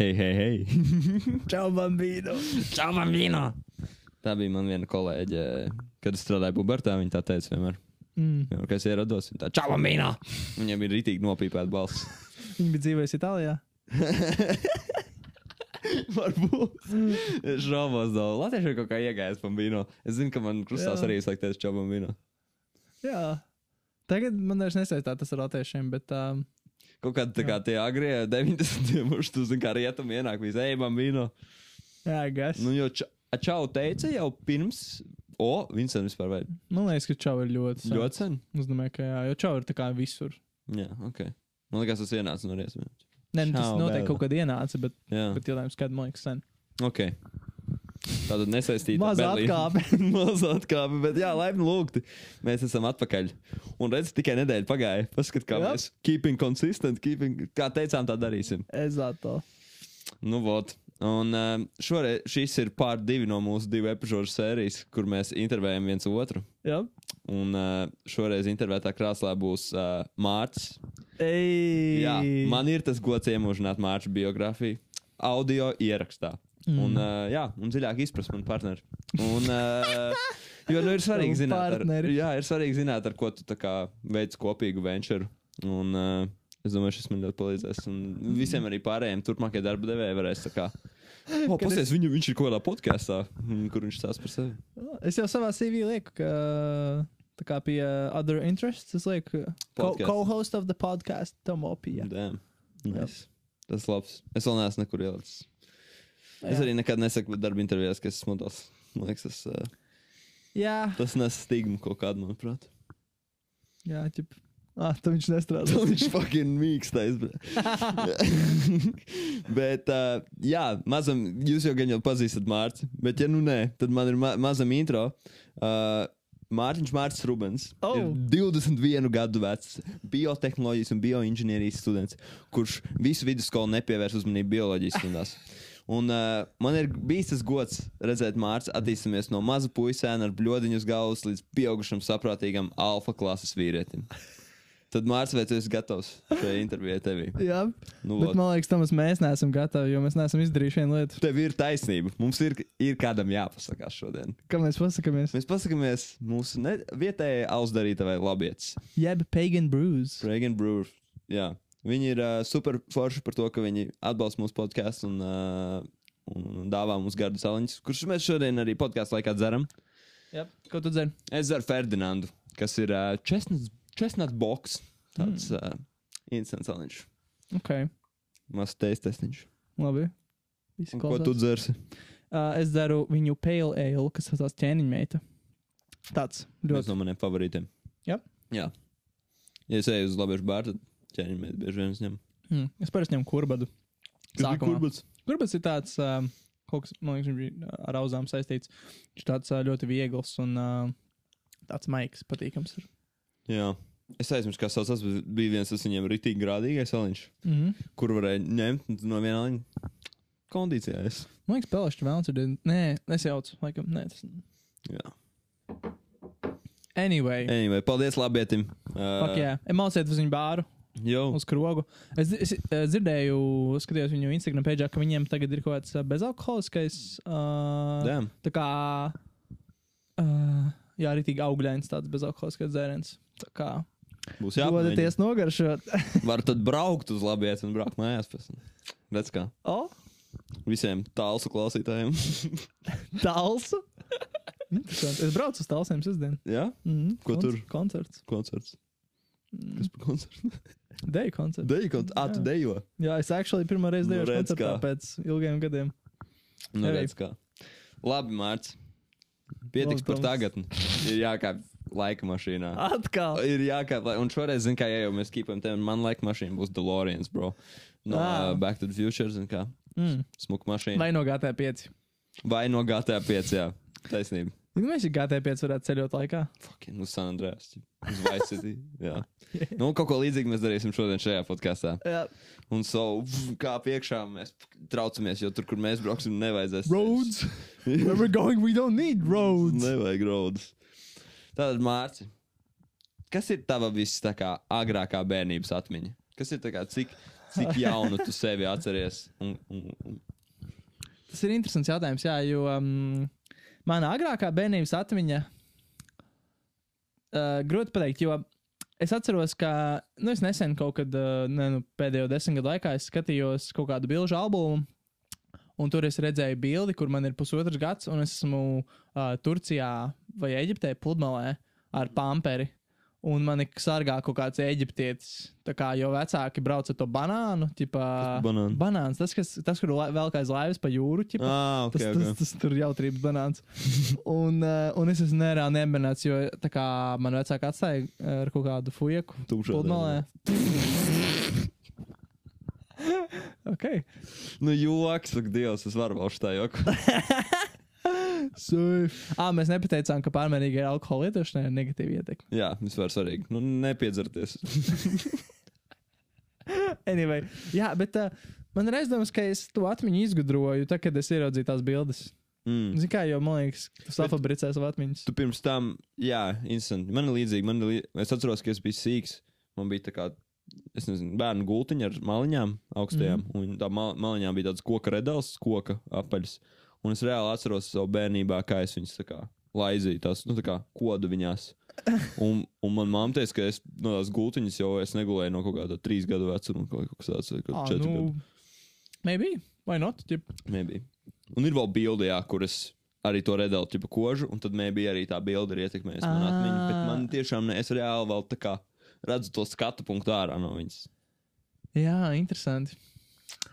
Hei, hei, hei. Čau, bambīno! Čau, bambino! Tā bija man viena kolēģe, kad es strādāju pubertā. Viņa tā teica vienmēr. Mm. Vienmēr, kad es ierados, viņa tā, čau, bambino! Viņam bija rītīgi nopīpēta balss. Viņa bija dzīvojusi Itālijā. Varbūt. Es šaubos, daudz. Latvieši ir kaut kā iegājis bambino. Es zinu, ka man krustās Jā. arī teica, čau, bambino. Jā. Tagad man vairs nesaistās tas ar latviešiem, bet um, Kaut kādā tā kā tie agrie 90. gadsimta, tu zini, kā rietumi ienāk, visi, ej, bambino. jā, gas. Nu, jo ča, a, čau teica jau pirms, o, sen vispār vai Man liekas, ka čau ir ļoti. sen. ļoti sen. Es domāju, ka jā, jo čau ir tā kā visur. Jā, ok. Man liekas, tas ienāca no riesmiem. Nē, nu, tas noteikti kaut kad ienāca, bet, Jā, bet jautājums, kad man liekas, sen. ok. Tātad nesaistīta. Maza atkāpe. Maza atkāpe, bet jā, laipni lūgti. Mēs esam atpakaļ. Un redz, tikai nedēļa pagāja. Paskat, kā Jā. mēs keeping consistent, keeping, kā teicām, tā darīsim. Ezato. Nu, vot. Un uh, šoreiz šis ir pār divi no mūsu divu epizodu sērijas, kur mēs intervējam viens otru. Jā. Un uh, šoreiz intervētā krāslā būs uh, Mārcis. Jā, man ir tas gods iemūžināt Mārcis biogrāfiju audio ierakstā. Mm. Un, uh, jā, un dziļāk izprast manu partneri. Un, uh, jo nu, ir svarīgi zināt, ar, jā, ir svarīgi zināt, ar ko tu kā veic kopīgu venture. Un, uh, es domāju, šis man ļoti palīdzēs. Un visiem arī pārējiem turpmākajiem darba devējiem varēs kā. O, pasies, viņu, viņš ir kaut kādā podkāstā, kur viņš stāsta par sevi. Es jau savā CV lieku, ka tā kā pie other interests, es lieku co- Podcast. co-host of the podcast Tomopija. Damn. Nice. Tas labs. Es vēl neesmu nekur ielicis. Es Jā. arī nekad nesaku darba intervijās, ka esmu models. Man liekas, tas, uh, Jā, tas nes stigmu kaut kādu, manuprāt. jā, ķip. Ah, tu viņš nestrādā. Viņš fucking mīkstais. bet, uh, jā, mazam, jūs jau gan jau pazīstat Mārci, bet, ja nu nē, tad man ir ma mazam intro. Uh, Mārtiņš Mārcis Rubens Oh. ir 21 gadu vecs biotehnoloģijas un bioinženierijas students, kurš visu vidusskolu nepievērs uzmanību bioloģijas stundās. Un uh, man ir bijis tas gods redzēt Mārciņu attīstīties no maza puisēna ar bludiņu uz galvas līdz pieaugušam, saprātīgam alfa klases vīrietim. Tad Mārcis, vai tu esi gatavs šai intervijai tevī? Jā, Nu, bet man liekas, Tomas, mēs neesam gatavi, jo mēs neesam izdarījuši vienu lietu. Tev ir taisnība. Mums ir, ir kādam jāpasakās šodien. Kā mēs pasakāmies? Mēs pasakāmies mūsu ne- vietējai ausdarītavai labietis. Jeb Pagan Brews. Reagan Brewer. Jā. Viņi ir uh, super forši par to, ka viņi atbalsta mūsu podkāstu un, uh, un dāvā mums gardu saliņus, kurus mēs šodien arī podkāstu laikā dzeram. Jā, ko tu dzer? Es dzeru Ferdinandu, kas ir uh, chestnuts, chestnut box. Tāds mm. uh, instants saliņš. Ok, Mazs teistestiņš. labi. Visi Un Ko tu dzersi? Uh, es dzeru viņu pale ale, kas saucās ķēniņmeita. Tāds ļoti. no maniem favorītiem. Jā. Jā. Ja es eju uz labiešu bāru, tad ķēniņš bieži vien uzņem. Mm, es parasti ņemu kurbadu. Sākumā. Kurbats? Kurbats ir tāds, um, kaut kas, man liekas, viņš bija ar auzām saistīts. Viņš tāds uh, ļoti viegls un uh, tāds maigs, patīkams. Ir. Jā. Es aizmirsu, kā sauc. Tas bija viens tas viņiem rītīgi grādīgais aliņš, Mm -hmm. kur varēja ņemt no viena aliņa. Kondīcijā es. Man liekas, Pelēšķis vēlams ir. Nē, nesajauc. Laikam, nē, tas. Jā. Anyway. Anyway, paldies labietim. Uh, Fuck, jā, emocēt uz viņu bāru, Jo. uz krogu. Es, es, es dzirdēju, skatījos viņu Instagram pēdējā, ka viņiem tagad ir kaut kāds bezalkoholiskais. Uh, Damn. tā kā. Uh, jā, arī tik augļains tāds bezalkoholiskais dzēriens. Tā kā. Būs. Dodaties nogaršot. Var tad braukt uz labietu un braukt mājās pēc tam. Redz kā. o, Visiem tālsu klausītājiem. talsu. Interesanti. Es braucu uz talsiem sestdien. Jā? Mm, Ko tur? Koncerts. Koncerts. Kas par koncertu? Deju koncerts. Deju koncertu. Ah, tu dejo. Jā, es actually pirmo reizi Nu, deju redz koncertā kā. pēc ilgiem gadiem. Nu, Arī. redz kā. Labi, Mārcis. Pietiks par tagadni. Ir jākāp laika mašīnā. Atkal. Ir jākāp, un šoreiz, zin kā, ja jau mēs kīpam te, man laika mašīna būs DeLoreans, bro. No Ah. uh, Back to the Future, zin kā, Mm. smuka mašīna. Vai no GT5? Vai no GTA 5, jā. Taisnība. Nu, mēs jau GT5 varētu ceļot laikā. Fucking uz San Andreas. Uz Vice City. Jā. Nu, kaut ko līdzīgu mēs darīsim šodien šajā podkāstā. Jā. Un so, pf, kā piekšā mēs traucamies, jo tur, kur mēs brauksim, nevajadzēs. Roads. Where we're going, we don't need roads. Nevajag rodas. Tātad, Mārci, kas ir tava viss tā kā agrākā bērnības atmiņa? Kas ir tā kā, cik, cik jaunu tu sevi atceries. Un, un, un, Tas ir interesants jautājums, jā, jo um, mana agrākā bērnības atmiņa uh, grūti pateikt, jo es atceros, ka nu, es nesen kaut kad, uh, ne, nu, pēdējo desmit gadu laikā, skatījos kaut kādu bilžu albumu. Un tur es redzēju bildi, kur man ir pusotrs gads, un es esmu uh, Turcijā vai Eģiptē pludmalē ar pamperi. Un man ir sargā kaut kāds eģiptietis. Tā kā jau vecāki brauc ar to banānu, tipā, banānu? banāns, tas, kas, tas kur lai- velk aiz laivas pa jūru. Ķipa, ah, ok, Tas, ok. tas, tas tur jautrības banāns. un, uh, un es esmu nereāli nemanāts, jo tā kā man vecāki atstāja ar kaut kādu fujeku Tumšā ok. Nu, joks, ak, Dievs, es varu vēl šitā joku. Ah, mēs nepateicām, ka pārmērīga alkohola lietošana ir negatīva ietekme. Jā, vispār svarīgi. Nu, nepiedzerties. Anyway, jā, bet uh, man ir aizdomas, ka es to atmiņu izgudroju, tad, kad es ieraudzīju tās bildes. Mm. Zini, kā jau man liekas, tas afabricē savu atmiņu. Tu pirms tam, jā, instant. Man ir līdzīgi. Man ir lī... Es atceros, ka es biju sīgs. Man bija tā kā, es nezinu, bērnu gultiņa ar maliņām augstajām. Mm. Un tā mal maliņām bija tāds koka redels, koka apaļs. Un es reāli atceros savu bērnībā, kā es viņus kā laizīju, tās, nu, tā kā kodu viņās. Un, un man mamma teica, ka es no tās gultiņas jau es negulēju no kaut kāda trīs gadu vecuma, kaut kas tāds, Ah, četru nu, gadu. maybe, vai not? Ķip. Maybe. Un ir vēl bilde, jā, kur es arī to redzu, tipa kožu, un tad maybe arī tā bilde ir ietekmējusi manu atmiņu. Bet man tiešām ne, es reāli vēl tā kā redzu to skatu punktu ārā no viņas. Jā, interesanti.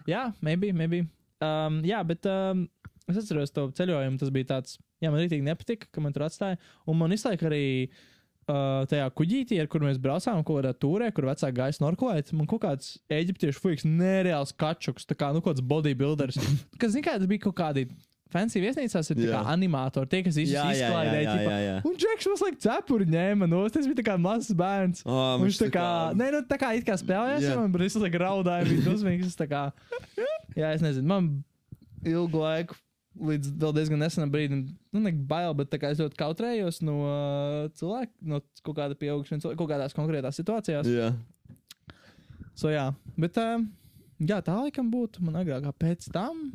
Jā, maybe, maybe. Um, jā, bet um, es atceros to ceļojumu. Tas bija tāds, jā, man rītīgi nepatika, ka man tur atstāja. Un man izlaika arī uh, tajā kuģītī, ar kur mēs braucām, ko ar tūrē, kur vecāki gāja snorklēt. Man kaut kāds eģiptiešu fuiks, nereāls kačuks, tā kā, nu, kaut kāds bodybuilders. Kas, zin kā, tas bija kaut kādi fancy viesnīcās, ir tā kā Jā. animatori, tie, kas izklaidē. Un Džeks mums laik cepuri ņēma no, tas bija kā mazs bērns. Oh, Viņš tā kā, nē, nu tā kā it kā spēlējās, Jā. yeah. man brīsīs kā raudāja, bija dusmīgs. kā, jā, es nezinu, man ilgu laiku, līdz diezgan nesenam brīdim, nu, ne bail, bet es ļoti kautrējos no uh, cilvēka, no kaut kāda pieaugšana, cilvēka, kaut kādās konkrētās situācijās. Jā. So, jā, bet, uh, jā, tā laikam būtu man agrākā pēc tam.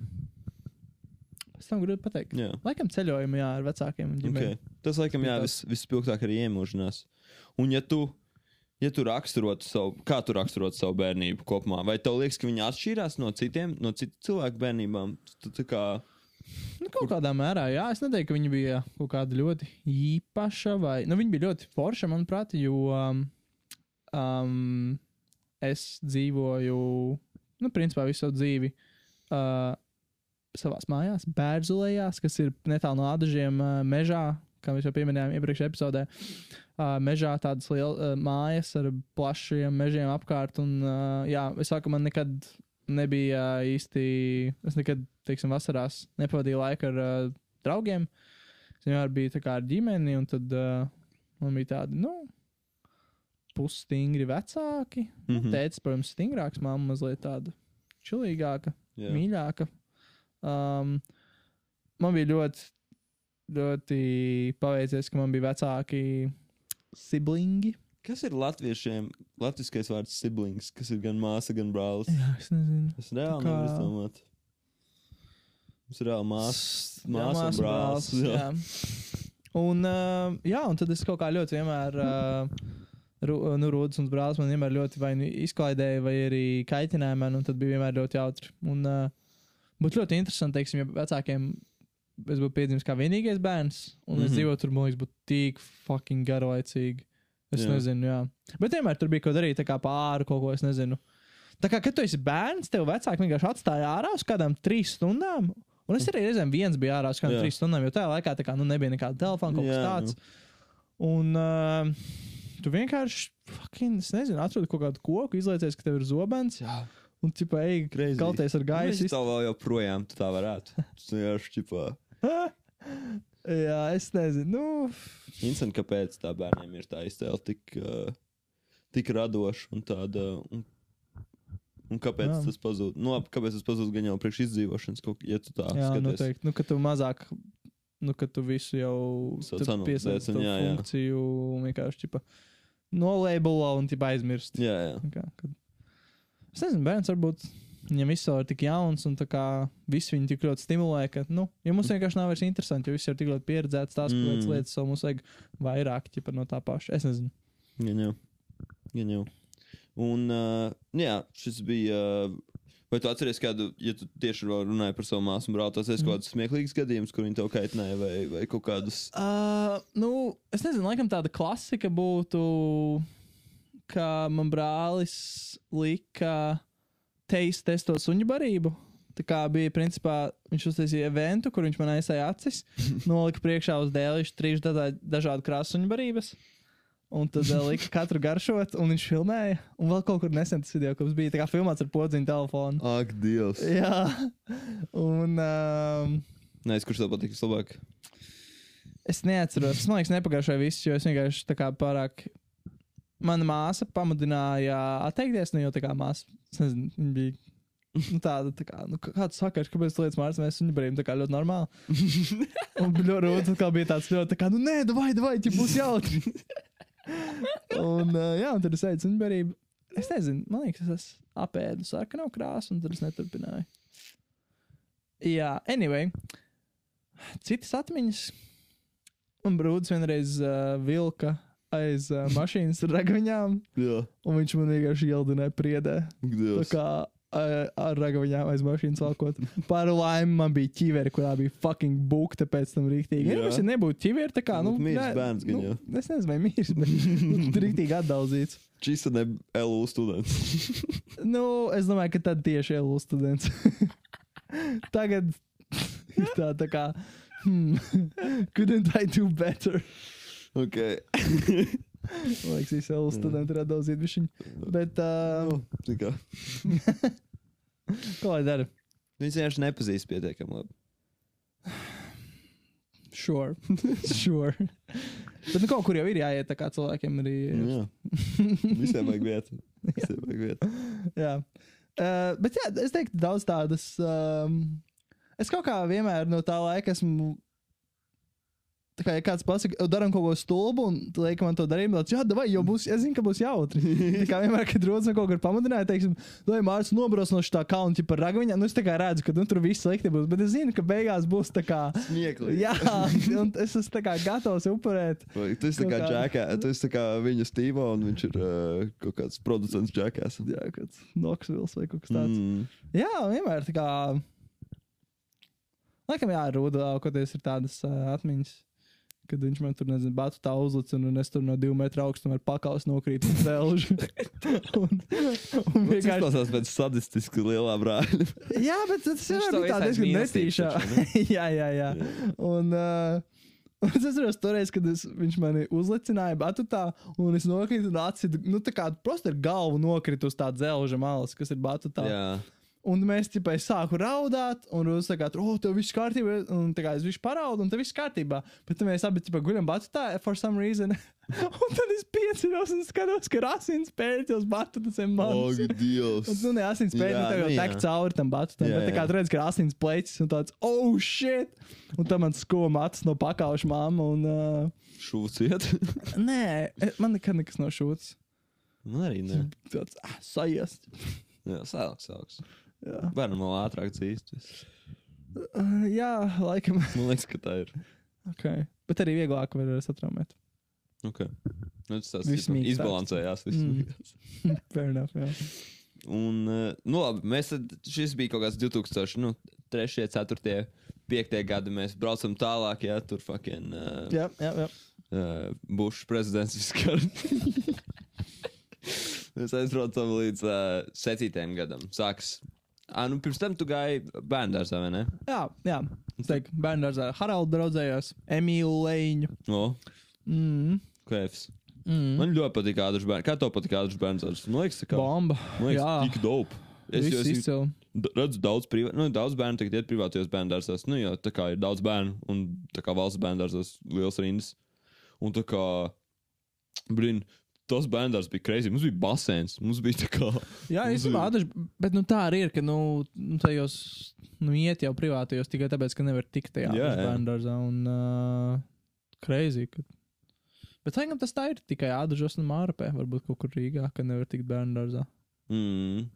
Pēc tam grūti pateikt. jā. Laikam ceļojumi, jā, ar vecākiem un ģimeni. Okay. Tas, laikam, jā, vis, vispilgtāk arī iemūžinās. Un, ja tu, ja tu raksturotu savu, kā tu raksturotu savu bērnību kopumā, vai tev liekas, ka viņi atšķīrās no citiem, no citu cilvēku bērnībām? Tu, tā kā, Nu, kaut kādā mērā, jā. Es neteiktu, ka viņi bija kaut kāda ļoti īpaša, vai nu, viņi bija ļoti forša, manuprāt, jo um, um, es dzīvoju, nu, principā visu savu dzīvi uh, savā mājās, Bērzulējās, kas ir netālu no Ādažiem uh, mežā, kā mēs jau pieminējām iepriekšējā epizodē. Uh, mežā tādas lielas uh, mājas ar plašiem mežiem apkārt. Un, uh, jā, es saku, man nekad nebija īsti. Es nekad, teiksim, vasarās nepavadīju laiku ar uh, draugiem. Es vienmēr biju kā ar ģimeni, un tad uh, man bija tādi, nu, pusstingri vecāki. Mm. -hmm. Tētis, protams, stingrāks, mamma mazliet tāda čilīgāka, jā. mīļāka. Um, man bija ļoti, ļoti paveicies, ka man bija vecāki siblingi. Kas ir latviešiem? Latviskais vārds siblings, kas ir gan māsa, gan brālis. Jā, es nezinu. Es reāli kā- nevaru izdomāt. Mums ir reāli māsa. S- māsa un brālis, jā. Un, uh, jā, un tad es kaut kā ļoti vienmēr, uh, nu, Rūdas un brālis man vienmēr ļoti vai nu izklaidēja, vai arī kaitināja man, un tad bija vienmēr ļoti jautri. Un uh, būtu ļoti interesanti, teiksim, ja vecākiem es būtu piedzimis kā vienīgais bērns, un mm -hmm. es Mhm. dzīvotu tur, man liekas, būtu tik fucking garlaicīgi. Es jā. nezinu, jā. Bet vienmēr tur bija ko darīt, tā kā pāri kaut ko, es nezinu. Tā kā, kad tu esi bērns, tev vecāki vienkārši atstāja ārā uz kādām trīs stundām. Un es arī reizēm viens biju ārā Jā. trīs stundām, jo tajā laikā tā kā, nu, nebija nekāda telefona, kaut kas Jā, tāds. Un uh, tu vienkārši, fucking, es nezinu, atrodi kaut kādu koku, izlaicies, ka tev ir zobens. Jā. Un, tipā, ej, Crazy. kalties ar gaisu. Es tev vēl joprojām tu tā varētu. Tas vienkārši ķipā. Jā, es nezinu. Nu, Interesanti, kāpēc tā bērniem ir tā iztēle tik, uh, tik radoša un tāda. Un, un kāpēc Jā. Jā. tas pazūd? Nu, labi, kāpēc tas pazūd gan jau priekš izdzīvošanas, kaut, ja tu tā jā, skaties. noteikti. Nu, ka tu mazāk, nu, ka tu visu jau jā, jā. funkciju un vienkārši, tipā, nolēbulo un, tipā, aizmirst. Jā, jā. Kā, kad... Es nezinu, bērns varbūt viņam viss vēl ir tik jauns un tā kā viss viņu tik ļoti stimulē, ka, nu, jo mums vienkārši nav vairs interesanti, jo viss ir tik ļoti pieredzēts tās Mm. mm. lietas, so mums vajag vairāk ķipa no tā paša. Es nezinu. Gan jau. Gan jau. Un, uh, jā, šis bija. Uh, vai tu atceries kādu, ja tu tieši runāji par savu māsu un brāli, tas ir Mhm. kaut kāds smieklīgs gadījums, kur viņi tev kaitināja, vai, vai kaut kādus. Uh, nu, es nezinu, laikam tāda klasika būtu, ka man brālis lika teist testot suņu barību. Tā kā bija, principā, viņš uztaisīja eventu, kur viņš man aizsāja acis, nolika priekšā uz dēlīšu trīs dažādu krāsu suņu barības. Un tad uh, lika katru garšot, un viņš filmēja. Un vēl kaut kur nesen tas video, kas bija tā kā filmēts ar podziņu telefonu. Ak, Dievs! Jā, un um, Nē, es kurš tev patīk vislabāk? Es neatceros, es domāju, ka nepagājušajā viss, jo es vienkārši tā kā pārāk. Mana māsa pamudināja atteikties, nu jau tā kā māsa, es nezinu, viņa bija. Nu, tāda, tā kā, nu, kāds saka, kāpēc tu lietas mācās, mēs viņu brīvim, tā kā ļoti normāli. Un ļoti rūtas, kā bija tāds ļoti, tā kā, nu, nē, vai, vai, ja būs jautri. Un, uh, jā, un tad es aizcu viņu brīvību. Es nezinu, man liekas, es esmu apēdu sarkanu krāsu, un tad es neturpināju. Jā, anyway, citas atmiņas. Un brūcis vienreiz uh, vilka aiz uh, mašīnas ar ragaviņām, Jā, un viņš man vienkārši ielādināja priedē. Tā kā ar ragaviņām aiz mašīnas valkot. Par laimi man bija ķiveri, kurā bija fucking bukta pēc tam rīktīgi. Ja mums ir nebūtu ķiveri, tā kā, nu, nē, bērns gan nu, jau. Es nezinu, vai mīrs, bet nu, rīktīgi atdalzīts. Šis ir ne LU students. Nu, es domāju, ka tad tieši LU students. Tagad ir tā, tā kā, hmm, couldn't I do better? ok. Man liekas, visi LU studenti ir atdalzīti višķiņi. Bet, uh, Nu, kā. ko lai dara? Viņš vienkārši nepazīst pietiekami labi. Sure. sure. Bet nu, kaut kur jau ir jāiet, tā kā cilvēkiem arī. Nu, jā. Visiem vajag vietu. Visiem vajag vietu. Jā. Uh, bet jā, es teiktu, daudz tādas. Um, es kaut kā vienmēr no tā laika esmu. Tā kā ja kāds pasakā, darām kaut ko stulbu, un tu lieki man to darīt, tad, jā, vai jau būs, es zinu, ka būs jautri. Tā kā vienmēr, kad rodas man kaut kur pamudināja, teiksim, lai Mārcis nobrauc no šī kalna, ja par ragaviņā, nu es tā kā redzu, ka nu, tur viss slikti būs, bet es zinu, ka beigās būs tā kā. Smieklīgi. Jā, un es esmu tā kā gatavs upurēt. Tu esi tā Kaut kā džekā, tu esi tā kā viņa stīvā, un viņš ir uh, kaut kāds producents džekās. Jā, kāds Knoxville vai kaut kas tāds. Mm. Jā, vienmēr tā kā. Laikam, jā, Rūda augoties ir tādas uh, atmiņas. Kad viņš man tur, nezinu, batu tā uzlicis, un es tur no divu metru augstuma ar pakaus nokrītu uz dēlžu. un, un Tas vienkārši. izklausās pēc sadistiski lielā brāļa. Jā, bet tas jau bija tā diezgan netīšā. jā, jā, jā. Un, uh, un es atceros toreiz, kad es, viņš mani uzlicināja batutā, un es nokrītu un acis, nu tā kā prosti ar galvu nokritu uz tā dzelža malas, kas ir batutā. Jā, Un mēs tikai sāku raudāt, un viņš teica, oh, tev viss kārtībā. Un tā kā es viņš paraudu, un tev viss kārtībā. Bet tad mēs abi tikai guļam batutā, for some reason. un tad es pieceros un skatos, ka ir asins pēļķis batutas zem manis. oh, Dievs. Un, nu, ne asins Jā, nu, tev jau nu, tek jā. cauri tam batutam. Jā, Bet tā kā jā. tu redz, ka ir asins plēķis, un tāds, oh, shit! Un tad man skoma matus no pakauša māma. Un, uh, Šūciet. nē, e, man nekad nekas nav šūts. Man arī ne. Tāds, ah, sajiest. Jā, sāks, sāks. Jā. Bērnam vēl ātrāk dzīst. Uh, jā, laikam. Man liekas, ka tā ir. Okay. Bet arī vieglāk var satraumēt. Okay. Nu, tas tas izbalansējās. Viss. Mm. Fair enough, jā. Un, uh, nu, labi, mēs tad, šis bija kaut kāds 2003, 4, 5 gadi. Mēs braucam tālāk, ja tur fucking uh, Jā, jā, jā. uh, Bušs prezidents viskar. mēs aizbraucam līdz uh, 7. gadam. Sāks. Ah, nu, pirms tam tu gāji bērngārzā, vai ne? Jā, jā. Es teiktu, bērnu dārzā Haraldu draudzējos, Emīlu Leņu. O, Mm. kēfs. Mm. Man ļoti patīk ādrs bērns. Kā tev patīk ādrs bērns? Man liekas, ka Bomba. Man liekas, jā, tik dope. Es jau esmu redzu daudz, privā, nu, daudz bērnu tagad iet privātajos bērngārzos. Nu, jo tā kā ir daudz bērnu un tā kā valsts bērngārzos liels rindas. Un tā kā, blin, tos bērngārzos bija crazy. Mums bija basēns, mums bija tā kā. Jā, īstenībā, Adaž, bet nu, tā arī ir, ka nu, nu, tajos nu, iet jau privātajos tikai tāpēc, ka nevar tikt tajā Jā, jā. bērnu dārzā. Un uh, crazy. Ka... Bet laikam tas tā ir tikai Adažos un Mārapē, varbūt kaut kur Rīgā, ka nevar tikt bērnu dārzā. Mm.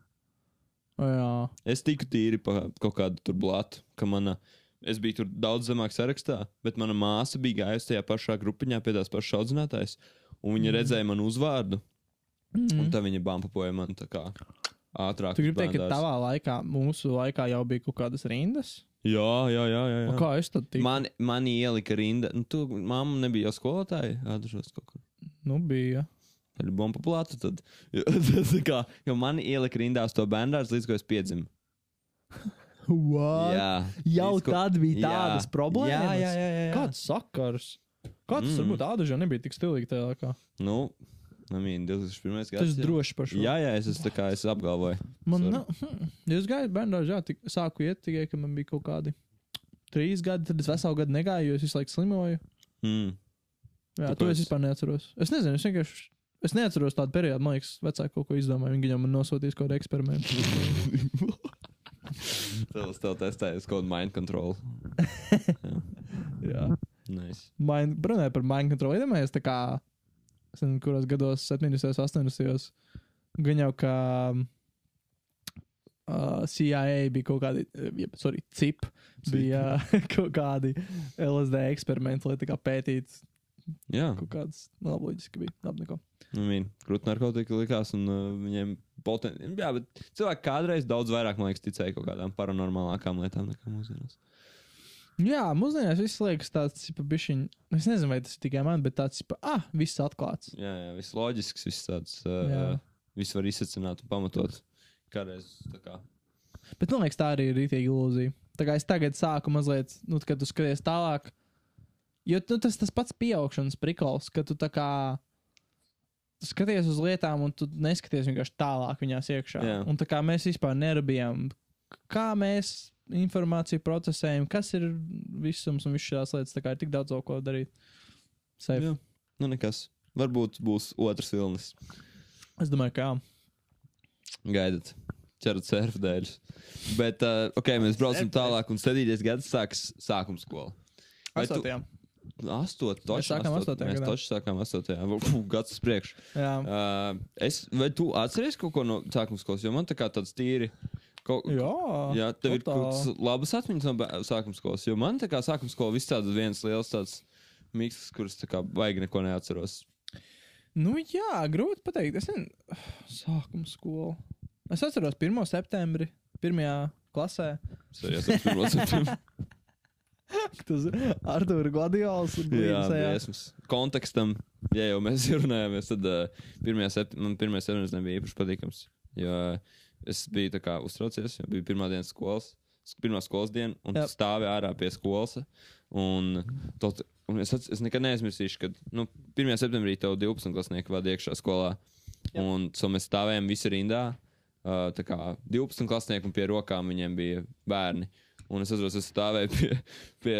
O, jā. Es tiku tīri pa kaut kādu tur blatu, ka mana. Es biju tur daudz zemāk sarakstā, bet mana māsa bija gājusi tajā pašā grupiņā pie tās pašas audzinātājas, un viņa mm. redzēja manu uzvārdu, mm. un tā viņa bampoja man tā kā ātrāk. Tu gribi teikt, ka tavā laikā, mūsu laikā jau bija kaut kādas rindas? Jā, jā, jā. jā, jā. Kā es tad tiku? Man, man ielika rinda. Nu, tu, mamma nebija jau skolotāja. Atdažos kaut kur. Nu, bija. Tad bija bomba plāta. Tad, kā, jo man ielika rindās to bērndārs, līdz ko es piedzimu. What? Jā, Jau līdz ko- tad bija Jā. tādas problēmas. Jā, jā, jā. jā, jā. Kāds sakars? Kāds mm. Mm. varbūt tāda jau nebija tik stilīga tajā laikā? Nu, I mean, 2001. gads. Tas ir jā. droši par šo. Jā, jā, es esmu tā kā es apgalvoju. Man, na, hm, es gāju bērnu dārzā, tik, sāku iet tikai, kad man bija kaut kādi trīs gadi, tad es veselu gadu negāju, jo es visu laiku slimoju. Mm. Jā, Tāpēc- to es vispār neatceros. Es nezinu, es vienkārši. Es neatceros tādu periodu, man liekas, vecāki kaut ko izdomāja. Viņi jau man nosūtīs kaut kādu eksperimentu. Tev tev testējas kaut kāda mind control. Jā. Nice. Mind, runāju par mind control. Iedomājies, tā kā, nezinu, kuros gados, 70, 80. Gan jau kā uh, CIA bija kaut kādi, uh, jeb, sorry, CIP bija uh, kaut kādi LSD eksperimenti, lai tā kā pētītu Jā, kaut kādas, nu, labi, loģiski bija. Labi, neko. I mean, krūti narkotika likās, un uh, viņiem potenciāli. Jā, bet cilvēki kādreiz daudz vairāk, man liekas, ticēja kaut kādām paranormālākām lietām nekā mūsdienās. Jā, mūsdienās viss liekas tāds, pa bišķiņ, es nezinu, vai tas ir tikai man, bet tāds, pa, ah, viss atklāts. Jā, jā, viss loģisks, viss tāds. Uh, viss var izsacināt un pamatot. Kādreiz tā kā. Bet man liekas, tā arī ir rītīga ilūzija. Tā kā es tagad sāku mazliet, nu, kad tu skaties tālāk, jo nu, tas tas pats pieaugšanas prikals, ka tu tā kā skaties uz lietām un tu neskaties vienkārši tālāk viņās iekšā. Jā. Un tā kā mēs vispār nerabījām, kā mēs informāciju procesējam, kas ir visums un visas šīs lietas. Tā kā ir tik daudz ko darīt. Safe. Jā. Nu, nekas. Varbūt būs otrs vilnis. Es domāju, ka jā. Gaidat. Cerat surfu dēļ. Bet, uh, ok, mēs braucam tālāk un 7. gads sāks sākuma skola. Vai tu- Astotajā. Astot, toši. sākām astot. astotajā Mēs toši sākām 8. Puh, gads uz priekšu. Jā. Uh, es, vai tu atceries kaut ko no sākuma skolas? Jo man tā kā tāds tīri. Kaut, Jā, Jā, tev ir kaut kādas labas atmiņas no sākuma skolas. Jo man tā kā sākuma skola viss tāds viens liels tāds miks, kurus tā kā baigi neko neatceros. Nu, jā, grūti pateikt. Es nezinu, sākuma skola. Es atceros 1. septembri, 1. klasē. Arī esmu pirmo septembrī. Tas ir Arthurs Gladiols. un Jā, dziesmas. Kontekstam, ja jau mēs runājāmies, tad uh, pirmajā septembrī man pirmā septembris nebija īpaši patīkams. Jo es biju kā uztraucies, jo bija pirmā diena skolas, sk- pirmā skolas diena, un tu stāvi ārā pie skolas. Un, tot, un es, es nekad neaizmirsīšu, kad nu, 1. septembrī tev 12 klasnieki vada iekšā skolā. Jā. Un so mēs stāvējām visi rindā. Uh, tā kā 12 klasnieki un pie rokām viņiem bija bērni. Un es atceros, es stāvēju pie, pie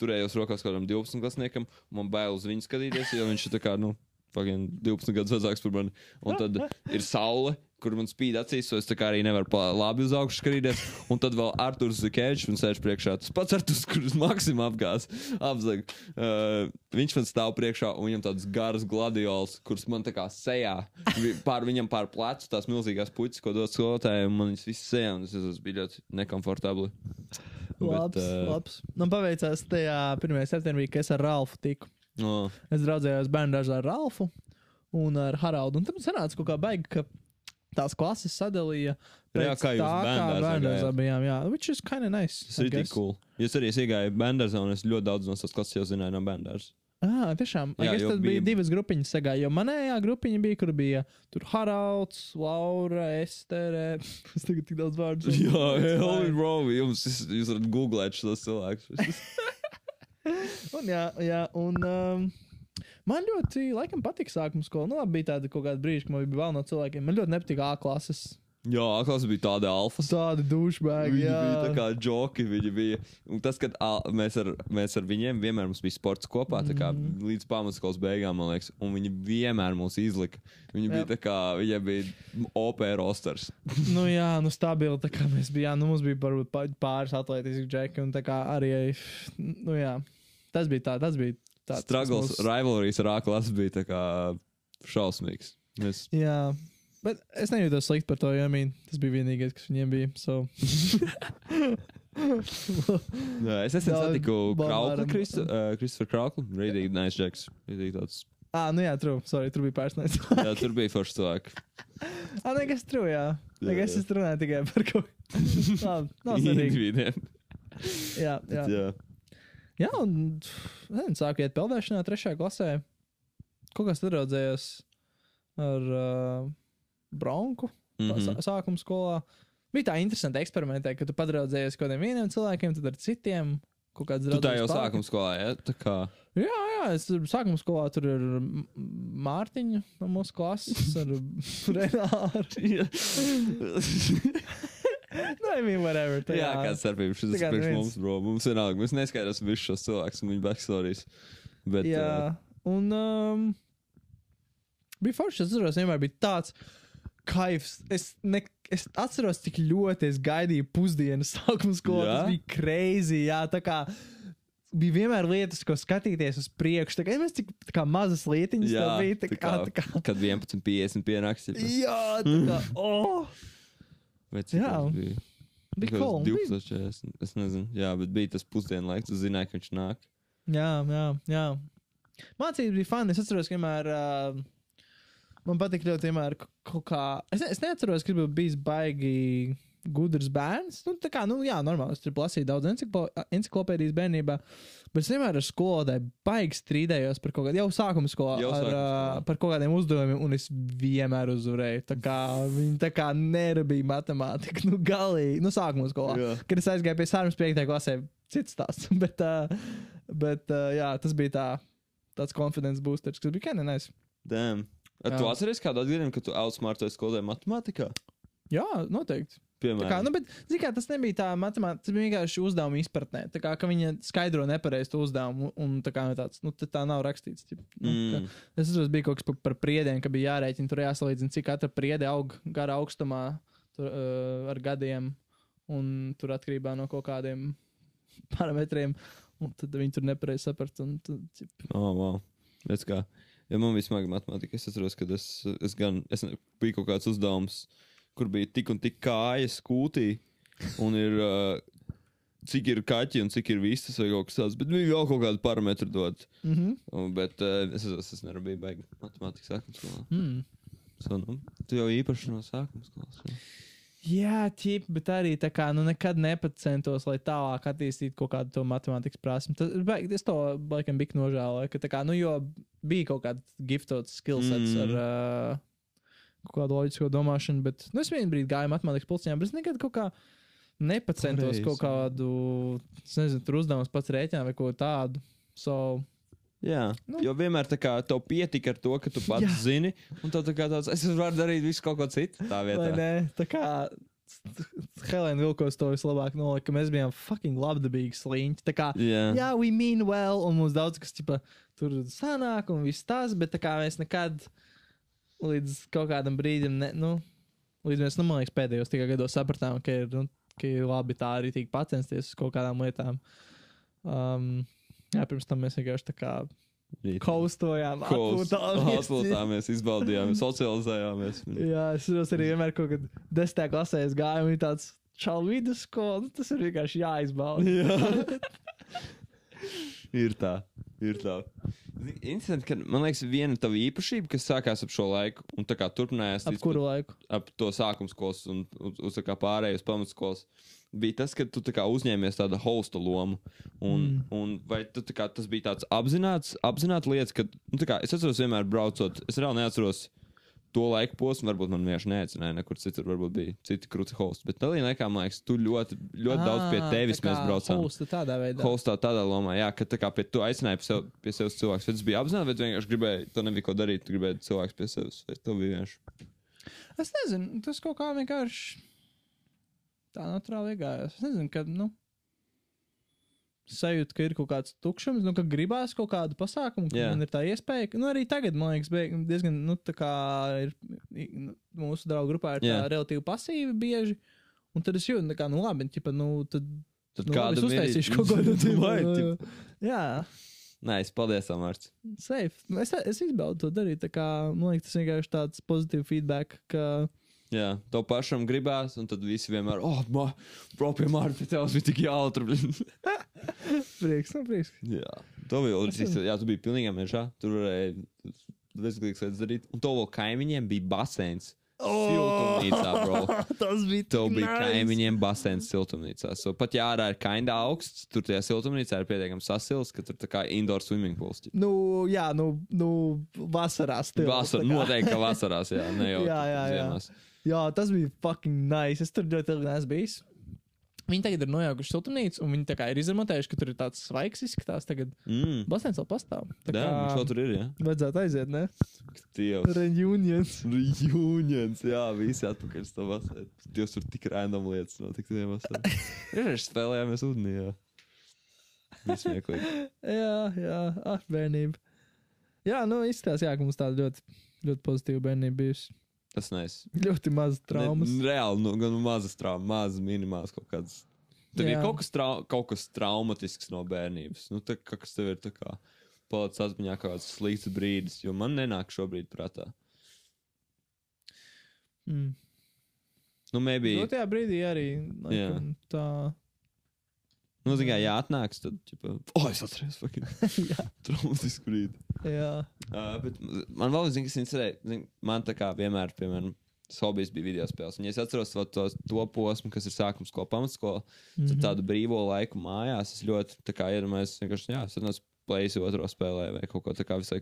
turējos rokās kādam 12 klasniekam, un man bail uz viņu skatīties, jo viņš ir tā kā, nu, pagaidām 12 gadus vecāks par mani. Un tad ir saule, kur man spīd acīs, es arī nevaru labi uz augšu skatīties. Un tad vēl Arthurs Zikēčs man sēž priekšā. Tas pats Arthurs, kurus Maksim apgās, apzag. Uh, viņš man stāv priekšā, un viņam tāds garas gladiols, kurus man tā kā sejā, vi- pār viņam pār plecu tās milzīgās puķis, ko dod skolotājiem, un man viņas visas sejā, un tas tas bija ļoti nekomfortabli. Labs, eh, labs. Man paveicās tajā 1. septembrī, ka es ar Ralfu tiku. no, Es draudzējos bērnu dārzā ar Ralfu un ar Haraldu. Un tam sanāca kaut kā baigi, ka tās klases sadalīja. Jā, kā jūs gājāt? bijām. Jā, which is kind of nice. tas ir tik cool. Jūs arī es iegāju bērnu un es ļoti daudz no savas klases jau zināju no bērnu. Ah, tiešām. Jā, jo tad bija divas grupiņas sagāja, jo manējā grupiņa bija, kur bija tur Haralds, Laura, Estere. Es tagad tik daudz vārdu. Jā, fine. Row, jums, jūs varat googlēt šos cilvēkus. Un, jā, jā, un um, man ļoti, laikam, patika sākuma skola. Nu, labi, bija tāda kaut kāda brīža, kad man bija vēl no cilvēkiem. Man ļoti nepatika A klases. Jā, klasa bija tāda alfa. Tādi dušbēgi, Viņi jā. bija tā kā joki. Viņi bija. Un tas, kad a, mēs ar, mēs ar viņiem vienmēr mums bija sports kopā, tā kā Mhm. līdz pamatskolas beigām, man liekas, un viņi vienmēr mūs izlika. Viņi bija Jā. tā kā, viņiem bija OP rosters. Nu, jā, nu, stabili. Tā kā mēs bijām, nu, mums bija varbūt pāris atletiski džeki, un tā kā arī, nu, jā. Tas bija tā, tas bija tāds. Struggles, mūsu- rivalries ar A klasu bija šausmīgs. Mēs, Jā. Bet es nejūtos slikti par to, jo I mean, tas bija vienīgais, kas viņiem bija. So. Jā, es Daudz satiku Krauklu. Kristu, uh, Krauklu. Rītīgi nice džeks. Rītīgi tāds. ah, nu jā, true. Sorry, tur bija pārsniegts. Jā, tur bija forši cilvēki. ah, nekas true, jā. Jā, Nekas jā. es tur runāju tikai par kaut svarīgi. Individiem. Jā, jā. Jā. Jā, un nezinu, sāku iet peldēšanā trešajā klasē. Kaut kas tur raudzējās ar uh, Bronku mm. -hmm. sākuma skolā. Bija tā interesanti eksperimentēt, ka tu padraudzējies kaut kādiem cilvēkiem, tad ar citiem. Tu tā jau sākuma skolā, jā? Tā kā. Jā, jā, es sākuma skolā tur ir Mārtiņa no mūsu klases, ar Renāru. no, I mean, whatever. Tā, Jā, kāda starpība šis Tā kā ir priekš mums, bro. Mums vienalga, mēs neskaidrosim visus šos cilvēkus un viņu backstories. Bet, Jā, uh, un um, bija forši. Es atceros, vienmēr bija tāds kaifs. Es, ne, es atceros, cik ļoti es gaidīju pusdienas sākuma skolā. Tas bija crazy. Jā, tā kā bija vienmēr lietas, ko skatīties uz priekšu. Tā kā mēs tik tā kā mazas lietiņas jā, tev bija. Tā tā kā, kā, tā kā, kad 11.50 pienāks. jā, tā kā, oh, Vai cik Jā. tas bija? bija Kaut Bija- 12.40. Es nezinu, jā, bet bija tas pusdienlaiks. Tu zināji, ka viņš nāk. Jā, jā, jā. Mācības bija fani. Es atceros, ka vienmēr. Uh, man patīk ļoti vienmēr kaut kā. Es, ne- es neatceros, ka biju bijis baigi gudrs bērns. Nu, tā kā, nu, jā, normāli. Es tur lasīju daudz enciklo, enciklopēdijas bērnībā. Bet es vienmēr ar skolotāju baigi strīdējos par kaut kādiem, jau sākuma skolā, Jau ar, sākuma uh, skolā. par kaut kādiem uzdevumiem, un es vienmēr uzvarēju. Tā kā viņi tā kā nerabīja matemātiku, nu, galīgi, nu, sākuma skolā. Jā. Kad es aizgāju pie sārmas 5. klasē, cits stāsts. bet, uh, bet uh, jā, tas bija tā, tāds confidence boosters, kas bija nice. Damn. Ar tu atceries kādu atgadījumu, ka tu outsmartoji skolē matemātikā? Jā, noteikti. Tā kā, Piemēram. nu, bet, kā, tas nebija tā matemātika, tas bija vienkārši uzdevuma izpratnē. Tā kā ka viņa skaidro nepareizi to uzdevumu, un tā kā nu, tāds, nu, tā, nav rakstīts. Ķip, nu, Mm. es atceros, bija kaut kas par, par priedēm, ka bija jārēķina, tur jāsalīdzina, cik katra priede aug gara augstumā tur, uh, ar gadiem, un tur atkarībā no kaut kādiem parametriem. Un tad viņi tur nepareizi ķip, Oh, wow. Redz kā. Ja man bija smaga matemātika, es atceros, ka es, es gan, es bija kaut kāds uzdevums, kur bija tik un tik kājas kūtī, un ir, uh, cik ir kaķi un cik ir vistas vai kaut kas tāds, bet bija vēl kaut kāda parametra dot. Mm -hmm. Un, bet uh, es, es, es nerabīju baigi matemātikas sākuma skolā. mm. So, nu, tu jau īpaši no sākuma skolas. jā. Jā, ķip, bet arī tā kā nu, nekad nepacentos, lai tālāk attīstītu kaut kādu to matemātikas prasmu. Tas, es to laikam biju nožēloju, ka tā kā, nu, jo bija kaut kāds giftots skillsets. Mm. ar uh, kaut kādu loģisko domāšanu, bet nu, es vienā brīdī gāju matemātikas pulciņā, bet es nekad kaut kā nepacentos Pareizi. kaut kādu, nezinu, tur uzdevums pats rēķinā vai ko tādu. So, Jā, Nu. jo vienmēr tā kā tev pietika ar to, ka tu pats Jā. Zini, un tev tā kā tāds, es varu darīt visu kaut ko citu tā vai vietā. ne? Tā kā Helēna Vilkos to vislabāk nolika, ka mēs bijām fucking labdabīgi sliņķi. Tā kā Jā. jā, we mean well, un mums daudz kas ķipa, tur sanāk, un viss tas, bet tā kā mēs nekad līdz kaut kādam brīdim, ne, nu, līdz mēs, nu, man liekas, pēdējos tikai gados sapratām, ka ir, nu, ka ir labi tā arī tīk pacensties uz kaut kādām lietām. Um, jā, pirms tam mēs vienkārši tā kā kaustojām. Atpūtāmies, izbaudījāmies, socializējāmies. Jā, es saprotu, arī vienmēr kaut kad desmitā klasē un ir tāds čalu vidusskola, nu, tas ir vienkārši jāizbauda. Jā. ir tā, ir tā. Interesanti, ka man liekas, viena tava īpašība, kas sākās ap šo laiku, un tā kā turpinājās Ap kuru laiku? ap to sākuma skolas un uz, uz tā kā pārējais pamatskolas, bija tas, ka tu tā kā uzņēmies tādu hosta lomu. Un, Mm. un vai tu, tā kā, tas bija tāds apzināts, apzināts lietas, ka, nu, tā kā es atceros vienmēr braucot, es reāli neatceros to laiku posmu, varbūt man vienkārši neaicināja, nekur citur, varbūt bija citi kruci hosti. Bet tā laikā, man liekas, tu ļoti, ļoti daudz pie tevis mēs braucām. Hosta tādā veidā. Hostā tādā lomā, jā, ka tā kā pie tu aicināji pie, sev, pie sevis cilvēks. Tas bija apzināti, tu vienkārši gribēji, to nebija ko darīt, tu gribēji cilvēks pie sevis. Vai to bija vienkārši? Es nezinu, tas kaut kā vienkārši tā naturāli iegājās. Es nezinu, kad, nu, sajūta, ka ir kaut kāds tukšums, nu, ka gribās kaut kādu pasākumu, ka Jā. man ir tā iespēja. ka- Nu, arī tagad, man liekas, beig- diezgan, nu, tā kā ir nu, mūsu draugu grupā ir tā Jā. relatīvi pasīvi bieži. Un tad es jūtu, tā kā, nu, labi, ķipa, nu, tad Tad Nu, labi, es uztaisīšu kaut ko tādu. Vai, tip, Jā, Nē, es paldies, Amārts. Safe. Nu, Es, es izbaudu to darīt. Tā kā, man liekas, tas vienkārši tāds pozitīvs feedback, ka Jā, to pašam gribās, un tad visi vienmēr, oh, man, bro, pie Mārta, pie tevis bija tik jautri. blin." prieks, nu, prieks. jā, to bija ļoti Jā, tu biji pilnīgā mežā. Tur varēja bezgalīgas lietas darīt. Un to vēl kaimiņiem bija baseins. Siltumnīcā, bro. tas bija Tev tik bija nice. kaimiņiem baseins siltumnīcā. So, pat ja ārā ir kinda augsts, tur tajā siltumnīcā ir pietiekami sasils, ka tur tā kā indoor swimming pools. ķip. Nu, jā, nu, nu vasarā stils. Vasar, tā noteikti, ka vasarās, jā, ne jau Jā, jā, jā. ziemās. Jā, tas bija fucking nice. Es tur ļoti ilgi neesmu bijis. Viņi tagad ir nojaukuši siltumnīcu, un viņi kā ir izremontējuši, ka tur ir tāds svaigs izskatās. Tagad Mm. basēns vēl pastāv. Tā Jā, viņš vēl tur ir, jā. vajadzētu aiziet, ne? Dievs. Reunions. Reunions, jā, visi atpakaļ uz to vasaru. Dievs, tur tik random lietas notika tajā vasarā. Arī spēlējāmies ūdenī, jā. Vismieklīgi. Jā, jā, ah, bērnība. Jā, nu izskatās, jā, ka mums tāda ļoti, ļoti pozitīva bērnība bijusi. Tas nice. Ļoti maz traumas. Ne, reāli, nu, gan mazas traumas, mazas, minimālas kaut kādas. Tev ir Jā. kaut kas, trau, kaut kas traumatisks no bērnības. Nu, tā, kā kas tev ir tā kā palicis atmiņā kaut kāds slikts brīdis, jo man nenāk šobrīd prātā. Mm. Nu, maybe, Nu, tajā brīdī arī laikam, tā. Nu, zin kā, ja atnāks, tad, ķipa, oh, es atceros, jā, traumatisku brīdi. jā. Uh, bet man vēl zina, kas interesē, zin, man tā kā vienmēr, piemēram, hobijs bija video spēles. Un, ja es atceros to, to, to posmu, kas ir sākums skola, pamatskola, mm Mhm. -hmm. tādu brīvo laiku mājās, es ļoti tā kā iedomājos, vienkārši, jā, es atnācu plēsi otro spēlē vai kaut ko tā kā visai,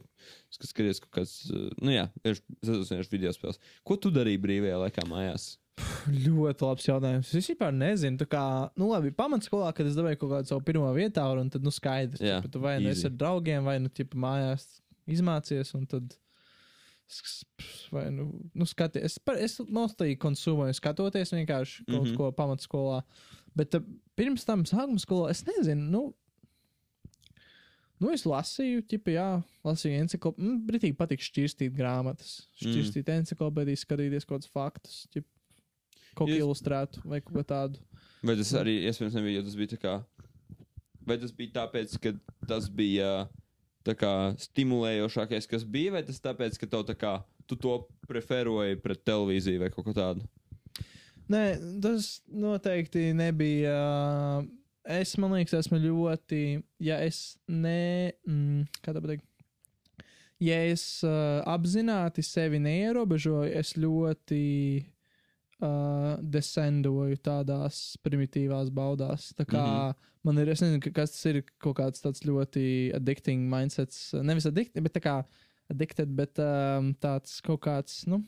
es skaties kaut kāds, nu jā, es atceros vienkārši video spēles. Ko tu darīji brīvajā laikā mājās? Ļoti labs jautājums. Es vispār nezinu, tā kā, nu, labi, pamatskolā, kad es dabūju kaut kādu savu pirmo vietā, un tad, nu, skaidrs, ka tu vai nu esi ar draugiem, vai nu, tipa, mājās izmācies, un tad, vai nu, nu skaties. Es, es nostāju konsumēju, skatoties vienkārši kaut mm. -hmm. ko pamatskolā. Bet uh, pirms tam sākuma skolā es nezinu, nu, Nu, es lasīju, ķipa, jā, lasīju encyklopēdiju. Man britīgi patīk šķirstīt grāmatas, šķirstīt mm. encyklopēdijas, skatīties kaut kādus faktus, ķip, kaut ko ilustrētu vai kaut ko tādu. Vai tas arī iespējams nebija, jo tas bija tā kā, vai tas bija tāpēc, ka tas bija tā kā stimulējošākais, kas bija, vai tas tāpēc, ka tev tā kā, tu to preferoji pret televīziju vai kaut ko tādu? Nē, tas noteikti nebija. Es, man liekas, esmu ļoti. Ja es ne. Mm, kā tā pateikt? Ja es uh, apzināti sevi neierobežoju, es ļoti uh, descendoju tādās primitīvās baudās. Tā kā mm -hmm. man ir, es nezinu, ka- kas tas ir, kaut kāds tāds ļoti addicting mindsets. Nevis addicting, bet tā kā addicted, bet um, tāds kaut kāds, nu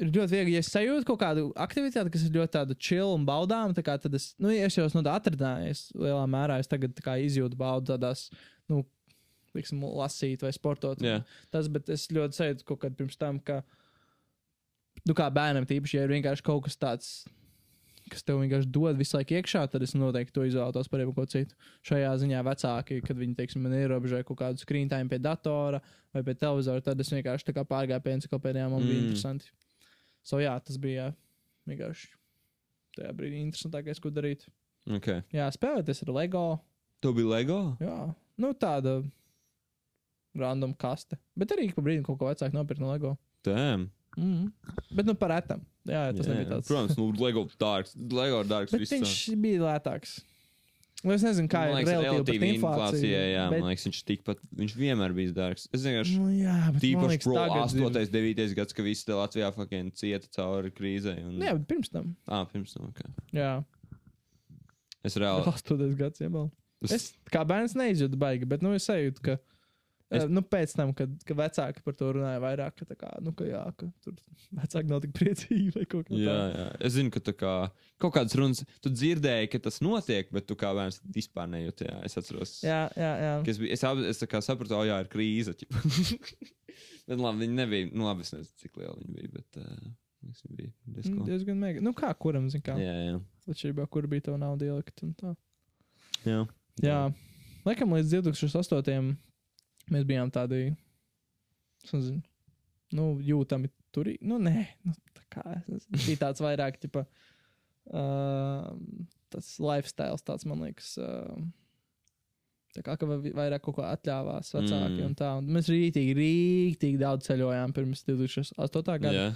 ir ļoti viegli, ja es sajūtu kaut kādu aktivitāti, kas ir ļoti tāda chill un baudām, tā kā tad es, nu, es jau esmu no tā atradinājies lielā mērā, es tagad izjūtu baudu tādās, nu, liksim, lasīt vai sportot. Jā. Tas, bet es ļoti sajūtu kaut kad pirms tam, ka, nu, kā bērnam tīpaši, ja ir vienkārši kaut kas tāds, kas tev vienkārši dod visu laiku iekšā, tad es noteikti to izvēlētos par jebko citu. Šajā ziņā vecāki, kad viņi, teiksim, man ierobežoja kaut kādu screen time pie datora vai pie televizora, tad es vienkārši tā kā pārgāju pie enciklopēdijām, man mm. bija interesanti. So, jā, tas bija vienkārši tajā brīdī interesantākais, ko darīt. Okay. Jā, spēlēties ar LEGO. Tev bija LEGO? Jā, nu tāda random kaste. Bet arī pa brīdim kaut ko vecāku nopirkt no LEGO. Tēm. Mm. Bet nu par retam. Jā, jā tas jā, nebija tāds. Protams, nu, LEGO dārgs. LEGO dārgs. Bet viņš bija lētāks. Nu, es nezinu, kā Man ir liekas, relatīvi inflācijai, jā, bet, man liekas, viņš tikpat, viņš vienmēr bijis dārgs. Es vienkārši, nu, jā, bet tīpaši pro tagad ir- 8, 9 gads, ka visi te Latvijā fucking cieta cauri krīzei. Un... Jā, bet pirms tam. Ah, pirms tam, ok. Jā, Es reāli. 8 gads jau. Es, Es kā bērns neizjūtu baigi, bet nu, es sajūtu, ka. Es- Es... Nu, pēc tam, kad, kad vecāki par to runāja vairāk, ka, tā kā, nu, ka, jā, ka tur vecāki nav tik priecīgi vai kaut kā jā, tāda. jā. Es zinu, ka kā kaut kādas runas, tu dzirdēji, ka tas notiek, bet tu kā bērns vispār nejūti. Jā, es atceros. Jā, jā, jā. ka Es, biju- es, es tā kā sapratu, o jā, ir krīze. bet labi, viņi nebija, nu labi, es nezinu, cik liela viņi bija, bet uh, viņi bija diezgan. Diezgan mega. Nu, kā kuram, zin kā. Jā, jā. Atšķirībā, kur bija tā nauda ielikt un tā. jā. Jā, laikam līdz 2008. Mēs bijām tādi, nezinu, nu, jūtami turīgi. Nu, nē, nu, tā kā bija tāds vairāk, tipa, uh, tas lifestyle, tāds man liekas, uh, Tā kā ka vai- vairāk kaut ko atļāvās vecāki Mm. un tā. Un mēs rītīgi, rītīgi daudz ceļojām pirms 2008. gada. Jā.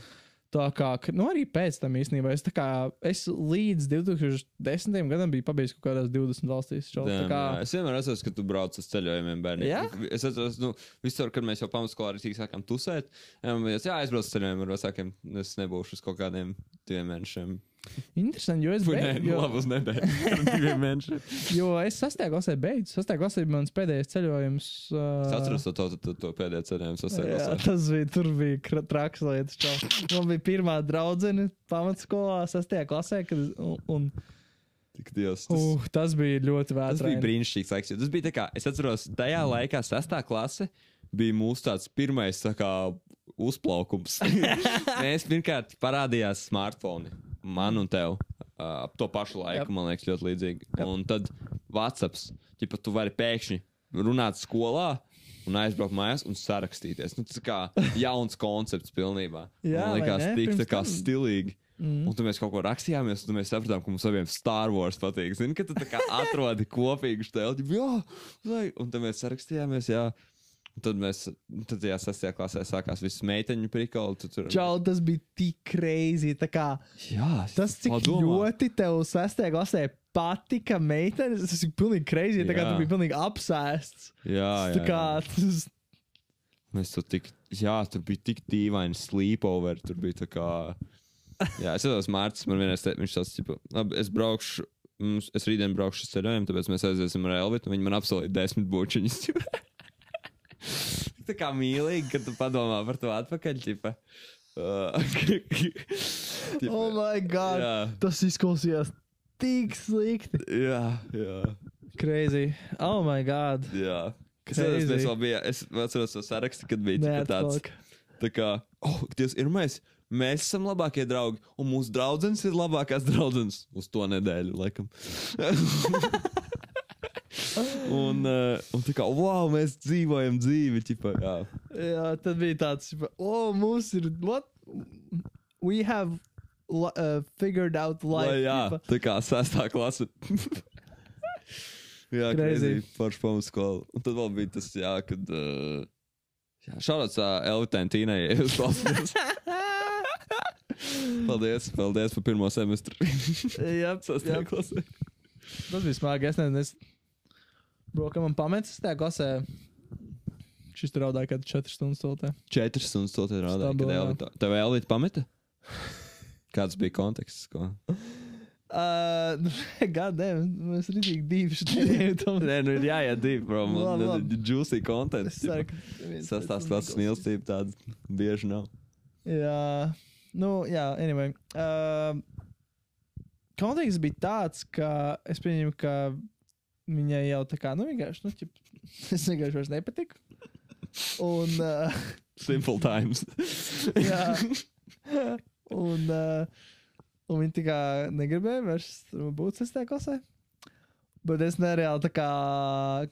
Tā kā, nu arī pēc tam īstenībā es, kā, es līdz 2010. gadam biju pabeidzis kaut kādās 20 valstīs. Šo, tā Damn, kā, jā. Es vienmēr atceros, ka tu brauc uz ceļojumiem, bērni. Jā? Es atceros, nu, visur, kad mēs jau pamatskolā arī sākām tusēt, jā, mēs, jā, aizbraucu uz ceļojumiem ar vecākiem. Es nebūšu uz kaut kādiem diviem mēnešiem. Interesanti, jo es beidzu. nu, Jo, labi uz mēnešiem. jo es sastajā klasē beidzu. Sastajā klasē bija mans pēdējais ceļojums. Uh, Es atceros to, to, to, to pēdējo ceļojumu Jā, sasniegšanas. tas bija, tur bija traks lietas. čau. Man bija pirmā draudzene pamatskolā, sastajā klasē, kad, un, un Tik dievs. Tas, uh, tas bija ļoti tas bija brīnišķīgs laiks. Tas bija tā kā, es atceros, tajā laikā sastā klase bija mūsu tāds pirmais tā kā uzplaukums. Mēs pirmkārt parādījās smartphone. Man un tev. Ap to pašu laiku, Jep. man liekas, ļoti līdzīgi. Jep. Un tad WhatsApp. Ja tu vari pēkšņi runāt skolā un aizbraukt mājās un sarakstīties. Nu, tas kā jauns koncepts pilnībā. Jā, man liekas, tik tā kā stilīgi. Mm. Un tad mēs kaut ko rakstījāmies, un mēs sapratām, ka mums abiem Star Wars patīk. Zini, ka tu tā kā atrodi kopīgu stēlu, jā, un tad mēs sarakstījāmies, jā. Tad mēs, tad jā, sastajā klasē sākās viss meiteņu prikoli. tu Tur, Čau, tas bija tik crazy. tā Kā, jā, tas, cik padomā. ļoti tev sastajā klasē patika meitenes, tas ir pilnīgi crazy. Tā kā tu biji pilnīgi apsēsts. Jā, Tā jā, kā, jā. tas, Mēs tur tik, jā, tur bija tik dīvaini sleepover, tur bija tā kā, jā, es atceros, Mārcis man vienreiz teica, viņš tāds, tipo, labi, es braukšu, mums, es rītdien braukšu uz ceļojumu, tāpēc mēs aiziesim ar Elvitu, un viņi man apsolīja desmit bučiņas. tā kā mīlīgi, kad tu padomā par to atpakaļ, ķipa. Uh, ķipa, oh my god, jā, tas izklausījās tik slikti. jā, jā, Crazy. Oh my god. jā. Atceros, Crazy. mēs vēl bija, es atceros to sarakstu, kad bija ķipa, tāds. Tā kā, oh, Dievs, ir mēs, mēs esam labākie draugi, un mūsu draudzenes ir labākās draudzenes uz to nedēļu, laikam. un, uh, un tā kā, wow, mēs dzīvojam dzīvi, ķipa, jā. Jā, tad bija tāds, oh, mums ir, what? We have uh, figured out life. Lai, jā, ķipa. tā kā sestā klase. jā, Crazy. crazy. Forši pamatskola. Un tad vēl bija tas, jā, kad, uh, jā, šādāds uh, Elvitānai, ja jūs klausāties. paldies, paldies par pirmo semestru. jā, Sestajā jā, klasē. tas bija smagi. Es nezinu, es brokam un pametu tajā klasē. Šis tur raudāja kādu 4 stundas toltē. Četras stundas to te rādīja. Stabilu, Kad. Elvita, tev Elvita pameta? Kāds bija konteksts? Ko? Uh, nu, Gadiem, mēs rītīgi divi šeit. Nē, nu ir jāiet divi, bro. Man ir juicy content. Ka Sastās klases mīlestība tāda bieži nav. Jā, nu, jā, anyway. Uh, konteksts bija tāds, ka es pieņemu, ka viņai jau tā kā, nu, vienkārši, nu, ķip, es vienkārši vairs nepatiku. Un, uh, Simple times. jā, un, uh, un viņi tā kā negribēja vairs būt sestā klasē. Bet es nereāli tā kā,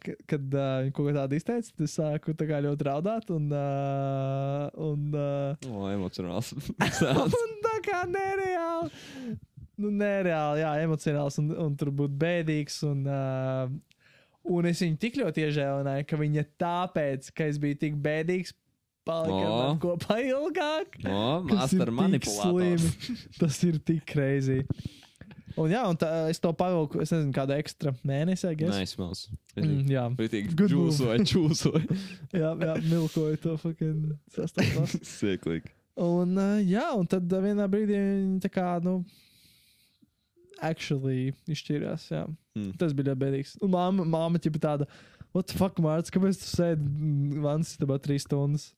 ka- kad uh, viņi kaut ko tādu izteica, tad es sāku tā kā ļoti raudāt un, uh, un uh, O, emocionāls. Un tā kā nereāli. Nu, nereāli, jā, emocionāls un, un tur būtu bēdīgs. Un, uh, un es viņu tik ļoti iežēlināju, ka viņa tāpēc, ka es biju tik bēdīgs, palika ar O. mani kopā ilgāk. O, kas ir master slimi. Tas ir tik crazy. Un jā, un tā, es to pavilku, es nezinu, kādu ekstra mēnesi, I guess. Nē, smells. Mm, jā, move. čūsoja, čūsoja. jā, jā, milkoju to fucking sastāvdaļu. Sieklīgi. Un, jā, un tad vienā brīdī viņi tā kā, nu, actually izšķīrās. Jā. Mm. Tas bija ļoti bēdīgs. Un māma, māma ķipa tāda, what the fuck, Mārcis, kāpēc tu sēdi vans istabā trīs stundas?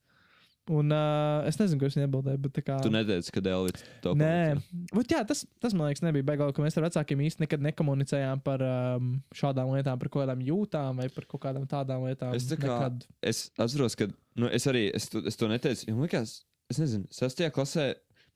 Un uh, es nezinu, ko es neatbildēju, bet tā kā. Tu neteici, ka Elvita to Nē, Vat, jā, tas, tas man liekas, nebija beigās, ka mēs ar vecākiem īstenībā nekad nekomunicējām par um, šādām lietām, par kaut kādām jūtām vai par kaut kādām tādām lietām. Es tā kā- nekad. es atceros, ka nu, es arī es to, es to neteicu. Man liekas, es nezinu, sestajā klasē.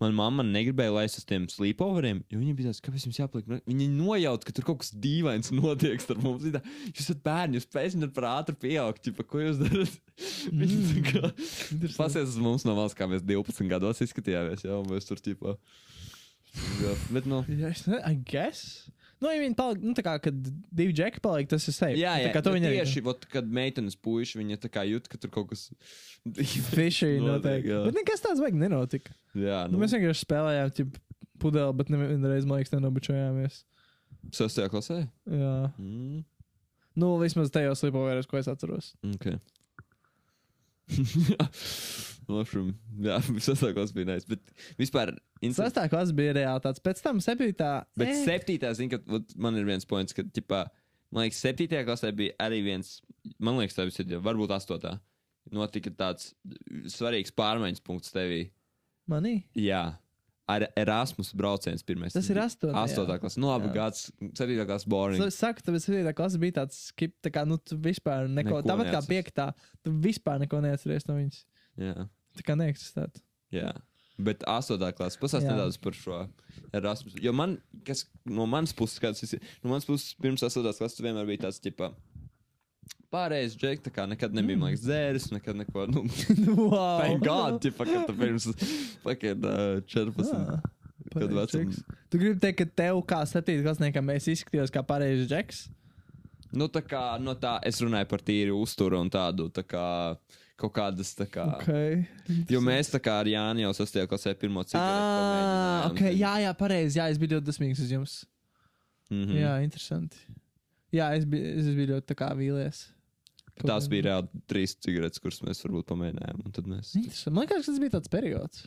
Manā mamma negribēja laist uz tiem sleepoveriem, jo viņa bija tāda, kāpēc jums jāpaliek. nu, Viņa nojauta, ka tur kaut kas dīvains notiek starp mums. Tā, Jūs esat bērni, jūs pēkšņi par ātri pieaugt, ķipa, ko jūs darat? Viņa kā Interesanti. pasies uz mums no valsts, kā mēs 12 gados izskatījāmies, jau mēs tur. Jā, bet, nu, Jā, es nezinu, I guess. Nu, ja viņi paliek, nu, tā kā, kad divi džeki paliek, tas ir safe. Jā, jā, tā kā to viņi arī. tieši, vot, kad meitenes puiši, viņi tā kā jūt, ka tur kaut kas. Fiši Notiek, jā. Bet nekas tāds vajag nenotika. jā, Nu, nu, mēs vienkārši spēlējām, tip, pudeli, bet nevienreiz, man liekas, nenobučojāmies. sastajā klasē. Jā. Mm, Nu, vismaz tajos slipovēros, ko es atceros. ok. Lapšum, jā, sastajā klasē bija nice, bet vispār. insta- Sastāvā klasa bija reāli tāds. Pēc tam septītā. Bet eh, septītā, zinu, ka man ir viens points, ka, tipā, man liekas, septītajā klasē bija arī viens, man liekas, tā bija, varbūt astotā. Notika tāds svarīgs pārmaiņas punkts tevī. Manī? Jā, ar Erasmus brauciens pirmais. Tas ir bija astotā, Astotā jā. klase. Nu, labi, Jā. gads, septītā klase boring. Es saku, tāpēc septītā klasa bija tāds skip, tā kā, nu, tu vispār neko. Neko Tāpat kā neatceries. piektā, tu vispār neko neatceries no viņas. Jā, Tā kā neeksistētu. jā. Bet astotā klase pasāst Jā. nedaudz par šo Erasmus. Jo man, kas no manas puses, kāds ir, no manas puses pirms astotās klases tu vienmēr bija tāds, tipā, pārējais džek, tā kā nekad nebija, man liekas, dzēris, nekad neko, nu, wow. thank God, tipā, ka tu pirms, fucking, uh, 14. Ah, Kad vecums. džeks. Tu gribi teikt, ka tev kā septītgadniekam es izskatījos kā pareizs džeks? Nu, tā kā, no tā, es runāju par tīru uzturu un tādu, tā kā, kaut kādas, tā kā. Okay. Jo mēs tā kā ar Jāni jau sastajā klasē pirmo cigaretu Ah, pamēģinājām, ok, zini. jā, jā, pareizi. Jā, es biju ļoti dusmīgs uz jums. Mhm. Jā, interesanti. Jā, es biju, es biju ļoti tā kā vīlies. Kaut Tās bija reāli trīs cigaretes, kuras mēs varbūt pamēģinājām. Un tad mēs. Interesanti. Man liekas, tas bija tāds periods.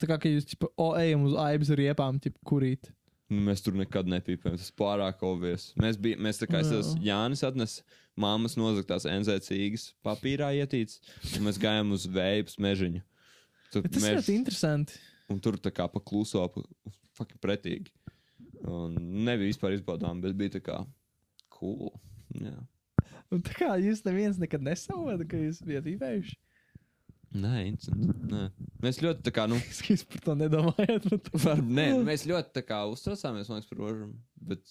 Tā kā ka jūs, tipo, o, ejam uz aibas riepām, tipo, kurīt. Nu, mēs tur nekad nepīpējām. Tas pārāk obvies. Mēs, bij, mēs tā kā es esmu Jānis atnes mammas nozagtās NZ-cīgas papīrā ietīts, un mēs gājām uz vējus mežiņu. Tur, Bet tas ir ļoti interesanti. un tur tā kā pa kluso, pa, fucking pretīgi. Un nebija vispār izbaudām, bet bija tā kā cool. Jā. Un tā kā jūs neviens nekad nesavādat, ka jūs bijat īvējuši. Nē. Nē. Mēs ļoti tā kā, nu, Es par to var, nē, mēs ļoti tā kā uztraucāmies, liekas, par rožam. Bet,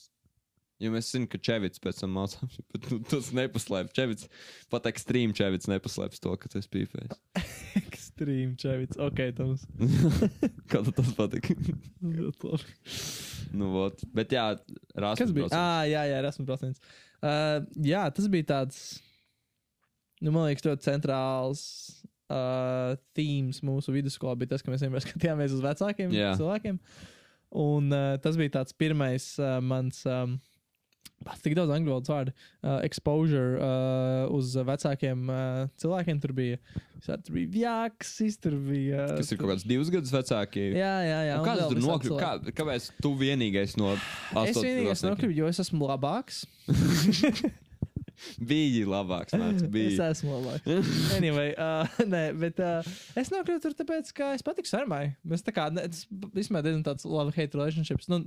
jo mēs zinām, ka Čevits pēc tam mācās, bet nu, tas nepaslēpj. Čevits, pat ekstrīm Čevits nepaslēpj to, ka tu esi pīpējis. Extreme čevits. Ok, Toms. Kā tas labi. nu, vot. Bet jā, rāsas. Kas bija? Ah, jā, jā, procents. Uh, jā, tas bija tāds, nu, man liekas, ļoti centrāls uh, tēmas mūsu vidusskolā. Bija tas, ka mēs vienmēr skatījāmies uz vecākiem Jā. cilvēkiem. Un uh, tas bija tāds pirmais uh, mans. Um, Pats tik daudz angļu valodas vārdu. Uh, exposure uh, uz vecākiem uh, cilvēkiem. Tur bija, visādi tur bija vjāksis, tur bija. Uh, Kas ir kaut kāds divus gadus vecāki? Jā, jā, jā. Un un Kā vēl tas tur nokļuva? Kā, kāpēc tu vienīgais no Es astoņiem vienīgais nokļuvu, jo es esmu labāks. Bija labāks. Nāc, Es bija. esmu labāks. Anyway, uh, nē, bet uh, es nokļuvu tur tāpēc, ka es patiku sarmai. Mēs tā kā, ne, tas vispār diezgan tāds love-hate relationships. Nu,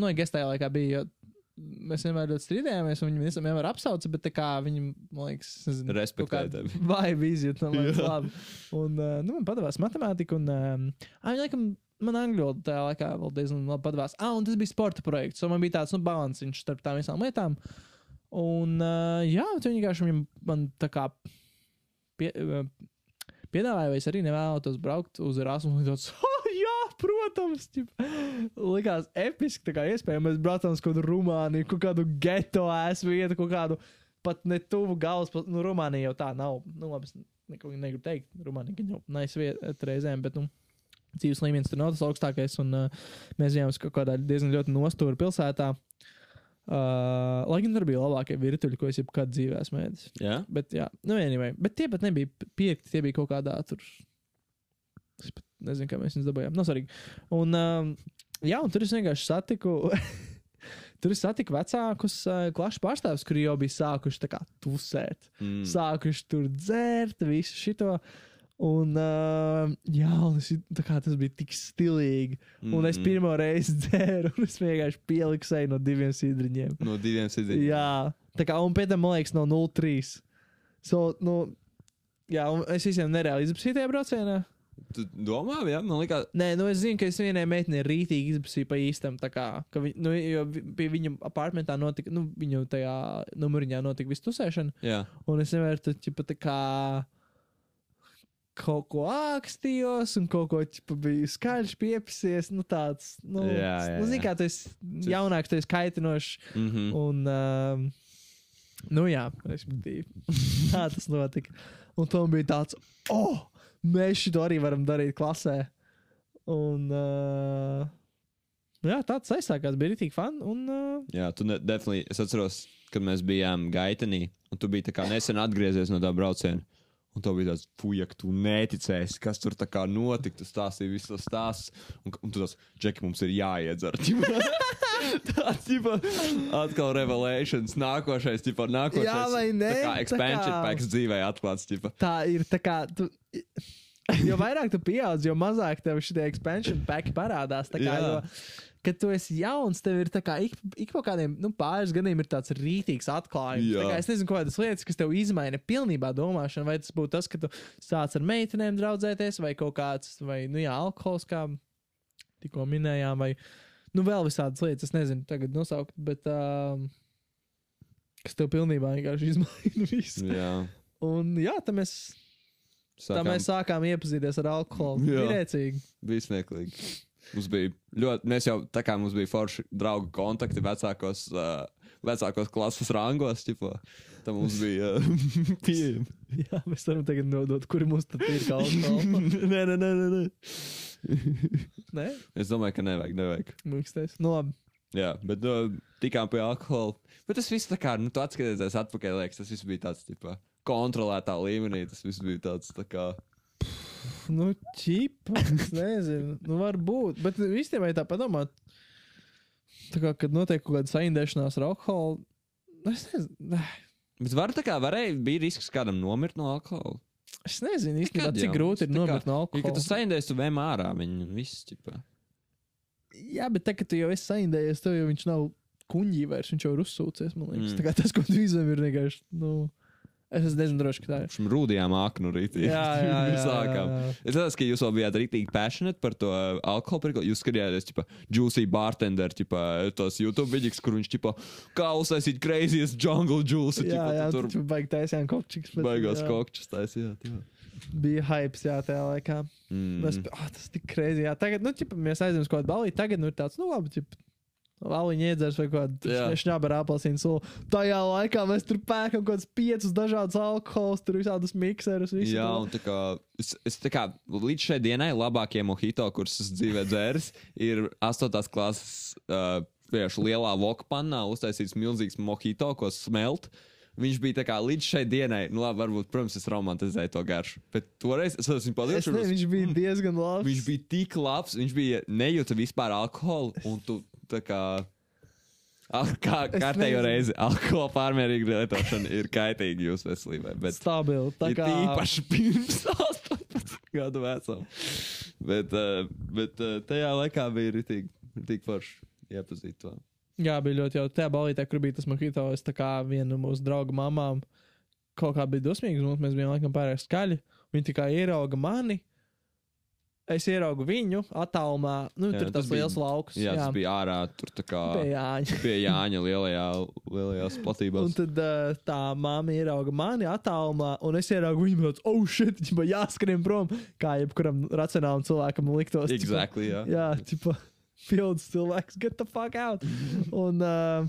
nu ja es tajā laikā biju, jo mēs vienmēr ļoti strīdējāmies, un viņi vienmēr apsauca, bet tā kā viņi, man liekas, Respektēja. Vibe izjūt, man liekas, labi. Un, uh, nu, man padavās matemātika, un, um, viņi laikam, man angļu valoda tajā laikā vēl diezgan labi padavās. Ah, un tas bija sporta projekts, un man bija tāds, nu, balansiņš starp tām visām lietām. Un, uh, jā, tu vienkārši man tā kā pie, uh, piedāvāja, vai es arī nevēlētos braukt uz Erasmus. tāds, "Oh, jā, protams, ķip. likās episki. Tā kā iespēja mēs braucām uz kaut kādu Rumāniju, kaut kādu geto ēs vietu, kaut kādu pat ne tuvu galvaspilsētu. Nu, Rumānija jau tā nav. Nu, labi, es neko negribu teikt. Rumānija jau nais vieta reizēm, bet, nu, dzīves līmenis tur nav tas augstākais. Un uh, mēs bijām kaut kādā diezgan ļoti nostūra pilsētā. Uh, lai gan tur bija labākie virtuļi, ko es jebkad dzīvē esmu ēdis. Jā? Bet, jā, nu, anyway. Bet tie pat nebija piekti, tie bija kaut kādā tur. Es pat nezinu, kā mēs viņus dabūjām. Nav svarīgi. Un, um, jā, un tur es vienkārši satiku. tur es satiku vecākus uh, klašu pārstāvjus, kuri jau bija sākuši tā kā tusēt. Mm. Sākuši tur dzērt, visu šito. Un, uh, jā, un es, kā tas bija tik stilīgi. Un es Mm. pirmo reizi dzēru, un es vienkārši pieliku seju no diviem sidriņiem. No diviem sidiem. Jā, tā kā, un pēc tam, man liekas, no 0,3. So, nu, jā, un es visiem nereāli izpētīju tajā braucienā. Tu domā, jā, man liekas, Nē, nu es zinu, ka es vienai meitenei rītīgi izpētīju pa īstam. Tā kā, ka vi, nu, jo pie viņa apartamentā notika, nu, viņu tajā numuriņā notika viss tusēšana. jā. Un es nevaru tur, ķipa, tā kā. Kaut ko ākstījos un kaut ko ķipa, biju skaļš piepsies. Nu, tāds, nu, Jā, jā, nu, zini, jā. kā tu esi jaunāks, tu esi kaitinošs. Mhm. Un, um, nu, jā, respektīvi, tā tas notika. Un tam bija tāds, oh, mēs šo arī varam darīt klasē. Un, uh, nu, jā, tāds aizsākās, bija rītīgi fani. Un, uh, Jā, tu ne, definitely, es atceros, kad mēs bijām Gaitenī, un tu biji tā kā nesen atgriezies no tā brauciena. Un tev bija tāds, fuck, tu neticēsi, kas tur tā kā notika. Tu stāstīji visu to stāstu. Un, un tu tāds, Džeki, mums ir jāiedzer. Tāds, tipo, atkal revelations, nākošais, tipo, nākošais. Jā vai nē? Tā kā Tā expansion kā- packs dzīvē atklāts, tipo. tā ir tā kā. Tu, jo vairāk tu pieaug, jo mazāk tev šie expansion paki parādās. Tā kā, jo, kad tu esi jauns, tev ir tā kā ik, ik pa kādiem nu, pāris gadiem ir tāds rītīgs atklājums. Tā kā Es nezinu, kādas lietas, kas tev izmaina pilnībā domāšanu, vai tas būtu tas, ka tu sāc ar meitenēm draudzēties, vai kaut kāds, vai, nu jā, alkohols, kā tikko minējām, vai, nu, vēl visādas lietas, es nezinu, tagad nosaukt, bet, um, kas tev pilnībā vienkārši izmaina visu. Jā. Un jā, tā mēs, tā Sākām, mēs sākām iepazīties ar alkoholu. Jā. Pirēcīgi. bija smieklīgi. Mums bija ļoti, mēs jau tā kā mums bija forši draugu kontakti vecākos, uh, vecākos klases rangos, tipo. Tā mums bija uh, pieejama. Jā, mēs varam tagad nodot, kuri mums tad ir alkohola. nē, nē, nē, nē, nē. Nē, Es domāju, ka nevajag, nevajag. mīkstais. Nu, labi. Jā, bet uh, tikām pie alkohola. Bet tas viss tā kā, nu, tu atskaties atpakaļ, liekas, tas viss bija tāds, tipo, kontrolētā līmenī. Tas viss bija tāds, tā kā. Nu, čipa. Es nezinu. Nu, varbūt. Bet īstenībā, ja tā padomā, tā kā, kad notiek kaut kāda saindēšanās ar alkoholu, es nezinu. Bet var tā kā, varēja, bija risks kādam nomirt no alkohola. Es nezinu īstenībā, cik jau. grūti ir nomirt no Ja, kad tu alkohola. saindēsi, tu vēm ārā viņu viss, tipo. Jā, bet tagad, tu jau esi saindējies, tev jau viņš nav kuņģī vairs, viņš jau ir uzsūcies. Man liekas, Mm. tā kā tas, ko tu izvēlies, ir vienkārši. Nu, es es nezinu, droši, ka tā ir. Šim rūdījām aknu rītī. Jā, jā, jā, jā, sākām. jā. Es domāju, ka jūs vēl bijāt rītīgi passionate par to uh, alkoholu. Prikli. Jūs skatījāties, tipā, Juicy Bartender, tipā, tos YouTube vidīgs, kur viņš, tipā, kā uztaisīt craziest jungle juice. Jā, jā, tur tur baigi taisījām kopčiks. bet, baigās jā, kokčus taisījāt. jā. Bija hypes, jā, tajā laikā. Mm. Mēs, oh, tas tik krēsli. Jā, tagad, nu, ķipa, mēs aizjām uz kaut kādu balīti. Tagad, nu, ir tāds, nu, labi, ķipa. Valiņa iedzers vai kāda šņāba ar apelsīnu sulu. Tajā laikā mēs tur pērkam kaut kādus piecus dažādus alkoholus, tur visādus mikserus. Visu Jā, un tā kā, es, es tā kā līdz šai dienai labākie mojito, kurus es dzīvē dzēris, ir 8. klases uh, vienkārši lielā voka pannā uztaisīts milzīgs mojito, ko smelt. Viņš bija tā kā līdz šai dienai, nu labi, varbūt, protams, es romantizēju to garšu, bet toreiz es esmu nezinu, viņš bija diezgan labs. Viņš bija tik labs, viņš bija nejūta vispār alkoholu, un tu tā kā. al- Kā kārtējo reizi alkohola pārmērīga lietošana ir kaitīga jūsu veselībai. Bet stabili. Tā Ir kā īpaši pirms 18 gadu vecuma. Bet, uh, bet uh, tajā laikā bija rītīgi forši iepazīt to. Jā, bija ļoti jauki. Tajā balītē, kur bija tas makito, es tā kā viena no mūsu draugu mamām kaut kā bija dusmīga. Mums mēs bijām laikam pārāk skaļi. Viņa tikai ierauga mani. Es ieraugu viņu attālumā. Nu, Jā, tur tas tas bija- liels lauks. Jā, jā. tas bija ārā, tur tā kā Pie Jāņa. pie Jāņa lielajā, lielajās Un platībās. tad uh, tā māma ierauga mani attālumā, un es ieraugu viņu, tāds, oh, shit, viņa jāskrien prom. Kā jebkuram racionālam cilvēkam liktos. Exactly, jā. Jā, tipo, pilns cilvēks, get the fuck out. un uh,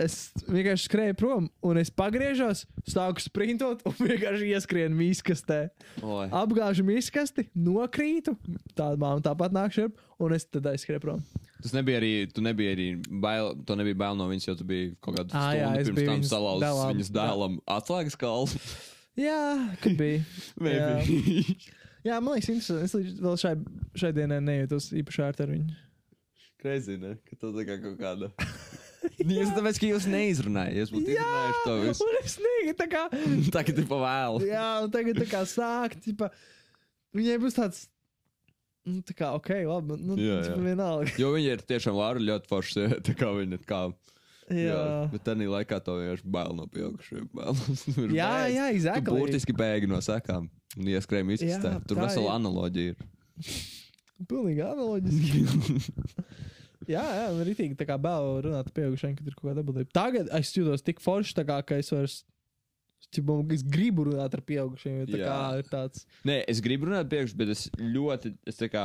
es vienkārši skrēju prom, un es pagriežos, sāku sprintot, un vienkārši ieskrienu miskastē. Oi. Apgāžu miskasti, nokrītu, tāda māma tāpat nāk šurp, un es tad aizskrēju prom. Tas nebija arī, tu nebija arī bail, tu nebija bail no viņas, jo tu biji kaut kādu Ā, jā, stundu es pirms tam salauzis dēlam. viņas dēlam atslēgas kalnu. Jā, kad bija. Maybe. Jā, man liekas, interesanti. Es līdz vēl šai, šai dienai nejūtos īpaši ērti ar viņu. Crazy, ne? Ka tu tā kā kaut kāda. Jūs tāpēc, ka jūs neizrunājāt, jūs būtu izrunājuši to visu. un es negribu tā kā. Tagad ir pa vēlu. Jā, un tagad tā kā sākt, tipa, viņai būs tāds. Nu, tā kā, ok, labi, nu, Jā, jā, jā. jā. vienalga. Jo viņi ir tiešām Laura ļoti forši. Tā kā viņa kā. Jā, jā, Bet tā laikā to vienkārši bail no pieaugušiem. Jā, jā Tu exactly. burtiski bēgi no sekām. Un ieskrēja. Jā, Tur vesela ir. analoģija ir. Pilnīgi analoģiski. Jā, jā, un rītīgi tā kā bēlu runāt pieaugušiem, kad ir kaut kāda atbildība. Tagad es jūtos tik forši, tā kā, ka es vairs Čipa, es gribu runāt ar pieaugušiem, jo tā Jā. kā ir tāds. Nē, es gribu runāt priekš, bet es ļoti, es tā kā,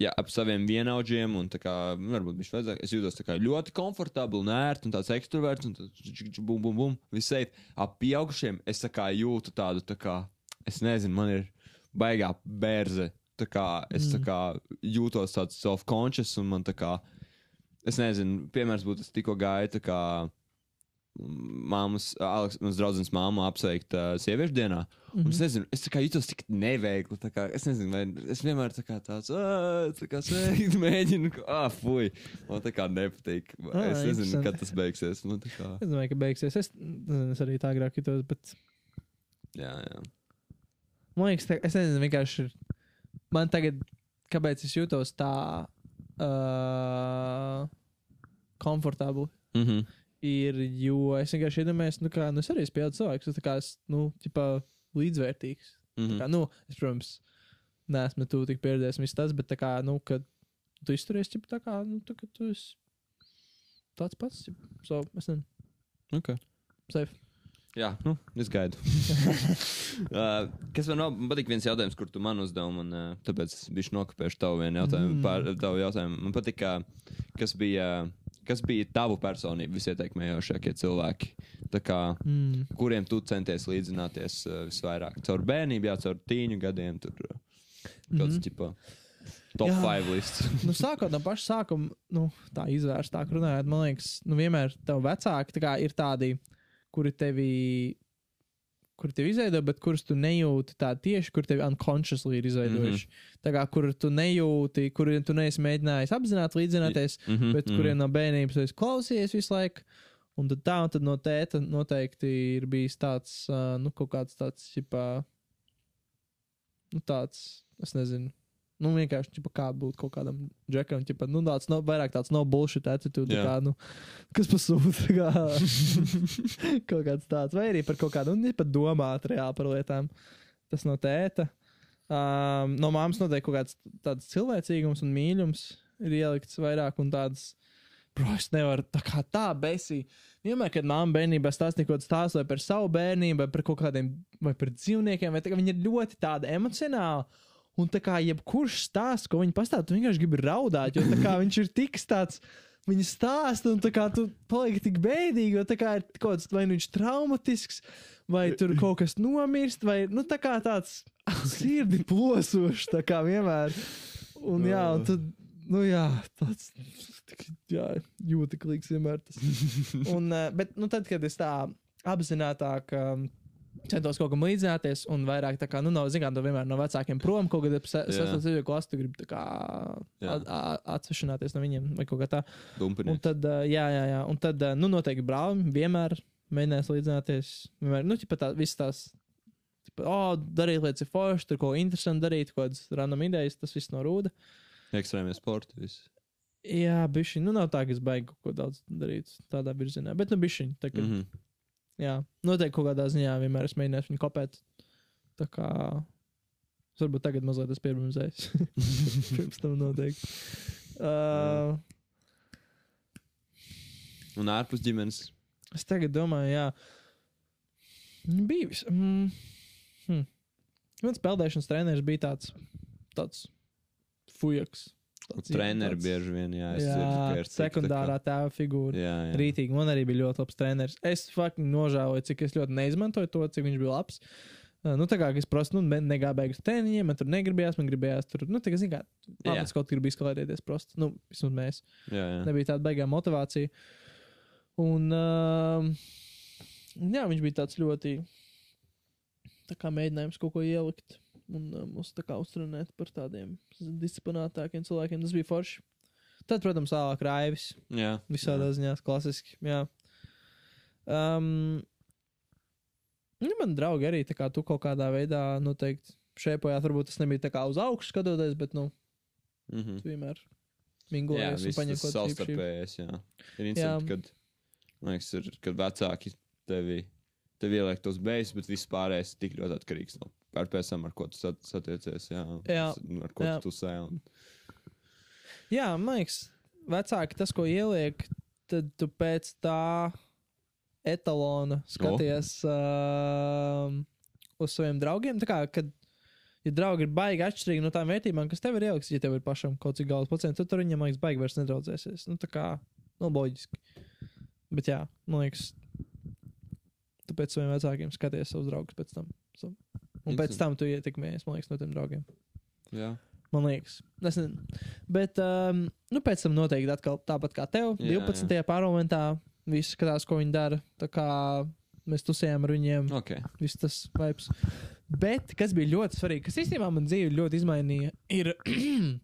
ja ap saviem vienaudžiem, un tā kā, varbūt viņš vajadzēja, es jūtos tā kā ļoti komfortabli un ērti, un tāds ekstraverts, un tāds bum, bum, bum, viss safe. Ap pieaugušiem es tā kā jūtu tādu, tā kā, es nezinu, man ir baigā bērze. Tā kā es tā kā jūtos tāds self-conscious, un man tā kā, es nezinu, piemērs būtu, es tikko gāju, tā kā, māmas, Aleks, mans draugs māmu apsveikt uh, sieviešu dienā. Mm -hmm. Es nezinu, es kā jutos tik neveikli. Kā, es nezinu, vai es vienmēr tā kā tāds, "Ā, tā kā sveikt, mēģinu, ah, fuj. Man tā kā nepatīk. Ā, Es nezinu, kad tas beigsies. Man kā, Es domāju, ka beigsies. Es, nezinu, es arī tā agrāk jutos, bet jā, jā. man liekas, tā, es nezinu, vienkārši. Man tagad, kāpēc es jūtos tā uh, komfortabli, Mm -hmm. ir, jo es vienkārši iedomājos, nu, kā, nu, es arī esmu pieaugušs cilvēks, es kā, es, nu, tipā līdzvērtīgs. Mm -hmm. Kā, nu, es, protams, neesmu tu tik pieredzējis viss tas, bet kā, nu, kad tu izturies, ķip, tā kā, nu, tā, ka tu esi tāds pats, ķip, so, es nezinu, okay. safe. Jā, nu, es gaidu. uh, kas man nav, man patīk viens jautājums, kur tu man uzdevi, un uh, tāpēc es biju nokopējuši tavu vienu jautājumu. Mm. Mm. Par tavu jautājumu. Man patīk, kas bija, kas bija tavu personību visieteikmējošākie cilvēki, tā kā, Mm. kuriem tu centies līdzināties uh, visvairāk. Caur bērnību, jā, caur tīņu gadiem, tur uh, kāds, Mhm. ķipa, top Jā. 5 lists. nu, sākot no paša sākuma, nu, tā izvērstāk runājot, man liekas, nu, vienmēr tev vecāki tā ir tādi, kuri tevi, kuri tevi izveido, bet kurus tu nejūti tā tieši, kur tevi unconsciously ir izveidojuši. Mm -hmm. Tā kā, kur tu nejūti, kuriem tu neesi mēģinājis apzināti līdzināties, Mm -hmm, bet kuriem no bērnības esi klausījies visu laiku. Un tad tā, un tad no tēta noteikti ir bijis tāds, uh, nu, kaut kāds tāds, ģipā, nu, tāds, es nezinu, nu, vienkārši, ģipā, kā būt kaut kādam džekam, ģipā, nu, tāds, no, vairāk tāds no bullshit attitude, Jā. yeah. kā, nu, kas pasūta, kā, kaut kāds tāds, vai arī par kaut kādu, nu, pat domāt reāli par lietām. Tas no tēta. Um, no māmas noteikti kaut kāds tāds cilvēcīgums un mīlums ir ielikts vairāk un tāds. Bro, es nevaru tā kā tā besī. Vienmēr, kad mamma bērnībā stāstīja kaut kādu stāstu vai par savu bērnību, vai par kaut kādiem, vai par dzīvniekiem, vai tā, viņa ir ļoti tāda emocionāla. Un tā kā jebkurš stāsts, ko viņa pastāv, tu vienkārši gribi raudāt, jo viņš ir tik tāds. Viņa stāsta, un tā kā tu paliki tik bēdīgi, jo tā kā ir kaut kāds, vai nu viņš traumatisks, vai tur kaut kas nomirst, vai nu tā kā tāds sirdi plosošs, tā kā vienmēr. Un jā, un tad, nu jā, tāds, jā, jūtiklīgs vienmēr tas. Un, eh, bet, nu tad, kad es tā apzinātāk um, centos kaut kam līdzināties, un vairāk tā kā, nu, nav, zinām, to vienmēr no vecākiem prom, kaut kad ap se- Jā. sestos vidēju klasu, tu gribi tā kā Jā. at- a- atsvešināties no viņiem vai kaut kā tā. Un Dumpinieks. tad, jā, jā, jā, un tad, nu, noteikti brālim vienmēr mēģinās līdzināties. Vienmēr, nu, tā, visas tās, ķipa, o, oh, darīt lietas ir forši, tur ko interesanti darīt, kaut kādas random idejas, tas viss no rūda. Ekstrēmie sporti. Viss. Jā, bišķi, nu, nav tā, ka es baigi kaut ko daudz darīt tādā virzienā, bet, nu, bišķi, tā kā, Mm -hmm. -hmm. jā, noteikti kaut kādā ziņā vienmēr es mēģināšu viņu kopēt. Tā kā, es varbūt tagad mazliet esmu pieredzējis. Pirms tam noteikti. Uh, Un ārpus ģimenes. Es tagad domāju, jā, Nu, bija. vis- Mm, hm. Mans peldēšanas treneris bija tāds, tāds fujaks. Tāds, jā, Treneri tāds- bieži vien, jā, Jā, dzirdu, ir cik tā sekundārā tēva figūra. kā- Jā, jā. Rītīgi, man arī bija ļoti labs treneris. Es fucking nožēloju, cik es ļoti neizmantoju to, cik viņš bija labs. Uh, Nu, tā kā es prasu, nu, ne- negāju beigas treniņiem, man tur negribējās, man gribējās tur, nu, tā kā, zin kā, Jā. pamats kaut kur bija skalēties prosti. Nu, vismaz mēs. jā, jā. Nebija tāda baigā motivācija. Un, uh, jā, viņš bija tāds ļoti, tā kā mēģinājums kaut ko ielikt un uh, mūs tā kā uzrunāt par tādiem disciplinētākiem cilvēkiem. Tas bija forši. Tad, protams, vēlāk raivis. jā. Visādā ziņā klasiski. Jā. Um, nu, man draugi arī tā kā tu kaut kādā veidā noteikti šēpojāt. Varbūt tas nebija tā kā uz augšu skatoties, bet nu, Mhm. tu vienmēr Jā, mingojās un paņem kaut ko tādu. savstarpējais, jā. Ir interesanti, kad, man liekas, ir, kad vecāki tevi, tevi ieliek tos beigas, bet viss pārējais ir tik ļoti atkarīgs no ar pēc tam, ar ko tu sat- satiecies, jā. Jā, Ar ko jā. tu sēji. un- Jā, man liekas, vecāki tas, ko ieliek, tad tu pēc tā etalona skaties uh, uz saviem draugiem. Tā kā, kad ja draugi ir baigi atšķirīgi no tām vērtībām, kas tev ir ieliks, ja tev ir pašam kaut cik galvas procents, tad tur viņam, liekas, baigi vairs nedraudzēsies. Nu, tā kā, nu, loģiski. Bet jā, man liekas, tu pēc saviem vecākiem skaties savus draugus pēc tam. So. Un pēc tam tu ietekmējies, man liekas, no tiem draugiem. Jā. Man liekas, es nezinu. Bet, um, nu, pēc tam noteikti atkal tāpat kā tev, Jā, 12. parlamentā, visi skatās, ko viņi dara. Tā kā mēs tusējām ar viņiem, Ok. viss tas vibes. Bet, kas bija ļoti svarīgi, kas īstenībā man dzīvi ļoti izmainīja, ir,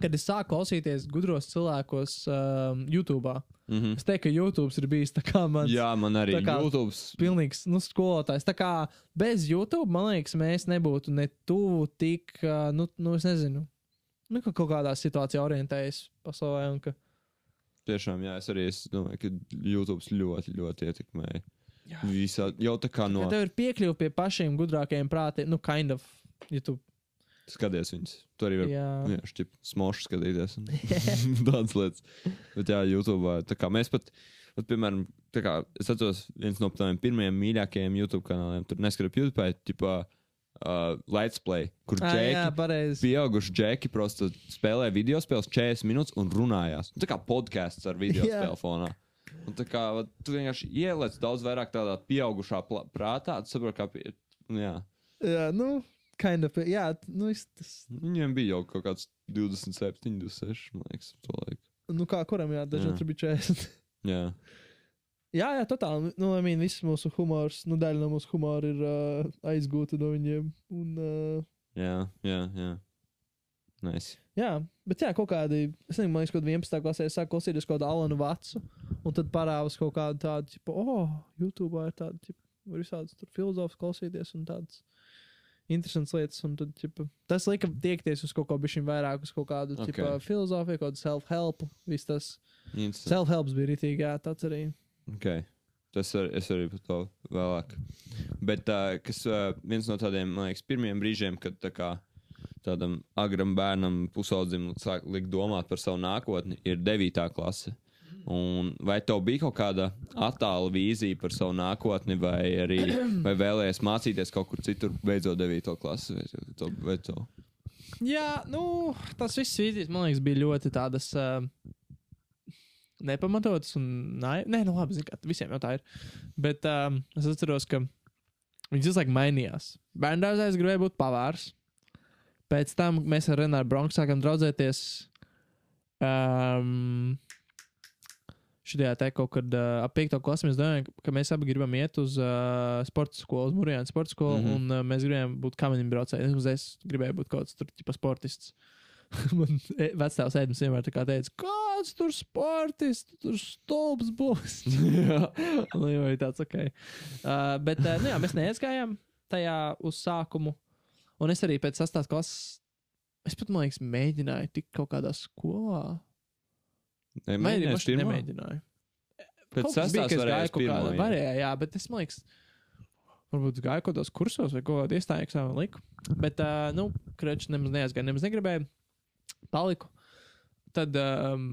kad es sāku klausīties gudros cilvēkos um, YouTube. Mhm. Es teiktu, ka YouTube ir bijis tā kā mans Jā, man arī kā- YouTube. pilnīgs nu, skolotājs. Tā kā bez YouTube, man liekas, mēs nebūtu ne tuvu tik, uh, nu, nu es nezinu, nu, ka kaut kādā situācijā orientējas pasaulē. Un, ka, Tiešām, jā, es arī es domāju, ka YouTube ļoti, ļoti ietekmēja. Jā. Visā, jau tā kā no no... Tev ir piekļuve pie pašiem gudrākajiem prātiem, nu, kind of. Ja tu, skaties viņas. Tu arī vari jā, Jā, smošu skatīties. un Tādas lietas. Bet jā, YouTube. Tā kā mēs pat, pat piemēram, kā es atceros, viens no tādiem pirmajiem mīļākajiem YouTube kanāliem, tur neskatu PewDiePie, tipā uh, Let's Play, kur ah, džeki, pieauguši džeki prosta spēlē video spēles 40 minūtes un runājās. Nu, Tā kā podkāsts ar video Jā. spēlu fonā. Un tā kā tu vienkārši ieliec daudz vairāk tādā pieaugušā prātā, tu saproti, kā pie, nu, jā. Jā, nu, kind of. Jā, nu, es, tas, Viņiem bija jau kaut kāds 27, 26, man liekas, to laiku. nu kā kuram, jā, Jā. tur bija 40. Jā. jā, jā, totāli. Nu, I mean, viss mūsu humors, nu, daļa no mūsu humora ir uh, aizgūta no viņiem. Un, uh, Jā, jā, jā. Nice. Jā, bet jā, kaut kādi, es nezinu, man liekas, kaut kādā 11. klasē es sāku klausīties kaut kādu Alanu Vatsu, un tad parādās kaut kāda tāda, tipo, oh, YouTube ir tāda, tipo, var visādas tur filozofas klausīties un tādas interesantas lietas, un tad, tipo, tas lika tiekties uz kaut ko bišķiņ vairāk, uz kaut kādu, Ok. okay. tipo, filozofiju, kādu self-help, viss tas. Self-helps bija rītīgi, jā, tāds arī. Okay. Tas ar, es arī par to vēlāk. Bet uh, kas uh, viens no tādiem, man liekas, pirmiem brīžiem, kad tā kā tādam agram bērnam, pusaudzim, sāk likt domāt par savu nākotni, ir 9. klase. Un vai tev bija kaut kāda attāla vīzija par savu nākotni, vai arī vai vēlējies mācīties kaut kur citur, beidzot 9. klasi? Vai, to, vai to? Jā, nu, tas viss vīzijas, man liekas, bija ļoti tādas uh, nepamatotas un. Nē, nu labi, zinu, visiem jau tā ir. Bet um, es atceros, ka viņas visu laiku mainījās. Bērngārzā es gribēju būt pavārs. Pēc tam mēs ar Renāru Bronku sākām draudzēties. Um, Šajā te kaut kad uh, ap 5. klasē mēs domājām, ka mēs abi gribam iet uz uh, sporta skolu, uz Mūrjāna sporta skolu, mm. -hmm. un uh, mēs gribējām būt kamiņu braucēji. Es, es gribēju būt kaut kāds tur, tipa sportists. Man e- vecāks ēdams vienmēr tā kā teica, kāds tur sportists, tur stulbs būs. Jā. Jau ir tāds, ok. Uh, bet, uh, nu jā, mēs neaizgājām tajā uz sākumu. Un es arī pēc sastās klases, es pat, man liekas, mēģināju tikt kaut kādā skolā. Paši pirmā? nemēģināju. Pēc es varēja kaut kādā, jā. varēja, jā, bet es, man liekas, varbūt gāju kaut kādos kursos vai kaut kādā iestājā eksāmenā liku. Bet, uh, nu, krečs nemaz neaizgāju, nemaz negribēju. Paliku. Tad um,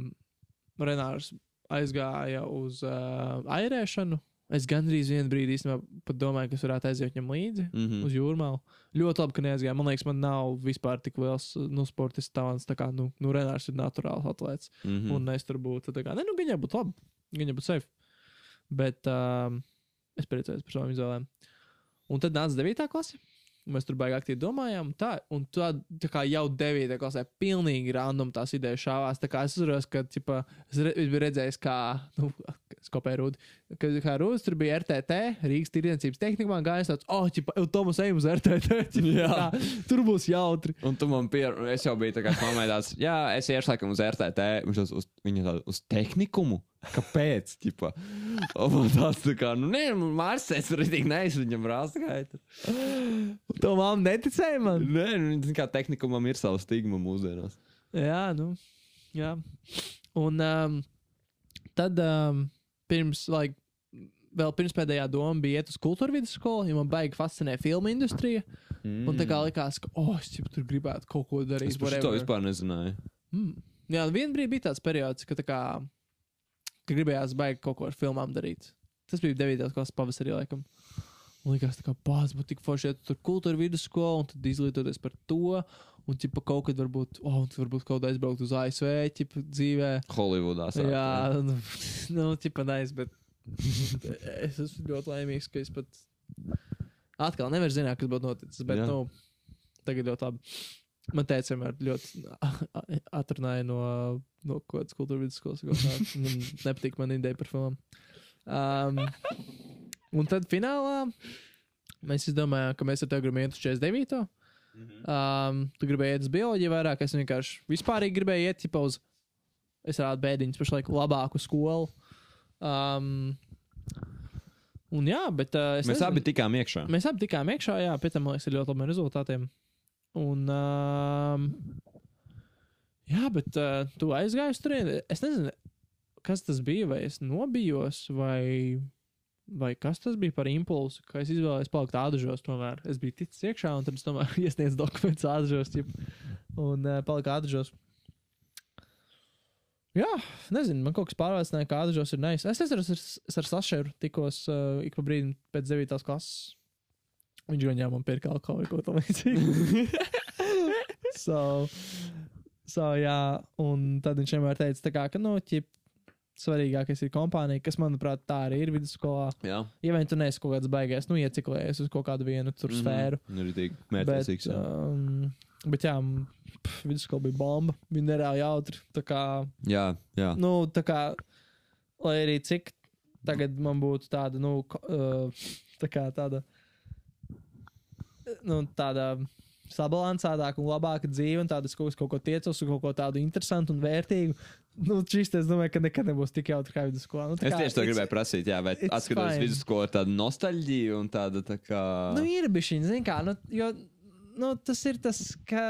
Renārs aizgāja uz uh, airēšanu. Es gandrīz vienu brīdi īstenībā pat domāju, ka es varētu aiziet viņam līdzi Mhm. uz jūrmālu. Ļoti labi, ka neaizgāju. Man liekas, man nav vispār tik liels nu, sportists talants. Tā kā, nu, nu Renārs ir naturāls atlēts. Mhm. Un es tur būtu kā, ne, nu, viņai būtu labi. Viņai būtu safe. Bet um, es priecājos par savām izvēlēm. Un tad nāca 9. klase. Mēs tur baigi aktīvi domājām. Tā, un tā, tā kā jau 9. klasē, pilnīgi random tās idejas šāvās. Tā kā es saprotu, ka re, es biju redzējis, kā, nu, es kopēju Rūdu, ka, kā Rūdas tur bija RTT, Rīgas tirdzniecības tehnikā, gājis tāds, oh, ķipa, Tomas, ejam uz RTT. Ķipa, Jā. tā, tur būs jautri. Un tu man pierādīji, es jau biju tā kā tāds, jā, es iešu laikam uz RTT, viņš tas uz, viņa tādu uz tehnikumu. Kāpēc? Ķipa? Un man tāds tā kā, nu, nē, man Mārcis ir rītīgi neis, viņam rāstgaita. To māmu neticēja man. Nē, nu, kā tehnikumam ir sava stigma mūsdienās. Jā, nu, jā. Un um, tad um, pirms, like, vēl pirms pēdējā doma bija iet uz kultūra vidusskolu, jo man baigi fascinē filmu industrija. Mm. Un tā kā likās, ka, oh, es jau tur gribētu kaut ko darīt. Es par to vispār nezināju. Mm. Jā, vienā brīdī bija tāds periods, ka, tā kā, ka gribējās baigi kaut ko ar filmām darīt. tas bija 9. klases pavasarī, laikam. Un likās, ka pats būtu tik forši, ja tu tur kultūra vidusskola un tad izglītoties par to. Un, ķipa, kaut kad varbūt, oh, tu varbūt kaut kā aizbraukt uz ASV, ķipa, dzīvē. Holivudā. sāk, Jā, nu, nu ķipa, nais, bet es esmu ļoti laimīgs, ka es pat atkal nevaru zināt, kas būtu noticis. Bet, Jā. nu, tagad ļoti labi. Man teica, vienmēr ļoti atrunāja no, no kaut kādas kultūra vidusskolas. kaut nepatīk man ideja par filmām. Um, un tad finālā mēs izdomājām, ka mēs ar tevi gribam iet uz 49. Um, tu gribēji iet uz bioloģiju vairāk, es vienkārši vispārīgi gribēju iet ķipa uz, es rādu bēdiņas, pašlaik labāku skolu. Um, un jā, bet uh, es Mēs nezinu- abi tikām iekšā. Mēs abi tikām iekšā, jā, pēc tam, man liekas, ir ļoti labiem rezultātiem. Un, um, jā, bet uh, tu aizgāji uz turieni. Es nezinu, kas tas bija, vai es nobijos, vai, vai kas tas bija par impulsu, ka es izvēlējos palikt ādažos. Tomēr es biju ticis iekšā, un tad es tomēr iesniedzu dokumentus ādažos, ķip, un uh, paliku ādažos. Jā, nezinu, man kaut kas pārliecināja, ka ādažos ir nais. Es nezinu, es es ar Sašeru tikos uh, ik pa brīdim pēc 9. klases. Viņš gan jau man pirka alkoholu vai ko tamlīdzīgu. so, so, jā, un tad viņš vienmēr teica, kā, ka, nu, ķip, svarīgākais ir kompānija, kas, manuprāt, tā arī ir vidusskolā. Jā, Ja vien tu neesi kaut kāds baigais, nu, ieciklējies uz kaut kādu vienu tur Mhm. sfēru. Nu, ir tik Bet, mērķiecīgs. jā. um, bet jā, pf, vidusskola bija bomba. Viņa nereāli jautri. Tā kā, Jā, jā. nu, tā kā, lai arī cik tagad man būtu tāda, nu, uh, tā kā tāda, nu, tāda sabalansētāka un labāka dzīve, un tādas kaut, kaut ko tiecos, un kaut ko tādu interesantu un vērtīgu. Nu, šis, es domāju, ka nekad nebūs tik jautri kā vidusskolā. Nu, tā Es kā tieši to gribēju prasīt, jā, it's atskatoties vidusskolu, tāda nostalģija un tāda tā kā. Nu, ir bijusi, zināmā kā, nu, jo nu, tas ir tas, ka.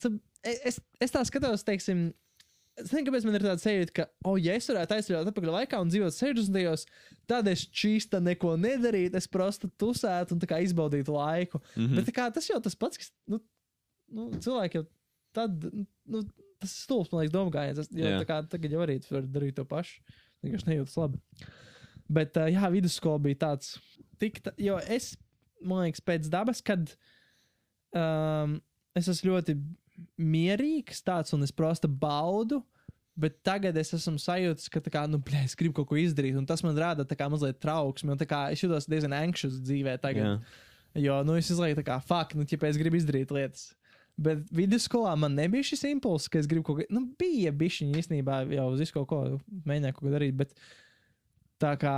Tu, es, es tā skatos, teiksim, es nezinu, kāpēc man ir tāds sajūta, ka, oh, ja es varētu aizceļot atpakaļ laikā un dzīvot 60. gados, tad es čīsta neko nedarītu, es prosta tusētu un kā izbaudītu laiku. Mm. -hmm. Bet kā, tas jau tas pats, kas, nu, nu cilvēki jau tad, nu, tas ir stulbs, man liekas, domājies. Es tā kā tagad jau arī tu vari darīt to pašu. Vienkārši nejūtas labi. Bet, uh, jā, vidusskola bija tāds, tik, tā, jo es, man liekas, pēc dabas, kad um, es esmu ļoti mierīgs tāds un es prosta baudu. Bet tagad es esmu sajūtis, ka, kā, nu, blē, es gribu kaut ko izdarīt, un tas man rada tā kā mazliet trauksmi. kā Es jūtos diezgan anxious dzīvē tagad. Jā. Jo, nu, es izlaiku tā kā, fuck, nu, ja es gribu izdarīt lietas. Bet vidusskolā man nebija šis impulss, ka es gribu kaut ko, nu, bija bišķiņa īstenībā jau uz visu kaut ko, mēģināju kaut ko darīt, bet tā kā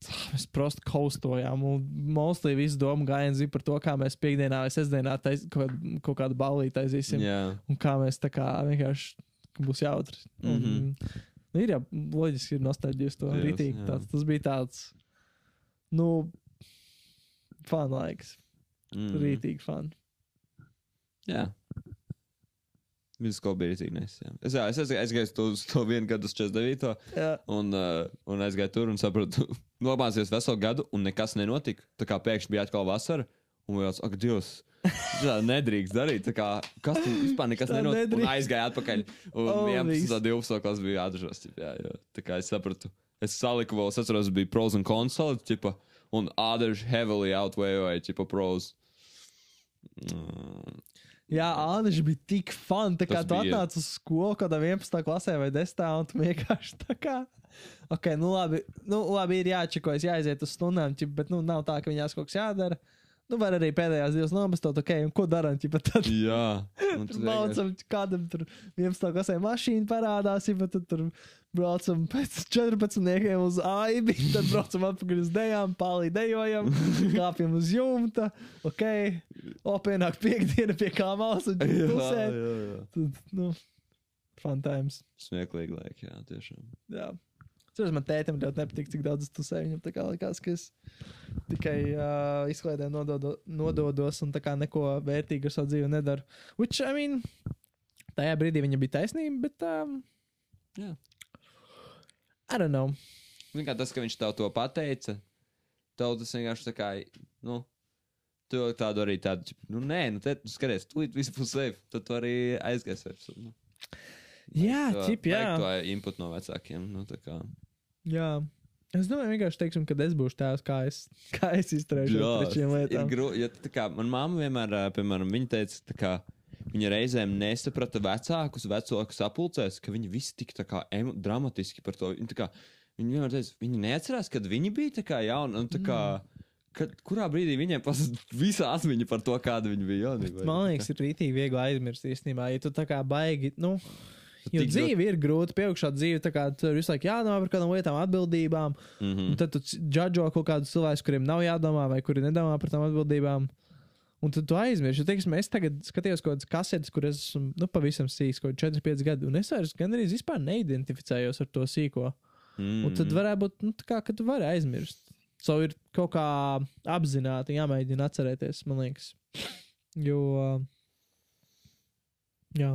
mēs prosti kaustojām, un mostly visu domu gājienu bija par to, kā mēs piekdienā vai sestdienā tais, kaut, kaut kādu ballīti taisīsim, Jā. un kā mēs tā kā vienkārši būs jautri. Un, mm Mhm. -hmm. nu, ir jau loģiski, ir uz to rītīgi. jā. Tāds, tas bija tāds, nu, fun laiks. Mm. Rītīgi fun. Jā. Vidusskola bija. Jā. Es, jā, es aizgāju, uz to vienu gadu uz 49. Jā. Un, uh, un aizgāju tur un sapratu, nomācījos veselu gadu, un nekas nenotika. Tā kā pēkšņi bija atkal vasara, un vēl ak, Dievs! Tā nedrīkst darīt. Tā kā, kas tur vispār nekas nenotika? Aizgāju atpakaļ. Un Oh, 11. viss. un 12. klases bija atžos. Jā, jā. Tā kā es sapratu. Es saliku vēl, es atceros, bija pros un konsoli, tipa, un others heavily outweigh, tipa, pros. Mm, Jā, Ādaņš bija tik fun. Tā kā Tas tu bija. atnāc uz skolu kaut kādā 11. klasē vai 10. un tu vienkārši tā kā. Ok, nu labi, nu labi ir jāčekojas, jāaiziet uz stundām, ķip, bet nu nav tā, ka viņās kaut kas jādara. Nu, var arī pēdējās divas nobastot, ok, un ko darām, jā. Tur braucam, kādam tur 11. klasē mašīna parādās, ja tad tur braucam pēc 14. uz aibi, tad braucam atpakaļ uz dejām, pāri dejojam, kāpjam uz jumta, ok, o, pienāk piekdiena pie kā malas un pusē. Tad, nu, fun times. Smieklīgi laiki, jā, tiešām. Jā. Cerams, man tētim ļoti nepatīk, cik daudz es tusēju. Viņam tā kā likās, ka es tikai uh, izklaidē nododo, nododos un tā kā neko vērtīgu ar savu dzīvi nedaru. Which, I mean, tajā brīdī viņa bija taisnība, bet. Um, Jā. I don't know. Zini, kā tas, ka viņš tev to pateica, tev tas vienkārši tā kā, nu, tu jau tādu arī tādu, nu, nē, nu, te, tu skaties, tu viss būs safe, tad tu arī aizgāsi vairs. Nu, Jā, to- ķip, jā. To input no vecākiem, nu, tā kā. Jā. Es domāju, vienkārši teiksim, kad es būšu tēvs, kā es, kā es izturēšu Jā, pret ir lietām. grūti. Ja, tā kā, man mamma vienmēr, piemēram, viņa teica, tā kā, viņa reizēm nesaprata vecākus, vecākus apulcēs, ka viņi visi tik emo, dramatiski par to. Viņa, tā kā, viņa vienmēr teica, viņi neatcerās, kad viņi bija tā kā jauni. Un, tā kā, kad, kurā brīdī viņiem pazuda visa atmiņa par to, kāda viņi bija jaunībā. Man liekas, ir rītīgi viegli aizmirst īstenībā, ja tu tā kā baigi. Nu, Jo dzīve ir grūta, pieaugšā dzīve, tā kā tur visu laiku jādomā par kādām lietām, atbildībām. Mm -hmm. Tad tu džudžo kaut kādus cilvēkus, kuriem nav jādomā, vai kuri nedomā par tām atbildībām. Un tad tu aizmirsti. Teiksim, es tagad skatījos kaut kādas kasetes, kuras esmu nu, pavisam sīks, kaut 4, 5 gadi, un es vairs gandrīz vispār neidentificējos ar to sīko. mm Un tad varētu būt, nu, tā kā, ka tu vari aizmirst. So ir kaut kā apzināti jāmēģina atcerēties, man liekas. Jo, jā,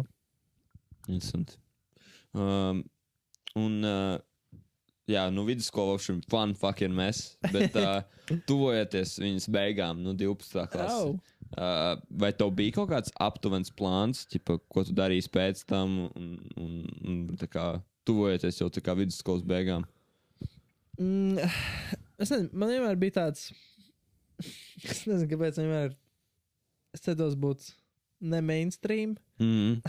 Interesanti. Um, un, uh, jā, nu, vidusskolā šim fun fucking mēs, bet uh, tuvojoties viņas beigām, nu, 12. klasē. Au. Uh, vai tev bija kaut kāds aptuvens plāns, ķipa, ko tu darīsi pēc tam, un, un, un tā kā tuvojoties jau kā vidusskolas beigām? Mm, es nezinu, man vienmēr bija tāds. Es nezinu, kāpēc vienmēr. Es centos būt ne mainstream. Mm.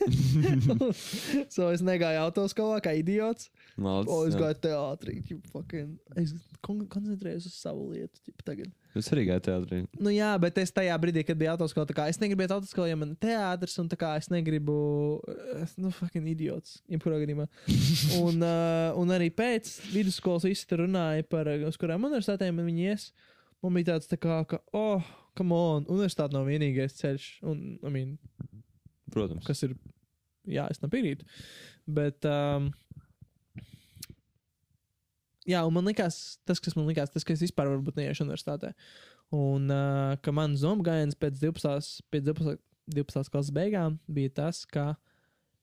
so es negāju autoskolā kā idiots. Malds, O, es gāju teātrī. ķip, fucking- Es kon koncentrējos uz savu lietu. ķip, Tagad. Es arī gāju teātrī. Nu, jā, bet es tajā brīdī, kad biju autoskolā, tā kā es negribu iet autoskolā, ja man ir teātris, un tā kā es negribu. Es, nu, fucking idiots. Jebkurā gadījumā. un, uh, un arī pēc vidusskolas visi tur runāja par, uh, uz kurām universitātēm viņi ies. Man bija tāds, tā kā, ka, oh, come on, universitāte nav vienīgais ceļš. Un, I mean, Protams. kas ir, jā, es nepiekrītu. Bet, um, jā, un man likās, tas, kas man likās, tas, ka es vispār varbūt neiešu universitātē. Un uh, ka man zomgājiens pēc 12. Pēc 12. 12. klases beigām bija tas, ka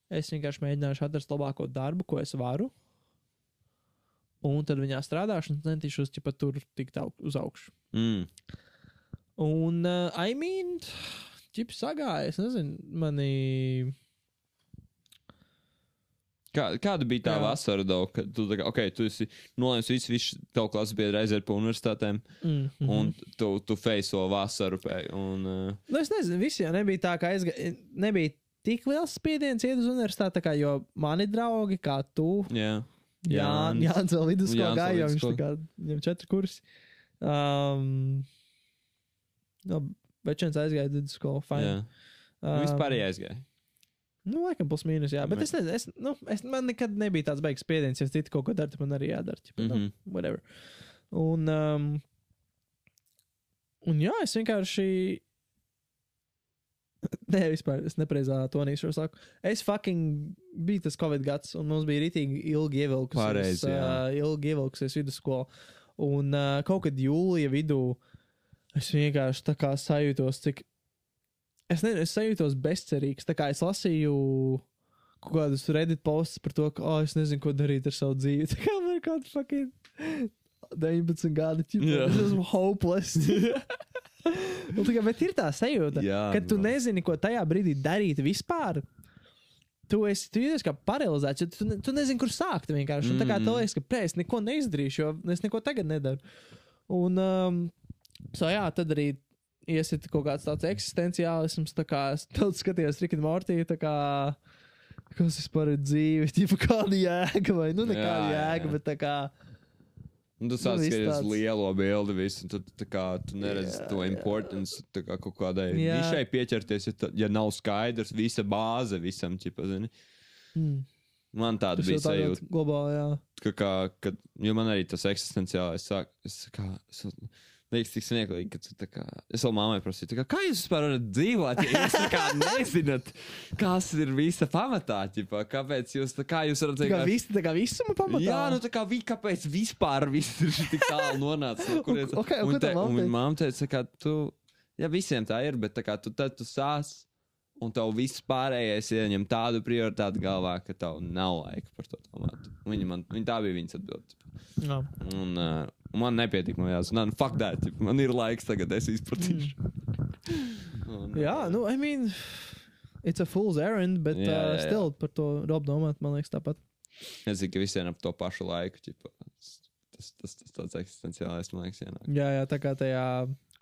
es vienkārši mēģināšu atrast labāko darbu, ko es varu. Un tad viņā strādāšu un centīšos ķipa tur tikt uz augšu. Mm. Un, uh, I mean, ķip sagāja, es nezinu, mani. Kā, kāda bija tā Jā. vasara, Dau, kad tu, kā, okay, tu esi nolēmis, visi, visi tavu klases biedri aiziet pa universitātēm, Mm, mm -hmm. un tu, tu feiso vasaru. Pēc, un, uh, Nu, es nezinu, visi jau nebija tā, ka aizgāja. Nebija tik liels spiediens iet uz universitāti, tā kā, jo mani draugi, kā tu, jā, Jā, Jānis. Jānis vēl vidusskolā gāja, viņš tā kā viņam četri kursi. Um, no, Bečens aizgāja vidusskolu. jā. fine. Um, Vispār aizgāja. Nu, laikam, plus mīnus, jā. Bet es nezinu, es, nu, es, man nekad nebija tāds beigas spiediens, ja citi kaut ko dara, tad man arī jādara. Ķipa, mm Mhm. -hmm. nu, whatever. Un, um, un jā, es vienkārši. Nē, vispār es nepreizā to nīšu saku. Es fucking biju tas Covid gads, un mums bija rītīgi ilgi ievilkusies. Pareizi, jā. uh, ilgi ievilkusies vidusskola. Un uh, kaut kad jūlija vidū es vienkārši tā kā sajūtos, cik. Es nezinu, es sajūtos bezcerīgs. Tā kā es lasīju kaut kādus Reddit postus par to, ka, oh, es nezinu, ko darīt ar savu dzīvi. Tā kā man ir kaut kāda fucking 19 gadi, ķipa, Jā. es esmu hopeless. Un, tā kā, bet ir tā sajūta, Jā, ka tu bro. nezini, ko tajā brīdī darīt vispār. Tu esi tu jūties kā paralizēts, jo tu, ne- tu nezini, kur sākt vienkārši. Un, tā kā Mm. tev liekas, ka pēc es neko neizdarīšu, jo es neko tagad nedaru. Un, um, so, jā, tad arī iesit kaut kāds tāds eksistenciālisms, tā kā es daudz skatījos Rikina Mortī, tā kā, kas vispār ir dzīve, tipa kāda jēga, vai nu nekāda Jā, jā, jēga, jā. bet tā kā. Un tu Nu, sāc viss skatīties tāds. lielo bildi, visu, un tu, tā kā, tu neredzi Jā, to jā. importance tā kā kaut kādai Jā. nišai pieķerties, ja, ta, ja nav skaidrs, visa bāze visam, ķipa, zini. Mm, Man tāda bija sajūta, globāli, jā. ka, kā, kad, jo man arī tas eksistenciālais sāk, es kā, es, liekas tik smieklīgi, ka tu tā kā, es vēl mammai prasīju, kā, kā jūs vispār varat dzīvot, ja jūs kā nezināt, kas ir visa pamatā, ķipa, kāpēc jūs, tā kā jūs varat Tā kā vienkārši- visi, tā kā visuma pamatā. Jā, nu tā kā vi, kāpēc vispār viss ir tik tālu nonācis? No kurienes? Un- ok, un mamma un mamma teica, ka tu, jā, visiem tā ir, bet tā kā tu tad tu sās, un tev viss pārējais ieņem tādu prioritāti galvā, ka tev nav laika par to domāt. Viņa, man, viņa tā bija viņas atbilde. Jā. Un uh, man nepietika, man jāsaka, nu, fuck that, man ir laiks tagad, es izpratīšu. Un, Mm. Jā, nu, I mean, it's a fool's errand, bet Jā, uh, jā, jā. still par to Rob domāt, man liekas, tāpat. Es zinu, ka visiem ap to pašu laiku, ķipa, tas, tas, tas tāds eksistenciālais, man liekas, ienāk. Jā, jā, tā kā tajā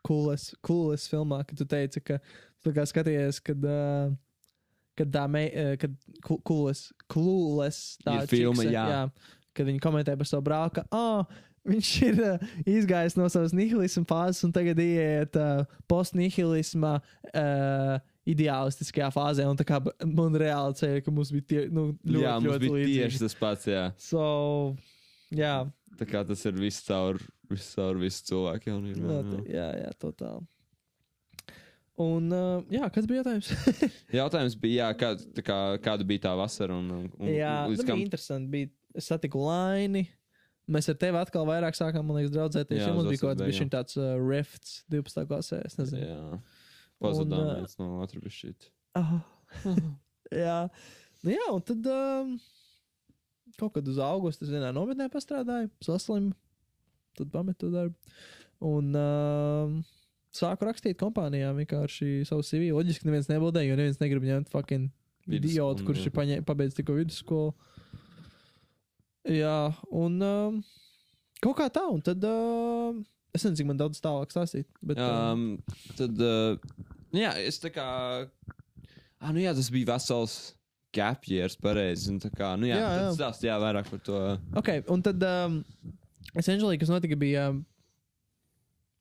coolas, coolas filmā, kad tu teici, ka tu kā skaties, kad, uh, kad tā mei, uh, kad coolas, coolas tā Ir filma, čikse, jā. jā. Kad viņi komentē par savu brāli, ka, oh, viņš ir uh, izgājis no savas nihilisma fāzes un tagad iet uh, postnihilisma. Uh, Ideālistiskajā fāzē, un kā man reāli ceļā, ka mums bija tie, nu, ļoti, jā, ļoti bija līdzīgi. tieši tas pats, jā. So, jā, Tā kā tas ir viss caur, visu cilvēku jaunību. jā, jā, tā- jā, jā totāli. Un, uh, jā, kas bija jautājums? Jautājums bija, jā, kā, kā, kāda bija tā vasara un, un, un jā, līdz tas bija kam interesanti. Bija, es satiku Laini. Mēs ar tevi atkal vairāk sākām, man liekas, draudzēties. Jā, Jā, mums bija kaut kāds bija tāds uh, rifts 12. klasē. Es nezinu. Jā, pazudām ā, viens no otru bišķīt. Oh. jā. Nu, jā, un tad um, kaut kad uz augustu es vienā nometnē pastrādāju, saslimu, tad pametu darbu. Un um, sāku rakstīt kompānijām vienkārši savu CV. Loģiski, neviens nebildēja, jo neviens negrib ņemt fucking idiotu, kurš ir pabeidz tikko vidusskolu. Jā, un um, kaut kā tā, un tad um, es nezinu, cik man daudz tālāk stāstīt. Bet, um, Um, tad, uh, nu jā, es tā kā. Ah, nu jā, tas bija vesels gap years, pareizi. un tā Kā, nu jā, Jā, jā, jā. Stāst, jā, vairāk par to. ok, un tad um, essentially, kas notika, bija. Um,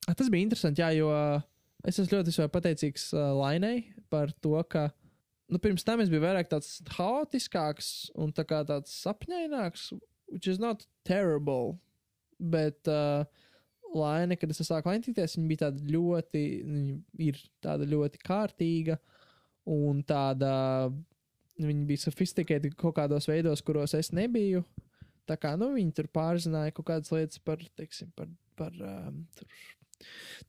ah, tas bija interesanti, jā, jo uh, es esmu ļoti pateicīgs uh, Lainai par to, ka. Nu, pirms tam es biju vairāk tāds haotiskāks un tā kā tāds sapņaināks, which is not terrible. Bet uh, Laina, kad es sāku laimīties, viņa bija tāda ļoti, viņa ir tāda ļoti kārtīga un tāda, viņa bija sofistikēta kaut kādos veidos, kuros es nebiju. Tā kā, nu, viņi tur pārzināja kaut kādas lietas par, teiksim, par, par um, tur,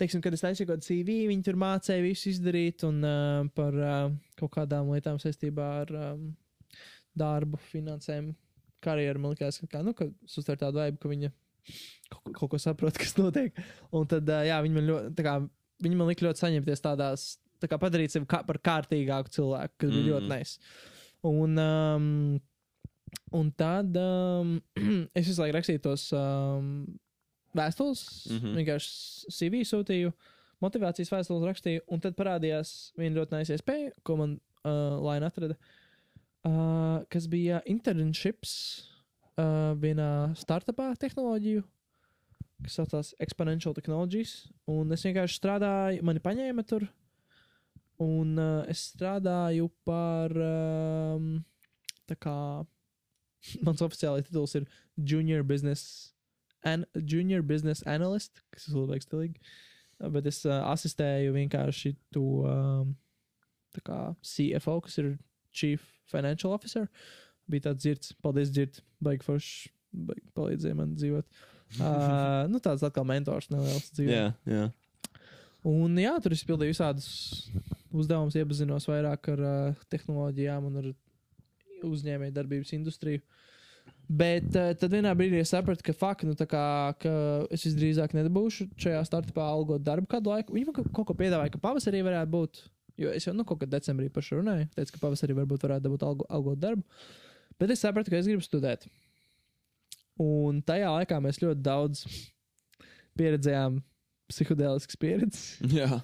teiksim, kad es taisīju kaut kādu CV, viņi tur mācīja visu izdarīt un uh, par uh, kaut kādām lietām saistībā ar um, darbu, finansēm, karjeru. Man liekas, ka, kā, nu, ka es uztveru tādu veidu, ka viņa kaut, kaut ko saprot, kas notiek. Un tad, jā, viņi man ļoti, kā, viņi man lika ļoti saņemties tādās, tā kā padarīt sevi kā, par kārtīgāku cilvēku, kas bija Mm. ļoti nice. Un, um, un tad um, es visu laiku rakstīju tos um, vēstules, mm. -hmm. vienkārši CV sūtīju, motivācijas vēstules rakstīju, un tad parādījās viena ļoti nice iespēja, ko man uh, Laina atrada, uh, kas bija internships uh, vienā startupā tehnoloģiju, kas saucās Exponential Technologies, un es vienkārši strādāju, mani paņēma tur, un uh, es strādāju par, um, tā kā, mans oficiālais tituls ir Junior Business, an, junior business Analyst, kas ļoti stilīgi, Uh, bet es uh, asistēju vienkārši to um, kā CFO, kas ir Chief Financial Officer. Bija tāds dzirds, paldies, dzird, baigi forši, baigi palīdzēja man dzīvot. Uh, nu, tāds atkal mentors neliels dzīvē. Jā, jā. Un jā, tur es pildīju visādus uzdevumus, iepazinos vairāk ar uh, tehnoloģijām un ar uzņēmēju darbības industriju. Bet uh, tad vienā brīdī es sapratu, ka, fuck, nu, tā kā, ka es visdrīzāk nedabūšu šajā startupā algot darbu kādu laiku. Viņi man kaut ko piedāvāja, ka pavasarī varētu būt. Jo es jau nu, kaut kad decembrī par šo runāju. Teicu, ka pavasarī varbūt varētu dabūt algo, algot darbu. Bet es sapratu, ka es gribu studēt. Un tajā laikā mēs ļoti daudz pieredzējām psiholoģiskas pieredzes. jā.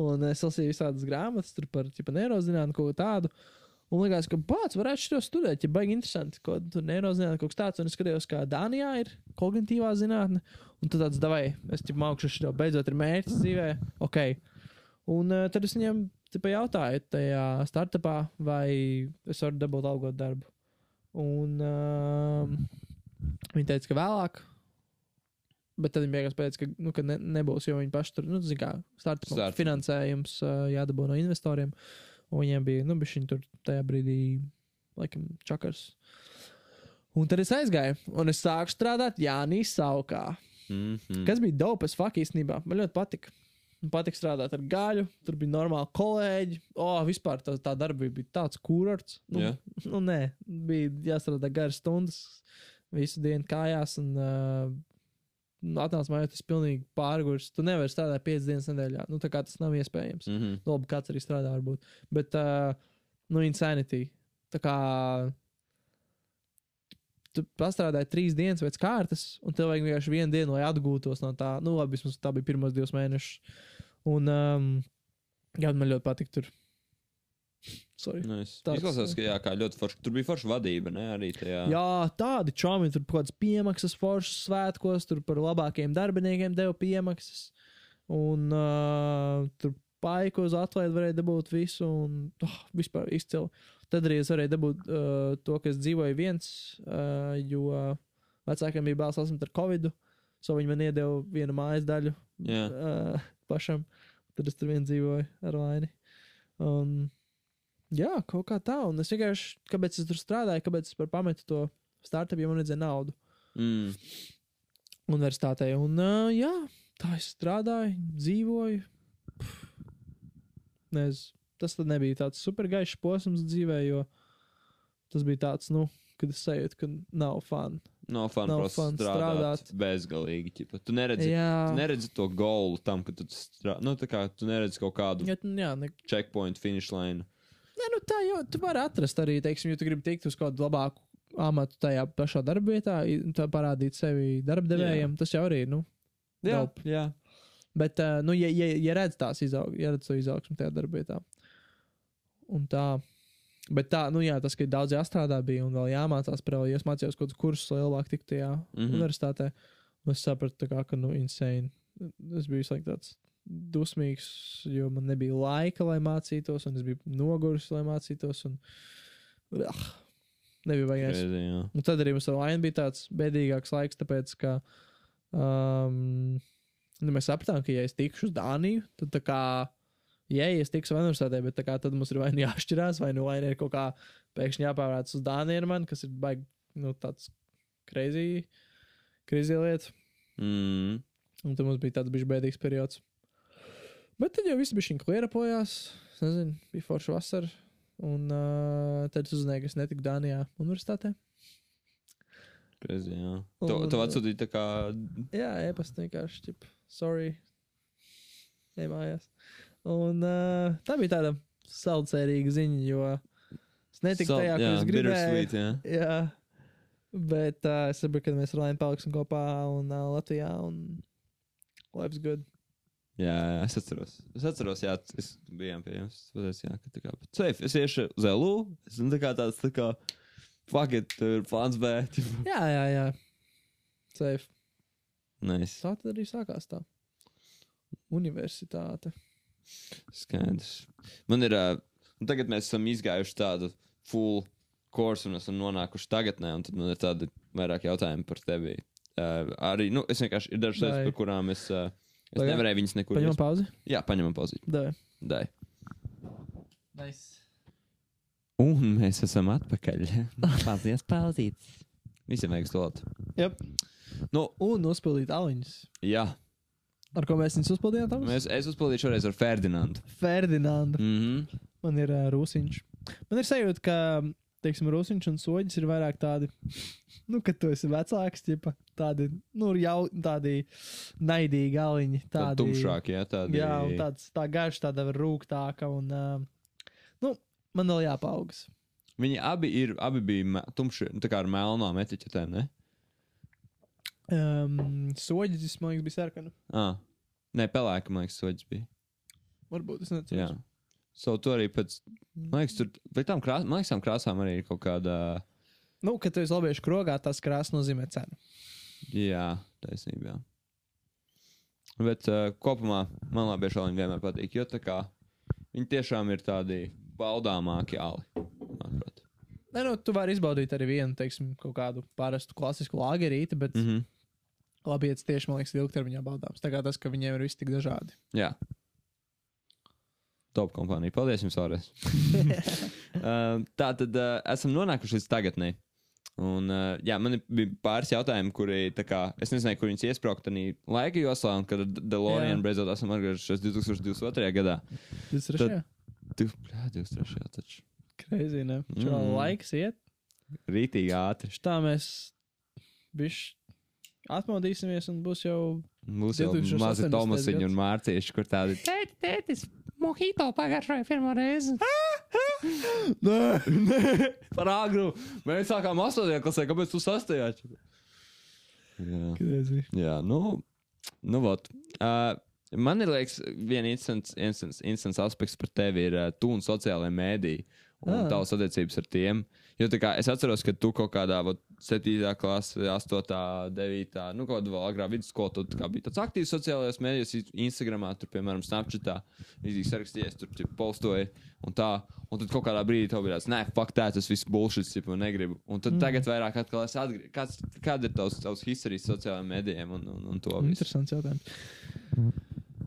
Un es lasīju visādas grāmatas par ķipa, neirozinātni, kaut ko tādu. Un likās, ka pats varētu šo studēt, ja baigi interesanti, ko tur neirozinātni kaut kas tāds. Un es skatījos, kā Dānijā ir kognitīvā zinātne. Un tad tāds davai, es ķipa mākšu šo, beidzot ir mērķis dzīvē. Ok. Un uh, tad es viņam ķipa, jautāju tajā startupā, vai es varu dabūt algot darbu. Un um, viņi teica, ka vēlāk. Bet tad viņi beigās pateica, ka, nu, ka ne, nebūs, jo viņi paši tur, nu, zina, kā Startup. finansējums uh, jādabū no investoriem. Un viņiem bija, nu, viņi tur tajā brīdī, laikam, čakars. Un tad es aizgāju, un es sāku strādāt Jānī Saukā. Mm -hmm. Kas bija dope, es faktiski īstenībā. Man ļoti patika. Man patika strādāt ar gaļu, tur bija normāli kolēģi. O, oh, vispār tā, tā darba bija tāds kurorts. Nu, Jā. nu, nē, bija jāstrādā garas stundas, visu dienu kājās. Un, uh, atnāc mājās, tas ir pilnīgi pārgājis. Tu nevari strādāt 5 dienas nedēļā. Nu, tā kā tas nav iespējams. Mm -hmm. Labi, kāds arī strādā, varbūt. Bet, uh, nu, insanity. Tā kā tu pastrādāji trīs dienas pēc kārtas, un tev vajag vienkārši vienu dienu, lai atgūtos no tā. Nu, labi, vismaz tā bija pirmos divus mēnešus. Un, um, jā, man ļoti patīk tur. Sorry. Nice. Tāds, Izklausās, ka jā, kā ļoti forši. Tur bija forša vadība, ne? Arī tajā. Jā, tādi čomi tur kaut kādas piemaksas foršas svētkos, tur par labākiem darbiniekiem deva piemaksas. Un uh, tur paiku uz atlaidi varēja dabūt visu, un oh, vispār izcili. Tad arī es varēju dabūt uh, to, ka es dzīvoju viens, uh, jo vecākiem bija bāls saslimt ar covid. So viņi man iedeva vienu mājas daļu Jā. uh, pašam. Tad es tur vien dzīvoju ar vaini. Un, jā, kaut kā tā. Un es vienkārši, kāpēc es tur strādāju, kāpēc es pametu to startup, jo man vajadzēja naudu Mm. universitātē. Un, uh, jā, tā es strādāju, dzīvoju. Nezinu, tas tad nebija tāds supergaišs posms dzīvē, jo tas bija tāds, nu, kad es sajūtu, ka nav fun. Nav fun, Nav fun strādāt, strādāt bezgalīgi. Ķipa. Tu neredzi, Jā, tu neredzi to golu tam, ka tu strādā. Nu, tā kā tu neredzi kaut kādu ja, jā ne, checkpoint, finish line. ne, nu tā jau tu vari atrast arī, teiksim, ja tu gribi tikt uz kādu labāku amatu tajā pašā darbvietā, tā parādīt sevi darbdevējiem, tas jau arī nu, Jā, Dope. jā. Bet, uh, nu, ja, ja, ja redz tās izaugsmes, ja redz to izaugsmu tajā darbā, un tā. Bet tā, nu, jā, tas, ka daudz jāstrādā, bija un vēl jāmācās par vēl, ja es mācījos kaut kādus kursus, lai labāk tiktu tajā mm. -hmm. universitātē. Un es sapratu, kā, ka, nu, insane. Es biju like, tāds dusmīgs, jo man nebija laika, lai mācītos, un es biju noguris, lai mācītos. Un, ah, nebija vajag. Un tad arī mums Lainu bija tāds bēdīgāks laiks, tāpēc, ka um, nu, mēs sapratām, ka, ja es tikšu uz Dāniju, tad tā kā, ja es tikšu universitātē, bet kā tad mums ir vai nu jāšķirās, vai nu Laina ir kaut kā pēkšņi jāpārvērts uz Dāniju ar mani, kas ir baigi, nu, tāds crazy, crazy lieta. Mm. Un tad mums bija tāds bijis bēdīgs periods. Bet tad jau viss bija šī klierapojās. Nezinu, bija forša vasara. Un uh, tad es uzzināju, ka es netiku Dānijā universitātē. Crazy, jā. Un- Tu, tu atsūtīji tā kā. Jā, e-pasta vienkārši, tip, sorry. Ej mājās. Un uh, tā bija tāda saucērīga ziņa, jo es netiku Sal- tajā, ko jā, es gribēju. jā. Jā, bet uh, es saprotu, ka mēs Lainu paliksim kopā un uh, Latvijā. Un life's good. Jā, jā, es atceros. Es atceros, jā, es bijām pie jums. Es pateicu, jā, ka tā kā. Safe, es iešu uz LU. Es tā kā tāds, tā kā. Fuck it, tur ir plāns B. Jā, jā, jā. Safe. Nice. Tā tad arī sākās tā. Universitāte. Skaidrs. Man ir. Uh, tagad mēs esam izgājuši tādu full kursu un esam nonākuši tagadnē. Un tad man ir tādi vairāk jautājumi par tevi. Uh, arī, nu, es vienkārši ir dažas lietas, par kurām es, uh, es jā? nevarēju viņas nekur Paņemam pauzi? Jā, paņemam pauzīti. Dai. Dai. Nice. Un mēs esam atpakaļ. Paldies, pauzītes. Visiem vajag stulot. Yep. Nu, Un nospēlīt aliņus. jā, Ar ko mēs viņus uzpildījām? Toms? mēs, es uzpildīju šoreiz ar Ferdinandu. Ferdinandu. Mm -hmm. Man ir uh, rūsiņš. Man ir sajūta, ka, teiksim, rūsiņš un soģis ir vairāk tādi, nu, kad tu esi vecāks, tipa, tādi, nu, jau tādi naidīgi aliņi. Tādi tumšāki, jā, tādi. Jā, tāds, tā garš, tāda rūktāka un, uh, nu, man vēl jāpaaugas. Viņi abi, ir, abi bija tumši, nu, tā kā ar melnām etiķetēm, ne? Um, soģis, man liekas, bija sarkana. Ah. Nē, pelēka, man liekas, soģis bija. Varbūt es nezinu. Jā. So, tu arī pēc, man liekas, tur, vai tām krāsām, man liekas, tām krāsām arī ir kaut kāda, Nu, kad tu esi labiešu krogā, tas krāsa nozīmē cenu. jā, taisnība, jā. Bet uh, kopumā man labi šādi vienmēr patīk, jo tā kā viņi tiešām ir tādi baudāmāki ali, manuprāt. Nē, nu, tu vari izbaudīt arī vienu, teiksim, kaut kādu parastu klasisku lagerīti, bet mm. Mhm. Labi, ja tas tieši, man liekas, ilgtermiņā baudāms. Tā kā tas, ka viņiem ir viss tik dažādi. Jā. Top kompānija. Paldies jums vēlreiz. uh, tā tad uh, esam nonākuši līdz tagadnē. Un, uh, jā, man bija pāris jautājumi, kuri, kā, es nezināju, kur viņas iesprāgt arī laika joslā, un kad DeLorean beidzot esam atgriezušies 2022. gadā. Tas ir Tad- šajā. Tu, jā, 23. taču. Kreizi, ne? Šo Mm. laiks iet. Rītīgi ātri. Tā mēs bišķi atmodīsimies un būs jau. Mūsu jau 2018. mazi Tomasiņi un. Mārcieši, kur tādi. Tēti, tētis, mojito pagaršoja pirmo reizi. Nē, Nē, par agru. Mēs sākām 8. klasē, kāpēc tu sastajā? Jā, Crazy. jā nu, nu vot. Uh, man ir liekas, viens instants, instants, instants aspekts par tevi ir uh, tu un sociālajie mēdīji un Ah. tavas attiecības ar tiem. Jo tā kā es atceros, ka tu kaut kādā vot, 7. klasē, 8. 9. nu, kaut kādā agrā vidusskolā, tu tā kā biji tāds aktīvs sociālajos mēdījos, Instagramā, tur, piemēram, Snapchatā, izdevies sarakstījies, tur tur postoja un tā. Un tad kaut kādā brīdī tev bija tāds, nē, fuck, tā, tas viss bullshit, ja man negribu. Un tad mm. tagad vairāk atkal es atgriežos. Kāds, kāda ir tavs, tavs historijas sociālajiem mēdījiem un, un, un to visu? Interesants jautājums.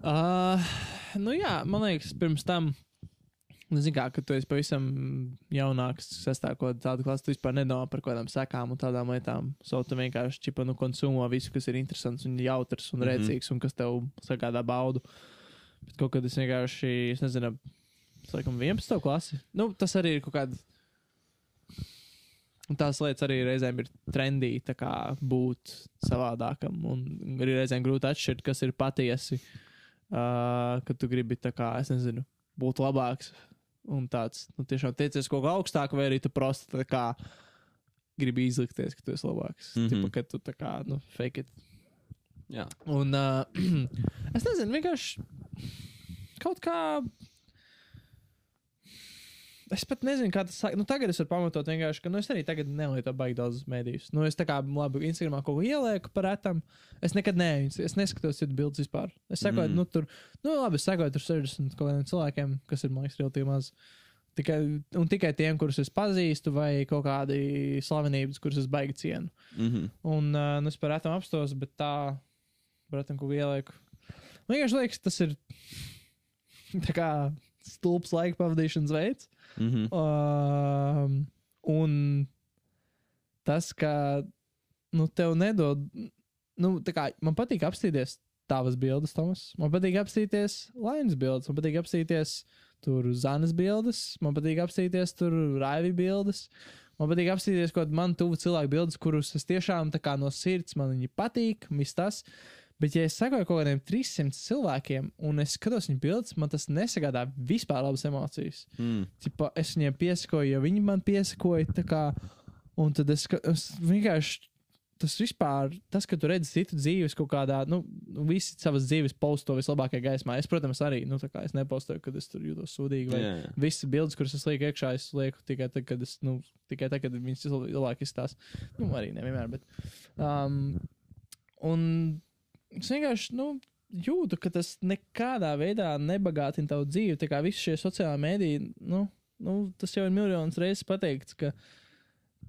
Uh, nu jā, man liekas, pirms tam. Nu, Zini, kā, kad tu esi pavisam jaunāks, sastāvot tādu klasi, tu vispār nedomā par kaut kādām sekām un tādām lietām. So, tu vienkārši čipa, nu, konsumo visu, kas ir interesants un jautrs un Mhm. rēcīgs un kas tev sagādā baudu. Bet kaut kad es vienkārši, es nezinu, es laikam 11. klasi. Nu, tas arī ir kaut kāda. Un tās lietas arī reizēm ir trendī, tā kā būt savādākam. Un arī reizēm grūti atšķirt, kas ir patiesi. Uh, kad tu gribi, tā kā, es nezinu, būt labāks un tāds, nu, tiešām tiecies kaut kā augstāk, vai arī tu prosti kā gribi izlikties, ka tu esi labāks. Mm. -hmm. Tipa, ka tu tā kā, nu, fake it. Jā, Un uh, es nezinu, vienkārši kaut kā. Es pat nezinu, kā tas sāk. Nu, tagad es varu pamatot vienkārši, ka nu, es arī tagad nelietoju baigi daudz mēdījus. Nu, es tā kā labi, Instagramā kaut ko ielieku par etam. Es nekad ne, es neskatos citu bildes vispār. Es sekoju, Mm. nu, tur, nu, labi, es sekoju tur 60 kaut kādiem cilvēkiem, kas ir, man liekas, relatīvi maz. Tikai, un tikai tiem, kurus es pazīstu, vai kaut kādi slavenības, kurus es baigi cienu. mm -hmm. Un uh, nu, es par etam apstos, bet tā, par etam kaut ko ielieku. Man vienkārši liekas, tas ir tā kā stulbs laika pavadīšanas veids. Mm -hmm. Um, un tas, ka nu, tev nedod, nu, tā kā man patīk apstīties tavas bildes, Tomas. Man patīk apstīties Lainas bildes, man patīk apstīties tur Zanas bildes, man patīk apstīties tur Raivi bildes. Man patīk apstīties kaut kādu man tuvu cilvēku bildes, kurus es tiešām no sirds man viņi patīk, viss tas. Bet, ja es sekoju kaut kādiem 300 cilvēkiem, un es skatos viņu bildes, man tas nesagādā vispār labas emocijas. mm. Tipa, es viņiem piesakoju, jo viņi man piesakoja. Kā, un tad es, es vienkārši. Tas vispār, tas, ka tu redzi citu dzīves kaut kādā, nu, visi savas dzīves posto vislabākajā gaismā. Es, protams, arī, nu, tā kā es nepostoju, kad es tur jūtos sūdīgi. Vai jā. visas bildes, kuras es lieku iekšā, es lieku tikai tad, kad, es, nu, tikai tad, kad viņas cilvēki izstāsta. Nu, arī nevienmēr, bet. Um, un es vienkārši, nu, jūtu, ka tas nekādā veidā nebagātina tavu dzīvi. Tā kā visi šie sociālai mēdīji, nu, nu, tas jau ir miljonus reizes pateikts, ka,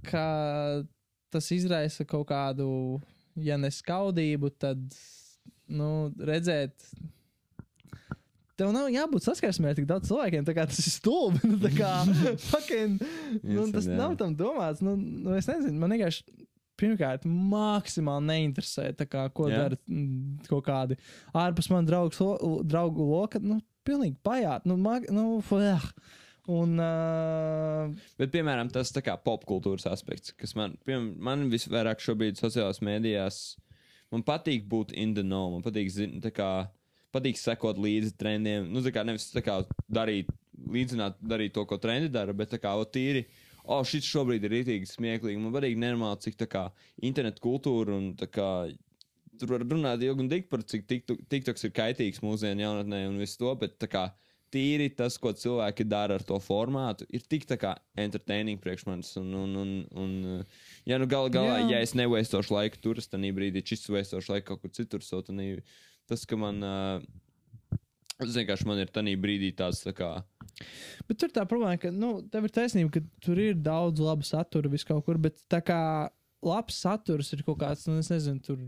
ka tas izraisa kaut kādu, ja ne skaudību, tad, nu, redzēt. Tev nav jābūt saskarsmē ar tik daudz cilvēkiem, tā kā tas ir stulbi. Nu, tā kā, fucking, nu, Instant, tas jā. nav tam domāts. Nu, nu, es nezinu, man vienkārši pirmkārt, maksimāli neinteresē, kā, ko Jā. dara mm, kaut kādi ārpus man draugs, lo, draugu loka. Nu, pilnīgi pajāt. Nu, mag, nu, fuh. Un, uh, Bet, piemēram, tas kā popkultūras aspekts, kas man, piemēram, man visvairāk šobrīd sociālajās mēdījās, man patīk būt in the know, man patīk, zin, kā, patīk sekot līdzi trendiem. Nu, tā kā nevis tā kā darīt, līdzināt, darīt to, ko trendi dara, bet tā kā o, tīri. O, šis šobrīd ir rītīgi smieklīgi. Man patīk nenormāli, cik tā kā internetu kultūra un tā kā tur var runāt ilgi un dikti par cik tiktok- tiktoks ir kaitīgs mūsdienu jaunatnē un visu to, bet tā kā tīri tas, ko cilvēki dara ar to formātu, ir tik tā kā entertaining priekš manis. Un, un, un, un, ja nu gal galā, Jā. ja es nevēstošu laiku tur, tad brīdī šis vēstošu laiku kaut kur citur, so, tanī, tas, ka man, es vienkārši man ir tanī brīdī tāds tā kā. Bet tur tā problēma, ka nu, tev ir taisnība, ka tur ir daudz labu satura vis kaut kur, bet tā kā labs saturs ir kaut kāds, nu, es nezinu, tur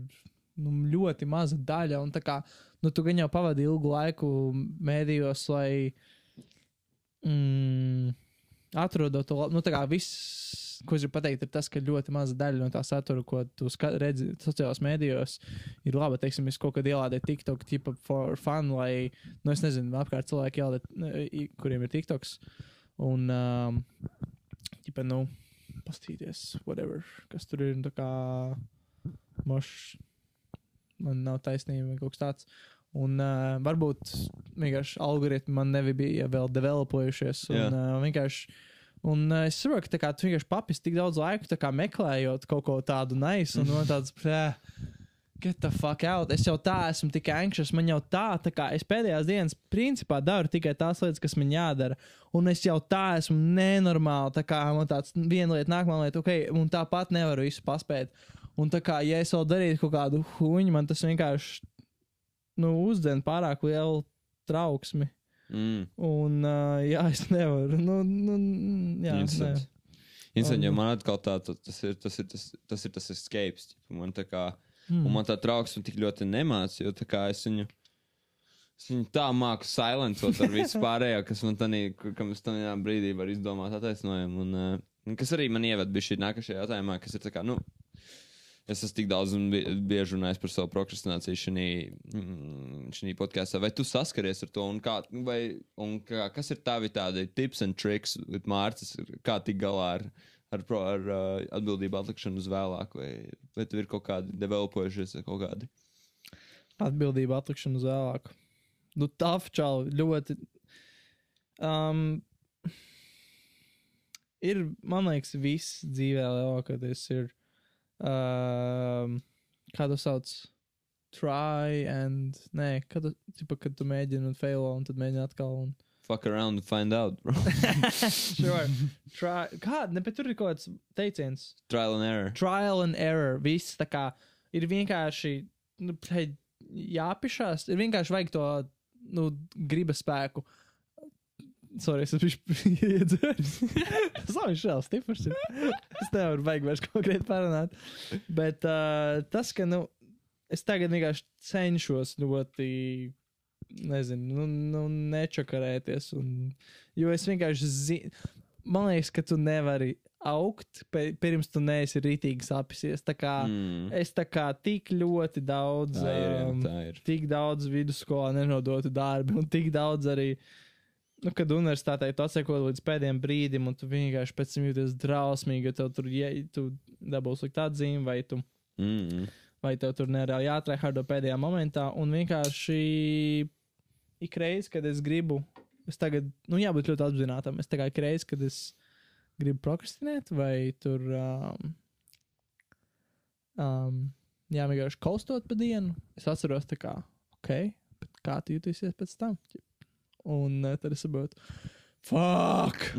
nu, ļoti maza daļa. Un tā kā nu, tu gan jau pavadi ilgu laiku mēdījos, lai mm, atrodot to labu, nu, tā kā viss. Ko es gribu pateikt, ir tas, ka ļoti maza daļa no tā satura, ko tu redzi sociālajos mēdījos, ir laba. Teiksim, es kaut kad ielādēju TikTok, tipa for fun, lai, nu, es nezinu, apkārt cilvēki ielādē, kuriem ir TikToks. Un, um, tipa, nu, pastīties, whatever, kas tur ir, tā kā mošs, man nav taisnība kaut kas tāds. Un uh, varbūt vienkārši algoritmi man nebija vēl developojušies. Un, Jā. uh, vienkārši, un uh, es saprotu, ka kā tu vienkārši papis tik daudz laika kā meklējot kaut ko tādu nice. Un man tāds, "Prē, get the fuck out. Es jau tā esmu tik anxious. Man jau tā, tā kā es pēdējās dienas principā daru tikai tās lietas, kas man jādara. Un es jau tā esmu nenormāli. Tā kā man tāds viena lieta, nākamā lieta, ok, un tāpat nevaru visu paspēt. Un tā kā, ja es vēl darītu kaut kādu huņu, man tas vienkārši nu, uzdzen pārāk lielu trauksmi. Mm. Un, uh, jā, es nevaru. Nu, nu, jā, Interesanti. ne. Interesanti, jo Um, man atkal tā, tas ir tas, ir, tas, tas, ir tas escapes. Man tā kā, Hmm. un man tā trauksme tik ļoti nemāca, jo tā kā es viņu. Es viņu tā māku silencot ar visu pārējo, kas man tādā, brīdī varu izdomāt attaisnojumu. Un, uh, kas arī man ieved bija šī nākamajā jautājumā, kas ir tā kā, nu, es esmu tik daudz un bie- bieži runājis par savu prokrastināciju šajā podkāstā. Vai tu saskaries ar to, un, kā, vai, un kā, kas ir tavi tādi tips tricks, with Mārcis, kā tik galā ar, ar, pro, ar uh, atbildību atlikšanu uz vēlāk, vai, vai tev ir kaut kādi developojušies kaut kādi? Atbildība atlikšana uz vēlāku. Nu, tā čau, ļoti. Um, ir, man liekas, viss dzīvē lielākoties ir. Um, kā to sauc? Try and. Nē, kad, tipa, kad tu mēģini un failo, un tad mēģini atkal. Un... Fuck around and find out, bro. sure. Try. Kā? Ne, bet tur ir kaut kāds teiciens. Trial and error. trial and error. Viss tā kā ir vienkārši nu, jāpišās. Ir vienkārši vajag to nu, gribas spēku. Sorry, es esmu iedzēris. Viņš vēl stiprs. Es nevaru vajag vairs konkrēti parunāt. Bet uh, tas, ka, nu, es tagad vienkārši cenšos ļoti, nezinu, nu, nu nečakarēties. Un, jo es vienkārši zinu, man liekas, ka tu nevari augt, pirms tu neesi rītīgi sapisies. Tā kā Mm. es tā kā tik ļoti daudz, Tā ir, um, tā ir. tik daudz vidusskolā nenodotu darbu, un tik daudz arī, nu, kad universitātē tu atseko līdz pēdējiem brīdim, un tu vienkārši pēc tam jūties drausmīgi, jo tev tur, ja tu dabūsi likt atzīmi, vai tu, Mm. vai tev tur nereāli jātrēhārdo pēdējā momentā, un vienkārši ik reiz, kad es gribu, es tagad, nu, jābūt ļoti apzinātam, es kā ik reiz, kad es gribu prokrastinēt, vai tur, um, um, jā, vienkārši kaustot pa dienu, es atceros tā kā, ok, bet kā tu jutīsies pēc tam? Un uh, tad es saprotu, fuck!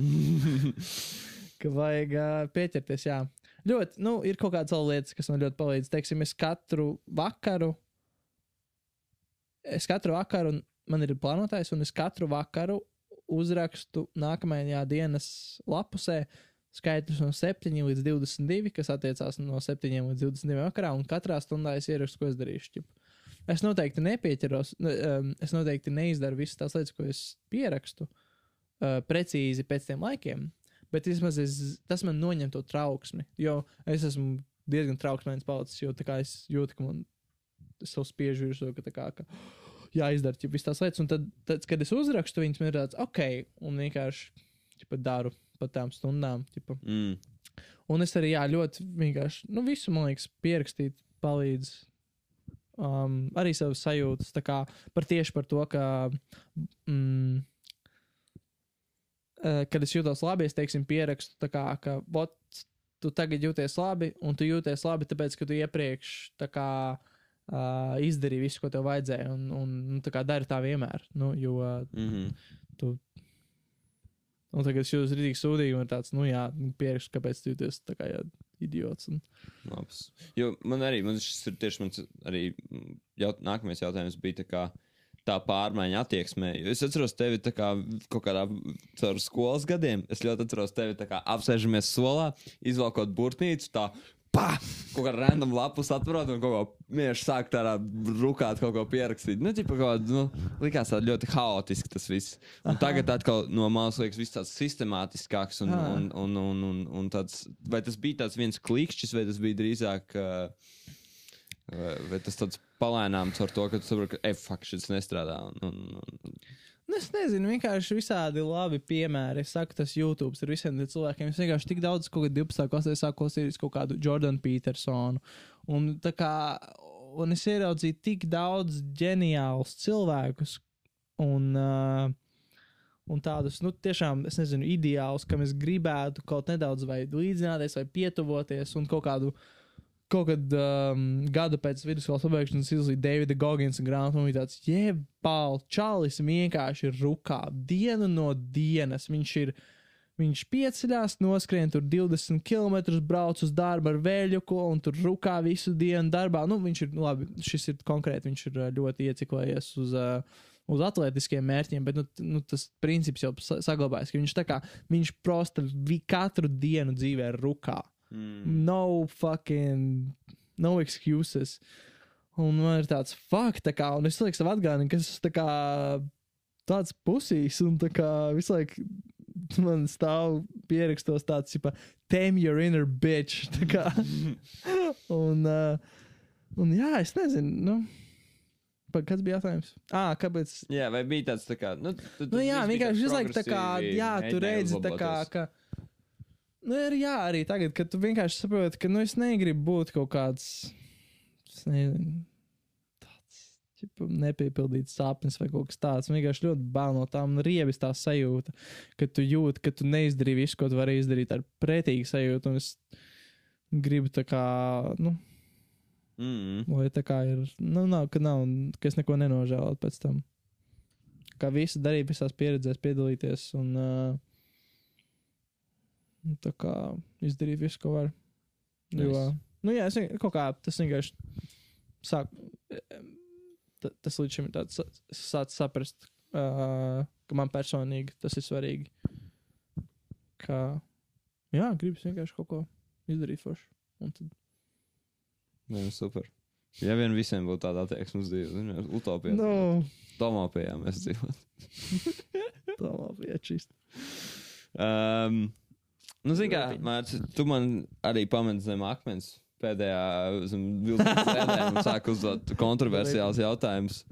ka vajag uh, pieķerties, jā. Ļoti, nu, ir kaut kādas lietas, kas man ļoti palīdz. Teiksim, es katru vakaru, es katru vakaru, un man ir plānotājs, un es katru vakaru uzrakstu nākamajā dienas lapusē skaitļus no 7 līdz 22, kas attiecās no 7 līdz 22 vakarā, un katrā stundā es ierakstu, ko es darīšu. ķip. Es noteikti nepieķeros, ne, es noteikti neizdaru visas tās lietas, ko es pierakstu uh, precīzi pēc tiem laikiem, bet vismaz es, tas man noņem to trauksmi, jo es esmu diezgan trauksmīgs palicis, jo es jūtu, ka man es sev spiežu virsū, ka tā kā. Ka, jāizdara jau visas tās lietas, un tad, tad, kad es uzrakstu viņas, man ir tāds, ok, un vienkārši ķipa, daru pa tām stundām. Ķipa. Mm. Un es arī jā, ļoti vienkārši, nu, visu, man liekas, pierakstīt palīdz. Um, arī savas sajūtas, kā par tieši par to, ka, mm, eh, kad es jūtos labi, es teiksim, pierakstu, kā, ka, bot, tu tagad jūties labi, un tu jūties labi, tāpēc, ka tu iepriekš, kā, uh, izdarīji visu, ko tev vajadzēja, un, un, un tā kā dari tā vienmēr, nu, jo Mm -hmm. Un tagad es jūtos rītīgi sūdīgi, un tāds, nu jā, pierakstu, kāpēc tu jūties tā kā jā, idiots. Un... Labs. Jo man arī, man šis ir tieši mans arī mm, jaut, nākamais jautājums bija tā kā tā pārmaiņa attieksmē. Es atceros tevi kā kaut kādā caur skolas gadiem. Es ļoti atceros tevi kā apsēžamies solā, izvelkot burtnīcu, tā pā! Kaut kā random lapus atverot un kaut ko mieši sākt tādā rukāt, kaut ko pierakstīt. Nu, ķipa, kaut kā, nu, likās tā ļoti haotiski tas viss. Un Aha. tagad atkal no malas liekas viss tāds sistemātiskāks un, un, un, un, un, un tāds, vai tas bija tāds viens klikšķis, vai tas bija drīzāk, uh, vai, vai tas tāds palēnāms ar to, ka tu saproti, ka, ej, fuck, šis nestrādā. Un, un, un, es nezinu, vienkārši visādi labi piemēri. Es saku, tas YouTube ir visiem cilvēkiem. Es vienkārši tik daudz, kādā 12. klasē sāku klausīties kaut kādu Jordanu Petersonu. Un kā, un es ieraudzīju tik daudz ģeniālus cilvēkus un, uh, un tādus, nu, tiešām, es nezinu, ideālus, kam es gribētu kaut nedaudz vai līdzināties, vai pietuvoties un kaut kādu. Kaut kad um, gadu pēc vidusskolas pabeigšanas izlasīju Davida Goggins grāmatu, un bija tāds, jebal, čalis vienkārši ir rukā dienu no dienas. Viņš ir, viņš pieceļās, noskrien tur 20 km, brauc uz darbu ar vēļuku, un tur rukā visu dienu darbā. Nu, viņš ir, nu, labi, šis ir konkrēti, viņš ir ļoti ieciklējies uz. Uz atletiskiem mērķiem, bet nu, nu, tas princips jau sa- saglabājas. ka Viņš tā kā viņš prosta katru dienu dzīvē rukā. Mm. No fucking, no excuses. Un man ir tāds fuck, tā kā, un es lieku savu atgādinājumu, ka es tā kā tāds pusīs, un tā kā visu laiku man stāv pierakstos tāds, tipo, tame your inner bitch. Tā kā, un, uh, un jā, es nezinu, nu, pa, kāds bija jautājums? Ah, kāpēc? Jā, vai bija tāds tā kā. Nu, tu, Nu, jā, vienkārši visu laiku tā kā, jā, tu redzi tā kā, ka. Nu, ir jā, arī tagad, kad tu vienkārši saproti, ka, nu, es negribu būt kaut kāds, nezinu, tāds, ķipa, nepiepildīts sapnis vai kaut kas tāds. Man vienkārši ļoti bail no tām riebis tā sajūta, ka tu jūti, ka tu neizdarīji visu, ko tu vari izdarīt ar pretīgu sajūtu, un es gribu tā kā, nu, Mm. Lai tā kā ir, nu, nav, ka nav, ka es neko nenožēlotu pēc tam. Kā visu darīt, visās pieredzēs piedalīties un uh, tā kā izdarīt visu, ko var. Jo, Nice. nu, jā, es kaut kā tas vienkārši sāk, ta- tas līdz šim ir tāds, es sācu saprast, uh, ka man personīgi tas ir svarīgi. Ka, jā, gribas vienkārši kaut ko izdarīt forši. Un tad Jā, super. Ja vien visiem būtu tāda attieksme uz dzīvi, tad utopijā. Nu, Tomāpijā mēs dzīvojam. tā labi, jā, čist. Um, nu, zini, kā, Mārcis, tu man arī pameti zem akmens pēdējā vilnas sēdēm un sāk uzdot kontroversiāls jautājumus.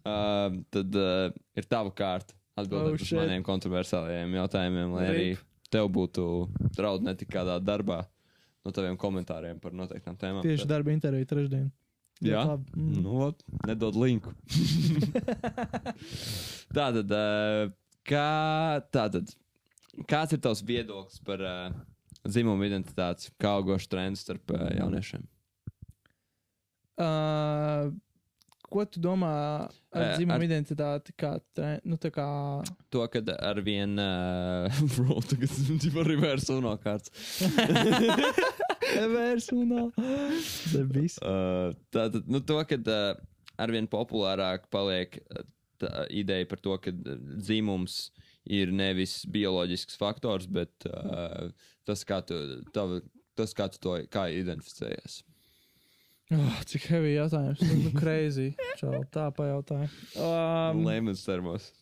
Uh, tad uh, ir tava kārta atbildēt Oh, uz maniem kontroversiāliem jautājumiem, lai arī tev būtu draudi ne tikai kādā darbā no taviem komentāriem par noteiktām tēmām. Tieši darba intervija trešdien. Jā? Labi. Mm. Nu, nedod linku. tātad, uh, kā, tātad, kāds ir tavs viedoklis par uh, dzimumu identitāti, kā augošu trendu starp uh, jauniešiem? Uh, ko tu domā ar Eh, dzimumu ar- identitāti? Kā, tre- nu, tā kā, To, kad ar vien, uh, bro, tagad jau ir reverse un kārts. Evers un Debis. Uh, tātad, nu, to, kad uh, arvien populārāk paliek uh, tā ideja par to, ka uh, dzimums ir nevis bioloģisks faktors, bet uh, tas, kā tu, tav, tas, kā tu to kā identificējies. Oh, cik heavy jautājums. Nu, nu crazy. Čau, tā pajautāja. Um, Lēmums termos.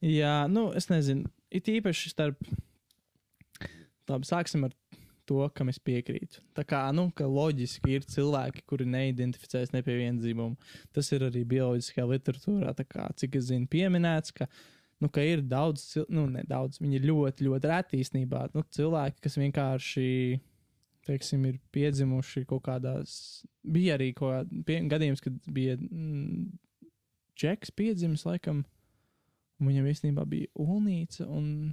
jā, nu, es nezinu. It īpaši starp. Labi, sāksim ar to, kam es piekrītu. Tā kā, nu, ka loģiski ir cilvēki, kuri neidentificējas ne pie viena dzimuma. Tas ir arī bioloģiskajā literatūrā, tā kā, cik es zinu, pieminēts, ka, nu, ka ir daudz, nu, ne daudz, viņi ir ļoti, ļoti reti īstenībā. Nu, cilvēki, kas vienkārši, teiksim, ir piedzimuši kaut kādās, bija arī kaut pie, gadījums, kad bija mm, Džeks piedzimis, laikam, un viņam īstenībā bija ulnīca, un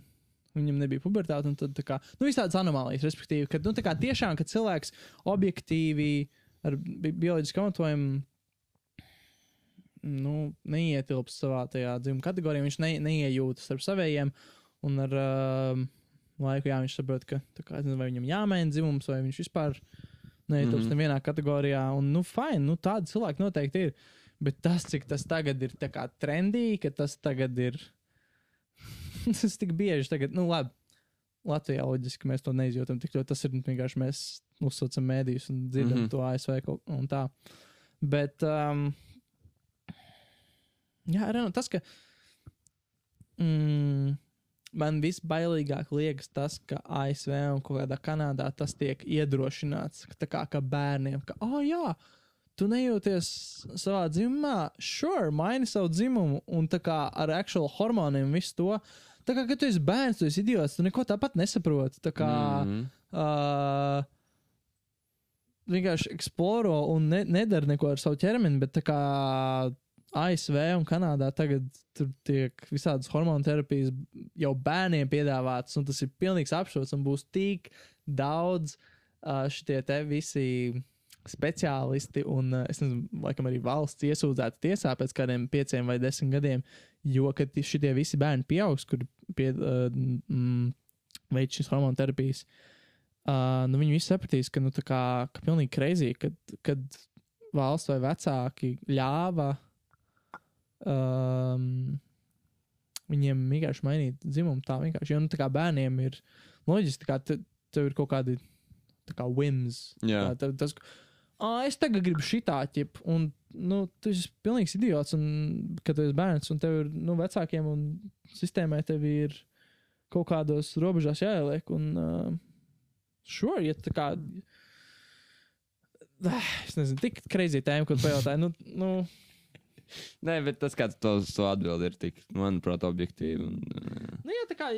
viņam nebija pubertāte, un tad tā kā, nu, visādas anomālijas, respektīvi, ka, nu, tā kā tiešām, ka cilvēks objektīvi ar bi bioloģisku pamatojumu nu, neietilpst savā tajā dzimuma kategorijā, viņš ne, neiejūtas ar saviem, un ar uh, laiku, jā, viņš saprot, ka, kā, nezinu, vai viņam jāmaina dzimums, vai viņš vispār neietilpst mm. -hmm. nevienā kategorijā, un, nu, fine, nu, tādi cilvēki noteikti ir. Bet tas, cik tas tagad ir tā kā trendī, ka tas tagad ir. tas tik bieži tagad, nu labi. Latvijā loģiski mēs to neizjūtam tik ļoti. Tas ir vienkārši mēs uzsaucam mēdījus un dzirdam mm. -hmm. to ASV kaut un tā. Bet, um, jā, arī nu, tas, ka mm, man visbailīgāk liekas tas, ka ASV un kādā Kanādā tas tiek iedrošināts. Tā kā, kā bērniem, ka, oh, jā, tu nejūties savā dzimumā, sure, maini savu dzimumu, un tā kā ar actual hormoniem visu to. Tā kā, kad tu esi bērns, tu esi idiots, tu neko tāpat nesaproti. Tā kā, Mhm. uh, vienkārši eksploro un ne, nedara neko ar savu ķermeni, bet tā kā ASV un Kanādā tagad tiek visādas hormonu terapijas jau bērniem piedāvātas, un tas ir pilnīgs apšauts, un būs tik daudz uh, šitie te visi speciālisti, un uh, es nezinu, laikam arī valsts iesūdzēta tiesā pēc kādiem pieciem vai desmit gadiem, jo, kad šitie visi bērni pieaugs, kur pie, uh, mm, veids šīs hormonu terapijas, uh, nu viņi visi sapratīs, ka, nu, tā kā, ka pilnīgi kreizī, kad, kad valsts vai vecāki ļāva um, viņiem vienkārši mainīt dzimumu tā vienkārši. Jo, nu, tā kā bērniem ir loģiski, ka te, tev ir kaut kādi kā whims. Jā. Tā, tas, ah, es tagad gribu šitā ķip, un nu, tu esi pilnīgs idiots, un kad tu esi bērns, un tev ir nu, vecākiem un sistēmai tev ir kaut kādos robežās jāieliek. Un, uh, sure, ja tā kā. Es nezinu, tik kreizī tēma, ko tu pajautāji. Nu, nu, Nē, bet tas, kāds to, to atbild, ir tik, manuprāt, objektīvi. Un, uh, Nu, jā, tā kā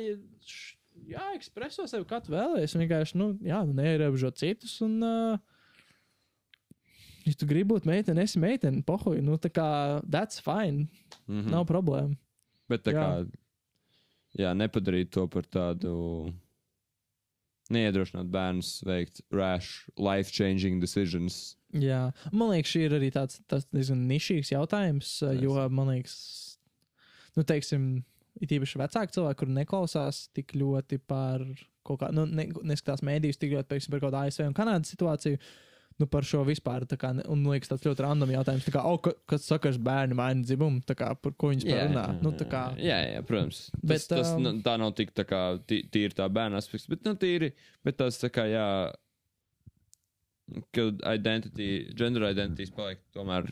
jāekspreso sevi, kā tu vēlējies. Vienkārši, nu, jā, nu, neierobežot citus. Un, uh, ja tu gribi būt meitene, esi meitene, pohoji. Nu, tā kā, that's fine. mm Nav problēma. Bet tā Jā. kā, jā, nepadarīt to par tādu, neiedrošināt bērnus veikt rash, life-changing decisions. Jā, man liekas, šī ir arī tāds, tāds diezgan nišīgs jautājums, uh, jo, man liekas, nu, teiksim, it īpaši vecāki cilvēki, kur neklausās tik ļoti par kaut kādu, nu, ne, neskatās mēdījus tik ļoti, teiksim, par kaut kādu ASV un Kanādas situāciju. Nu, par šo vispār, kā, un man liekas, tas ļoti random jautājums. Tā kā, oh, ka- kas sakars bērni maina dzimumu, kā, par ko spēr runā. Nu, kā, jā, jā, protams. Bet, tas, tas, um, tā nav tik tā kā tī- tīri tā bērna aspekts, bet, nu, tīri, bet tas tā kā, jā, ka identity, gender identities paliek tomēr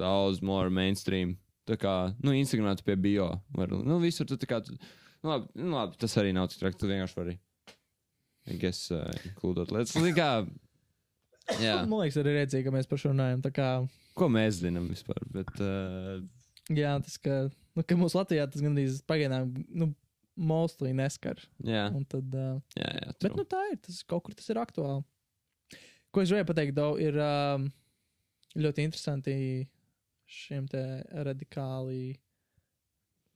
daudz more mainstream. Tā kā, nu, Instagramā tu pie bio. Var, nu, visur tu tā kā, tu, nu, labi, nu, labi, tas arī nav tik traki, tu vienkārši vari, I guess, uh, klūdot lietas. Tā kā, jā, man liekas, arī redzīgi, ka mēs par šo runājam. Tā kā, ko mēs zinām vispār, bet, uh, jā, tas, ka, nu, ka mūsu Latvijā tas gandrīz pagaidām, nu, mostly neskar. jā, Un tad, uh, jā, jā. Bet true. nu, tā ir. Tas kaut kur tas ir aktuāli. Ko es gribēju pateikt, Dau, ir um, ļoti interesanti šiem te radikāli,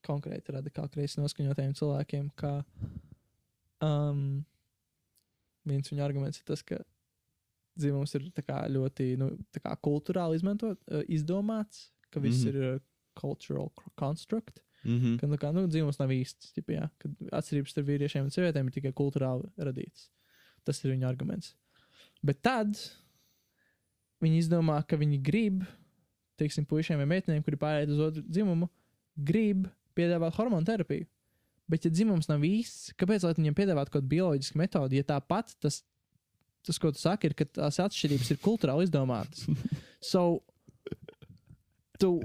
konkrēti radikāli kreisi noskaņotiem cilvēkiem, ka um, viens viņa arguments ir tas, ka dzimums ir ļoti nu, kultūrāli izmantot, uh, izdomāts, ka viss mm -hmm. ir uh, cultural construct. Mhm. Ka, nu, kā, nu, dzīvums nav īsts. Ķipa, jā, kad atšķirības starp vīriešiem un sievietēm ir tikai kultūrāli radītas. Tas ir viņa arguments. Bet tad viņi izdomā, ka viņi grib, teiksim, puišiem vai meitenēm, kuri pārējai uz otru dzimumu, grib piedāvāt hormonu terapiju. Bet, ja dzimums nav īsts, kāpēc lai viņiem piedāvātu kaut kādu bioloģisku metodi, ja tāpat tas, tas, ko tu saki, ir, ka tās atšķirības ir kultūrāli izdomātas? So, tu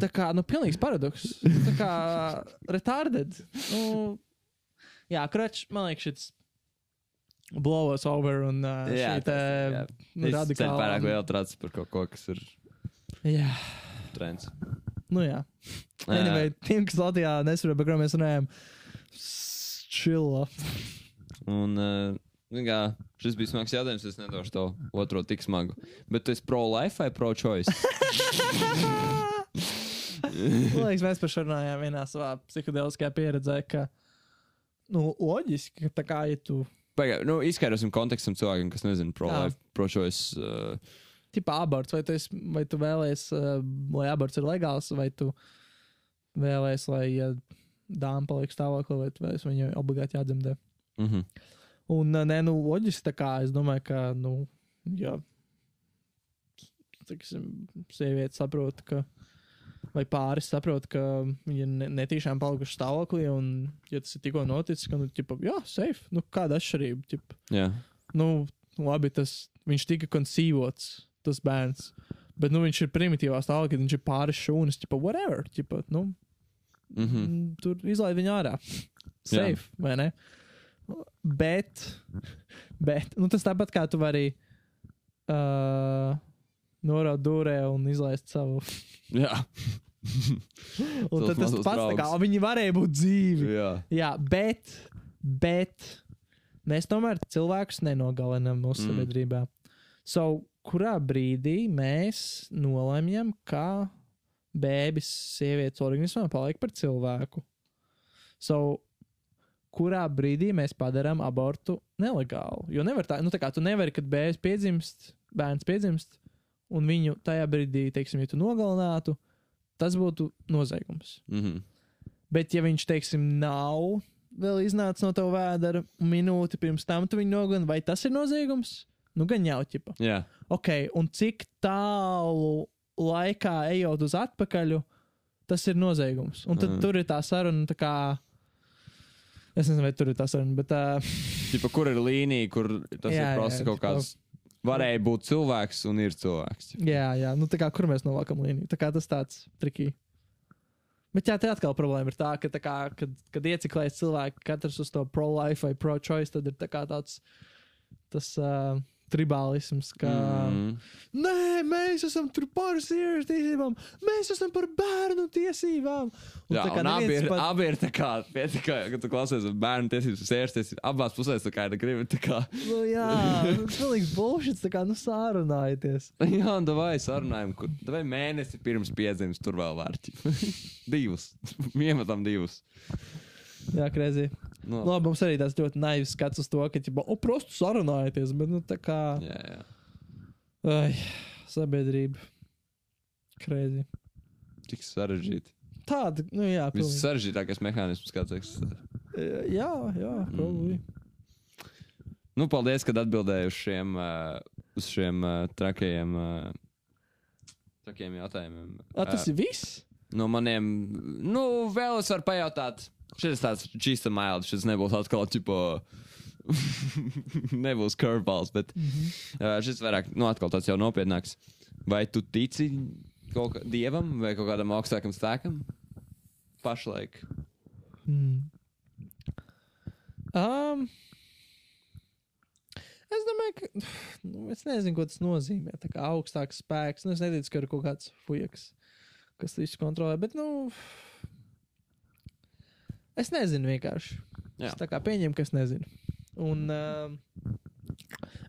tā kā, nu, pilnīgs paradoks. Tā kā retarded. Nu, jā, krač, man liekas, šis blow us over un uh, Jā, šī. Es ceļu radikāla. pārāk lielu tracu par kaut ko, kas ir Jā, trends. nu jā. Anyway, tiem, kas Latvijā nesaprot, par ko mēs runājam, čila. Un, uh, kā, šis bija smags jautājums. Es nedošu to otro tik smagu. Bet tu esi pro-life vai pro-choice? Man liekas, mēs par šo runājām vienā savā psiholoģiskajā pieredzē, ka, nu, loģiski, ka tā kā, ja tu, Pagaid, nu, izskaidrosim kontekstam cilvēkiem, kas nezina pro-life, pro-choice. Uh, tipā aborts, vai tu, esi, vai tu vēlēsies, uh, lai aborts ir legāls, vai tu vēlēsies, lai ja dāma paliek stāvoklī, vai tu vēlēsies viņu obligāti jādzemdē. mm -hmm. Un, uh, nē, nu, loģiski, tā kā es domāju, ka, nu, ja, teiksim, sieviete saprot, ka, vai pāris saprot, ka viņa ne, netīšām palikuši stāvoklī, un, ja tas ir tikko noticis, ka, nu, ķipa, jā, safe, nu, kāda atšķirība, ķipa, Jā, nu, labi, tas, viņš tika koncīvots, tas bērns, bet, nu, viņš ir primitīvā stāvoklī, viņš ir pāris šūnas, ķipa, whatever, ķipa, nu, mm -hmm. Mm, tur izlaid viņu ārā. Safe, vai ne? Bet, bet nu, tas tāpat kā tu vari uh, noraut dūrē un izlaist savu. jā. Un tad tas pats tā kā viņi varēja būt dzīvi. jā. Jā, bet, bet mēs tomēr cilvēkus nenogalinām mūsu Mm. sabiedrībā. So, kurā brīdī mēs nolemjam, ka bēbis sievietes organismā paliek par cilvēku? So, kurā brīdī mēs padarām abortu nelegālu? Jo nevar tā, nu tā kā tu nevari, kad bēbis piedzimst, bērns piedzimst, un viņu tajā brīdī, teiksim, ja tu nogalinātu, tas būtu noziegums. Mhm. Bet, ja viņš, teiksim, nav vēl iznācis no tava vēdera minūti pirms tam, tu viņu nogalini, vai tas ir noziegums? Nu, gan jau ķipa. Jā, Ok, un cik tālu laikā ejot uz atpakaļ, tas ir noziegums. Un tad mm. tur ir tā saruna, tā kā. Es nezinu, vai tur ir tā saruna, bet uh, Tipa, kur ir līnija, kur tas Jā, ir prasa kaut kāds. Varēja būt cilvēks un ir cilvēks. jā, jā, nu tā kā kur mēs novākam līniju. Tā kā tas tāds trikīgi. Bet jā, te atkal problēma ir tā, ka, tā kā, kad, kad ieciklējas cilvēki, katrs uz to pro-life vai pro-choice, tad ir tā tāds tas uh, tribālisms, ka. Mm. Nē, mēs esam tur par sieviešu tiesībām, mēs esam par bērnu tiesībām. Un Jā, tā kā abi ir, pat- abi ir tā kā, pie tā kā, kad tu klausies bērnu tiesības, sievietes tiesības, abās pusēs tā kā ir gribi, kā, Nu, jā, tas pilnīgs bullshit, tā kā nu sārunājieties. jā, un davai sarunājam, kur, davai mēnesi pirms piedzimis, tur vēl vērķi. divus, iemetam divus. Jā, krēsī. No. Labi, mums arī tāds ļoti naivs skats uz to, ka, ja, o, prostu sarunājieties, bet, nu, tā kā, Jā, jā. ai, sabiedrība. Krēsī. Cik sarežģīti. Tāda, nu, jā, pilnīgi. Vissarežģītākais mehānisms, kāds eksistē. Jā, jā, probably. Nu, paldies, kad atbildēji uz šiem, uh, uz šiem uh, trakajiem, trakiem jautājumiem. A, tas ir viss? No maniem, nu, vēl es varu pajautāt. Šis tāds čīsta mild, šis nebūs atkal tipo. nebūs curveballs, bet Mhm. uh, šis vairāk, nu, atkal tāds jau nopietnāks. Vai tu tici kaut kādam dievam vai kaut kādam augstākam spēkam? Pašlaik. Mm. Um, es domāju, ka. Nu, es nezinu, ko tas nozīmē. Tā kā augstāks spēks. Nu, es neticu, ka ir kaut kāds fujaks, kas visu kontrolē. Bet, nu. Es nezinu vienkārši. Jā. Es tā kā pieņemu, ka es nezinu. Un. Um,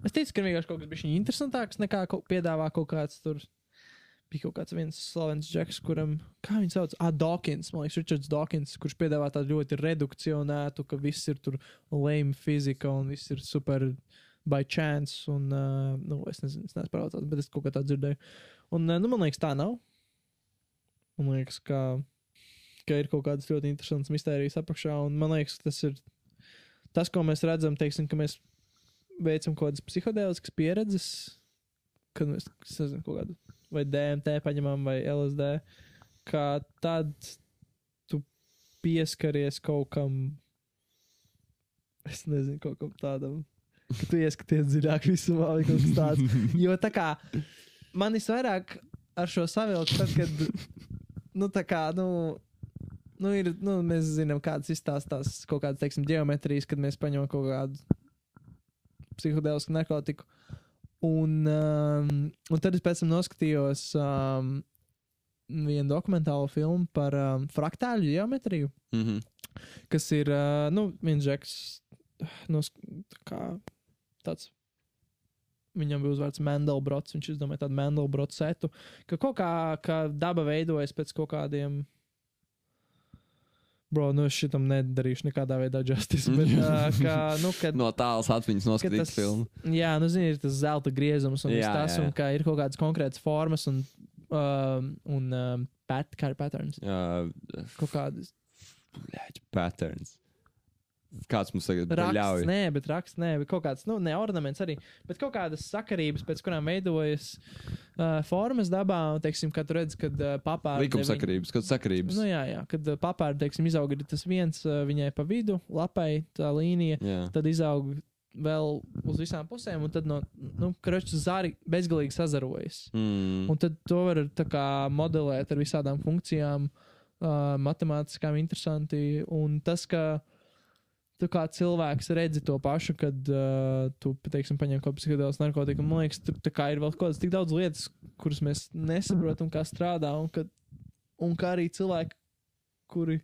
es ticu, ka vienkārši kaut kas bijis interesantāks nekā kaut, piedāvā kaut kāds tur. Bija kaut kāds viens slavens džeks, kuram, kā viņš sauc, ah, Dawkins, man liekas, Richards Dawkins, kurš piedāvā tādu ļoti redukcionētu, ka viss ir tur lame fizika un viss ir super by chance. Un, uh, nu, es nezinu, es neesmu pārliecināts, bet es kaut kā tādu dzirdēju. Un, uh, nu, man liekas, tā nav. Man liekas, ka, ka ir kaut kādas ļoti interesantas mistērijas apakšā, man liekas, tas ir tas, ko mēs redzam, teiksim, ka mēs veicam kaut kādas psihodēliskas pieredzes, kad mēs, nezinu, kaut kādu vai DMT paņemam, vai LSD, ka tad tu pieskaries kaut kam, es nezinu, kaut kam tādam, ka tu ieskaties dziļāk visumā, vai kaut kas tāds. Jo tā kā man visvairāk ar šo savilku, tad, kad, nu, tā kā, nu, nu, ir, nu, mēs zinām, kādas izstāstās kaut kādas, teiksim, geometrijas, kad mēs paņemam kaut kādu psihodēlisku narkotiku. Un, um, un tad es pēc tam noskatījos um, vienu dokumentālu filmu par um, fraktāļu geometriju, Mm -hmm. kas ir uh, nu, viens žeks, no, kā tāds. Viņam bija uzvārds Mendelbrots. Viņš izdomāja tādu Mendelbrotu setu, ka kaut kā ka daba veidojas pēc kaut kādiem. Bro, nu es šitam nedarīšu nekādā veidā justice. Bet, uh, ka, nu, kad, No tālas atmiņas ka noskatīt filmu. jā, nu, zini, ir tas zelta griezums un Jā, tas, jā, jā. un ka ir kaut kādas konkrētas formas un, um, un um, pat, kā ir patterns. Uh, Kaut kādas patterns. Kāds mums tagad raksts, ļauj? nē, bet raksts, nē, bet kaut kāds, nu, ne ornaments arī, bet kaut kādas sakarības, pēc kurām veidojas uh, formas dabā, un, teiksim, kad redz, kad uh, papārde. Likuma sakarības, kādas sakarības. Nu, jā, jā, kad uh, papārde, teiksim, izaug ir tas viens uh, viņai pa vidu, lapai, tā līnija, Jā. tad izaug vēl uz visām pusēm, un tad no, nu, kroķis zāri bezgalīgi sazarojas. Mm. Un tad to var kā modelēt ar visādām funkcijām, uh, matemātiskām, interesanti. Un tas, ka tu kā cilvēks redzi to pašu, kad uh, tu, teiksim, paņem kaut kādu psiholoģisku narkotiku, man liekas, tur ir vēl kaut kādas tik daudz lietas, kuras mēs nesaprotam, kā strādā, un, kad, un kā arī cilvēki, kuri.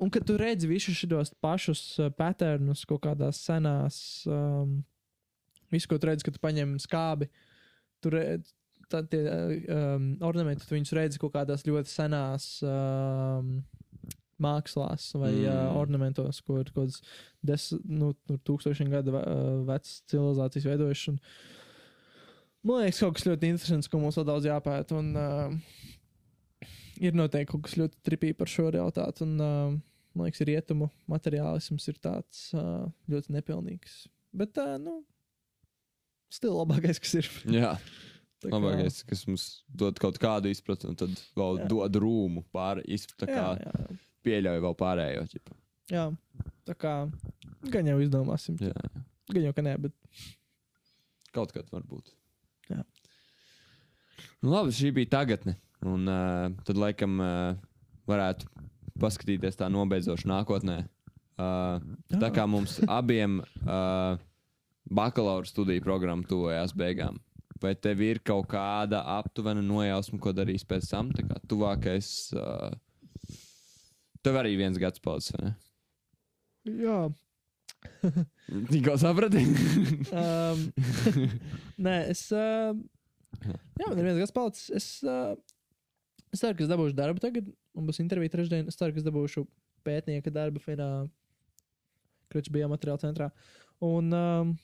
Un kad tu redzi visus šos pašus uh, patternus kaut kādās senās um, Visu, ko tu redzi, kad tu paņem skābi, tur tie um, ornamenti, tu viņus redzi kaut kādās ļoti senās um, mākslās vai mm. uh, ornamentos, ko ir kaut kāds des, nu, nu, tūkstošiem gadu ve- vecs civilizācijas veidojuši. Man liekas, kaut kas ļoti interesants, ko mums vēl daudz jāpēta. Un, uh, ir noteikti kaut kas ļoti tripīgi par šo realitāti. Un, uh, man liekas, rietumu materiālisms ir tāds uh, ļoti nepilnīgs. Bet, uh, nu, stila labākais, kas ir. Jā, Tā kā- labākais, kas mums dod kaut kādu izpratni, un tad vēl Jā. dod rūmu pāri, kā jā, jā. Pieļauj vēl pārējo. ķipa. jā, tā kā gan jau izdomāsim. Jā, Gan jau, ka nē, bet kaut kad varbūt. Jā. Nu, labi, šī bija tagadne. Un uh, tad, laikam, uh, varētu paskatīties tā nobeidzoši nākotnē. Uh, tā kā mums abiem uh, bakalaura studiju programma tuvojās beigām. Vai tev ir kaut kāda aptuvena nojausma, ko darīs pēc tam? Tā kā tuvākais. Uh, tev arī viens gads palicis, vai ne? jā. Tikko saprati? Um, nē, es. Uh, jā, man ir viens gads palicis. Es, uh, es ceru, ka es dabūšu darbu tagad. Man būs intervija trešdien. Es ceru, ka es dabūšu pētnieka darbu Finā, Kruča biomateriāla centrā. Un um,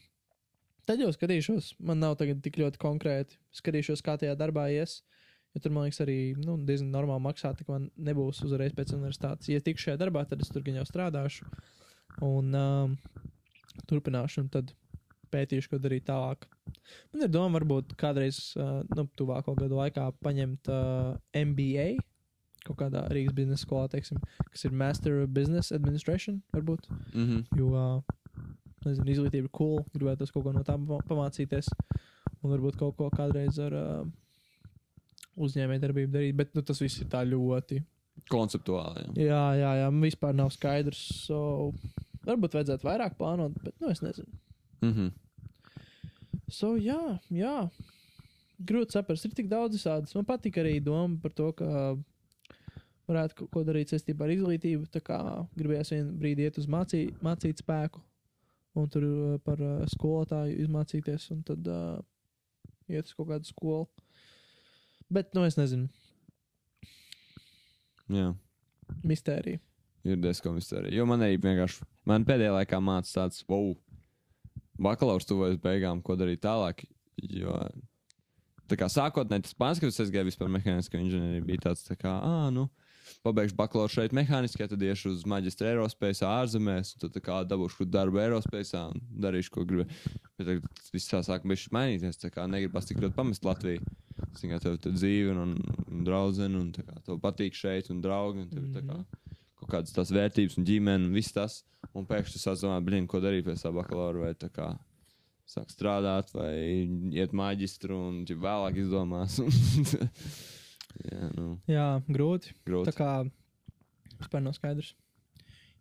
tad jau skatīšos. Man nav tagad tik ļoti konkrēti. Skatīšos, kā tajā darbā ies. Jo tur, man liekas, arī nu, diezgan normāli maksā. Tā kā man nebūs uzreiz pēc universitātes. Ja tikšu šajā darbā, tad es tur gan jau strādāšu. Un um, turpināšu. Un tad pētīšu, ko darīt tālāk. Man ir doma, varbūt kādreiz, uh, nu, tuvāko gadu laikā paņemt uh, MBA kaut kādā Rīgas biznesa skolā, teiksim, kas ir Master of Business Administration, varbūt. mm -hmm. Jo, uh, nezinu, izglītība ir cool, gribētu kaut ko no tā pamācīties. Un varbūt kaut ko kādreiz ar uh, uzņēmējdarbību darīt, bet nu, tas viss ir tā ļoti. Konceptuāli. Jā. Jā, jā, jā, vispār nav skaidrs. So, varbūt vajadzētu vairāk plānot, bet nu, es nezinu. Mm -hmm. So, jā, jā. Grūti saprast, ir tik daudz visādas. Man patīk arī doma par to, ka varētu kaut ko darīt saistībā ar izglītību. Tā kā gribējās vienā brīdī iet uz mācī, mācīt spēku, un tur uh, par uh, skolotāju izmācīties, un tad uh, iet uz kaut kādu skolu. Bet, nu, es nezinu, Jā. mistērija. Ir diezgan mistērija. Jo man arī vienkārši, man pēdējā laikā mācās tāds, wow, bakalaura tuvojas beigām, ko darīt tālāk. Jo, tā kā sākotnēji tas pāns, kad es gāju vispār mehāniskā inženierija, bija tāds, tā kā, ah, nu, pabeigšu bakalaura šeit mehāniskā, tad iešu uz maģistra aerospēcā ārzemēs, un tad kā dabūšu darbu aerospēcā un darīšu, ko gribu. Bet tagad viss tā sāk bišķi mainīties, tā kā negribas tik ļoti pamest Latviju. Es tikai tev tur dzīvi un, un draudzeni, un tā kā tev patīk šeit, un draugi, un tev ir tā kā kaut kādas tās vērtības un ģimene un viss tas. Un pēkšņi tas domā, blин, ko darīt pēc tā bakalaura vai tā kā sāk strādāt vai iet maģistru un ja vēlāk izdomās. Jā, nu, Jā, grūti. Tā grūti. kā vispār nav skaidrs.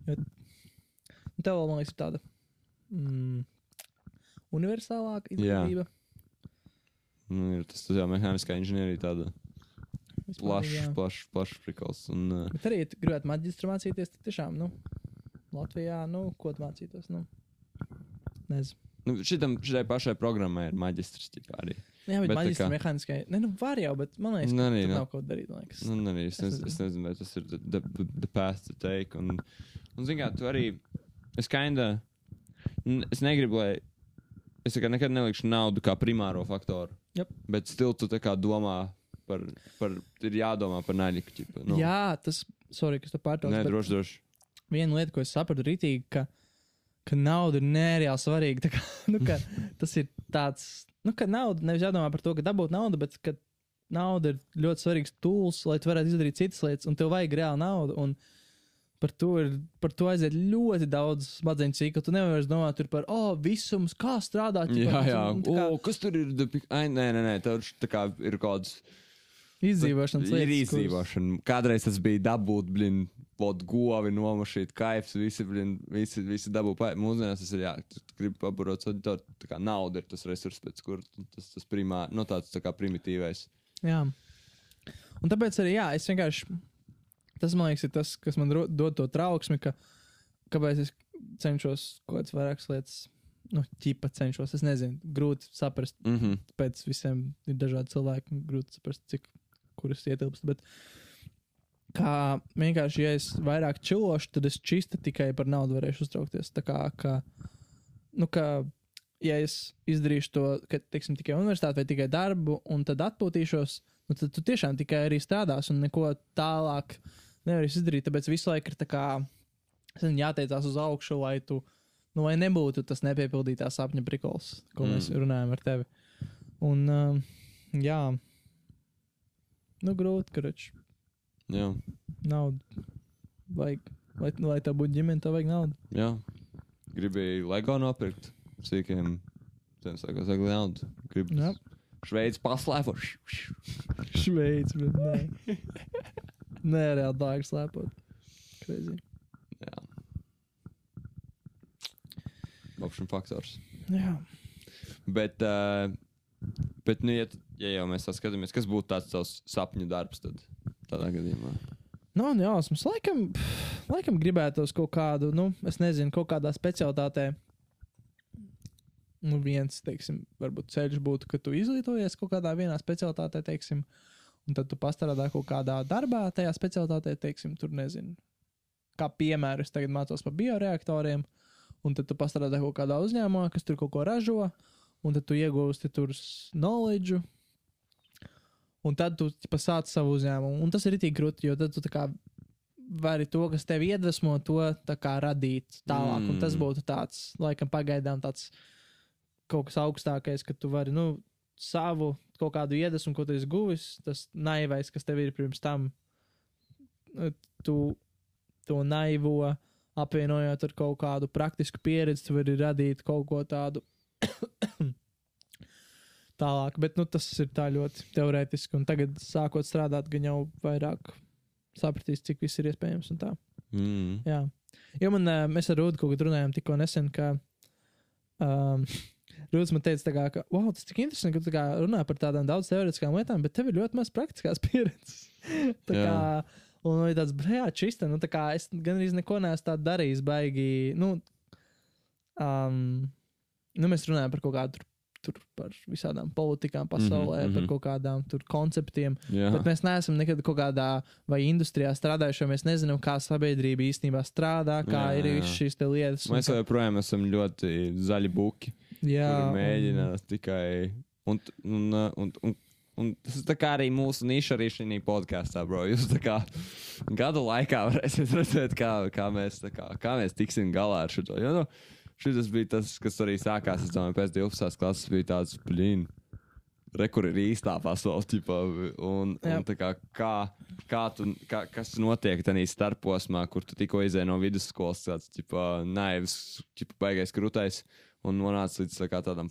Jo, nu, tev, man liekas, ir tāda mm, universālāka izglītība. Nu, ir tas, jau mehāniskā inženierija tāda jā. plaša, plaša prikals. Un, uh, Bet arī, ja tu gribētu maģistru mācīties, tad tiešām, nu, Latvijā, nu, ko tu mācītos? Nu, nezinu. nu, šitam, šitai pašai programmai ir maģistrs arī. Jā, bet, Bet maģistra kā- mehāniskai, ne, nu, var jau, bet man liekas, Nu, ka tur nu. nav ko darīt, liekas. Nu, arī es, Es nez, es nezinu, vai tas ir the, the, the path to take. Un, un zini, kā tu arī. Es kinda. Es negribu, lai. Es kā nekad nelikšu naudu kā primāro faktoru. Jep. Bet stilu tu domā par. par ir jādomā par naļiku. ķipa, Nu, Jā, tas, sorry, kas te pārtrauc. Nē, droši, droši. Viena lieta, ko es sapratu rītīgi, ka, ka nauda ir nereāli svarīga. Kā, nu, ka tas ir tāds, nu, ka nauda nevis jādomā par to, ka dabūt naudu, bet ka nauda ir ļoti svarīgs tools, lai tu varētu izdarīt citas lietas, un tev vajag reāli naudu. Un par to, ir, par to aiziet ļoti daudz smadzeņu cīklu. Tu nevari domāt tur par, oh, visums, kā strādāt. Jā, jā. un kā O, kas tur ir? Ai, nē, nē, nē. Tur tā kā ir kaut kāds. Izdzīvošanas Ir lietas. kuras- izdzīvošana. Kādreiz tas bija dabūt, blin, vod govi nomašīt, kaifs, visi, blin, visi, visi dabū. Mūsdienās tas ir, jā, gribi paburot, tad tā, kā nauda ir tas resurs, pēc kur tas, tas primā, nu tāds tā kā primitīvais. Jā. Un tāpēc arī, jā, es vienkārši. Tas, man liekas, ir tas, kas man dod to trauksmi, ka kāpēc es cenšos kaut kādas vairākas lietas nu, ķipa cenšos. Es nezinu, grūti saprast. Mm -hmm. Pēc visiem ir dažādi cilvēki, grūti saprast, cik kuras ietilpst. Bet kā vienkārši, ja es vairāk čilošu, tad es čista tikai par naudu varēšu uztraukties. Tā kā, ka, nu, ka ja es izdarīšu to, ka, teiksim, tikai universitāti vai tikai darbu, un tad atpūtīšos, nu, tad tu tiešām tikai arī strādās un neko tālāk nevarēsi izdarīt. Tāpēc visu laiku ir tā kā, nezinu, jāteicās uz augšu, lai tu, nu, lai nebūtu tas nepiepildītā sapņa prikols, ko mm. mēs runājam ar tevi. Un, um, jā, nu, grūti, karoči, Jā, naudu vajag. Lai, lai tā būtu ģimene, tev vajag naudu. jā. Gribēju LEGO nopirkt. Sīkiem. Zinu, sākos ar naudu. Gribu Jā. Šveicis paslēpot. Šveicis, bet nē. nē, reāli dārgi slēpot. Crazy. Jā. Option faktors. Jā. Bet, uh, bet nu, ja, ja jau mēs tā skatāmies, kas būtu tāds tavs sapņu darbs, tad tādā gadījumā. Nu, un jausmas. Laikam, laikam gribētos kaut kādu, nu, es nezinu, kaut kādā specialitātē. Nu, viens, teiksim, varbūt ceļš būtu, ka tu izglītojies kaut kādā vienā specialitātē, teiksim, un tad tu pastrādā kaut kādā darbā tajā specialitātē, teiksim, tur nezinu. Kā piemēram, es tagad mācos par bioreaktoriem, un tad tu pastrādā kaut kādā uzņēmumā, kas tur kaut ko ražo, un tad tu iegūsti tur knowledge, Un tad tu sāc savu uzņēmumu. Un tas ir tik grūti, jo tad tu kā vari to, kas tev iedvesmo, to tā kā radīt tālāk. Mm. Un tas Mm. būtu tāds, laikam, pagaidām tāds kaut kas augstākais, ka tu vari, nu, savu kaut kādu iedvesmu, ko tu esi guvis, tas naivais, kas tev ir pirms tam, nu, tu to naivo apvienojot ar kaut kādu praktisku pieredzi, tu vari radīt kaut ko tādu tālāk. Bet nu, tas ir tā ļoti teorētiski. Un tagad, sākot strādāt, gan jau vairāk sapratīs, cik viss ir iespējams. un tā. Mm. Jā. Jo man, ā, mēs ar Rūdu kaut kad runājām tikko nesen, ka um, Rūds man teica, kā, ka, wow, tas tik interesanti, ka tu kā runā par tādām daudz teorētiskām lietām, bet tev ir ļoti maz praktiskās pieredzes. tā kā, Jā. un ir tāds, brējā, čista, nu tā kā es gan arī neko neesmu tādu darījis, baigi, nu, um, nu mēs runājam par kaut kādu tur, tur par visādām politikām pasaulē, mm -hmm, par mhm. kaut kādām tur konceptiem. Jā. Bet mēs neesam nekad kaut kādā vai industrijā strādājuši, jo mēs nezinām, kā sabiedrība īstenībā strādā, kā Jā, ir visas šīs lietas. un Mēs kā- joprojām esam ļoti zaļi buki. jā, kuri un- tikai. Un, un, uh, un, un, un tas ir arī mūsu niša arī šī podkāstā, bro. Jūs tā kā gadu laikā varēsiet redzēt, kā, kā, mēs, kā, kā mēs tiksim galā ar šo. Jo, nu, šis bija tas, kas arī sākās, es domāju, pēc 12. klases bija tāds, blīn. Rekur ir īstā pasaule, ķipa, un, Jā. un tā kā, kā, kā tu, kā, kas notiek tajā starposmā, kur tu tikko izēji no vidusskolas, tāds ķipa, naivs, ķipa, baigais krūtais, un nonāca līdz kā, tādam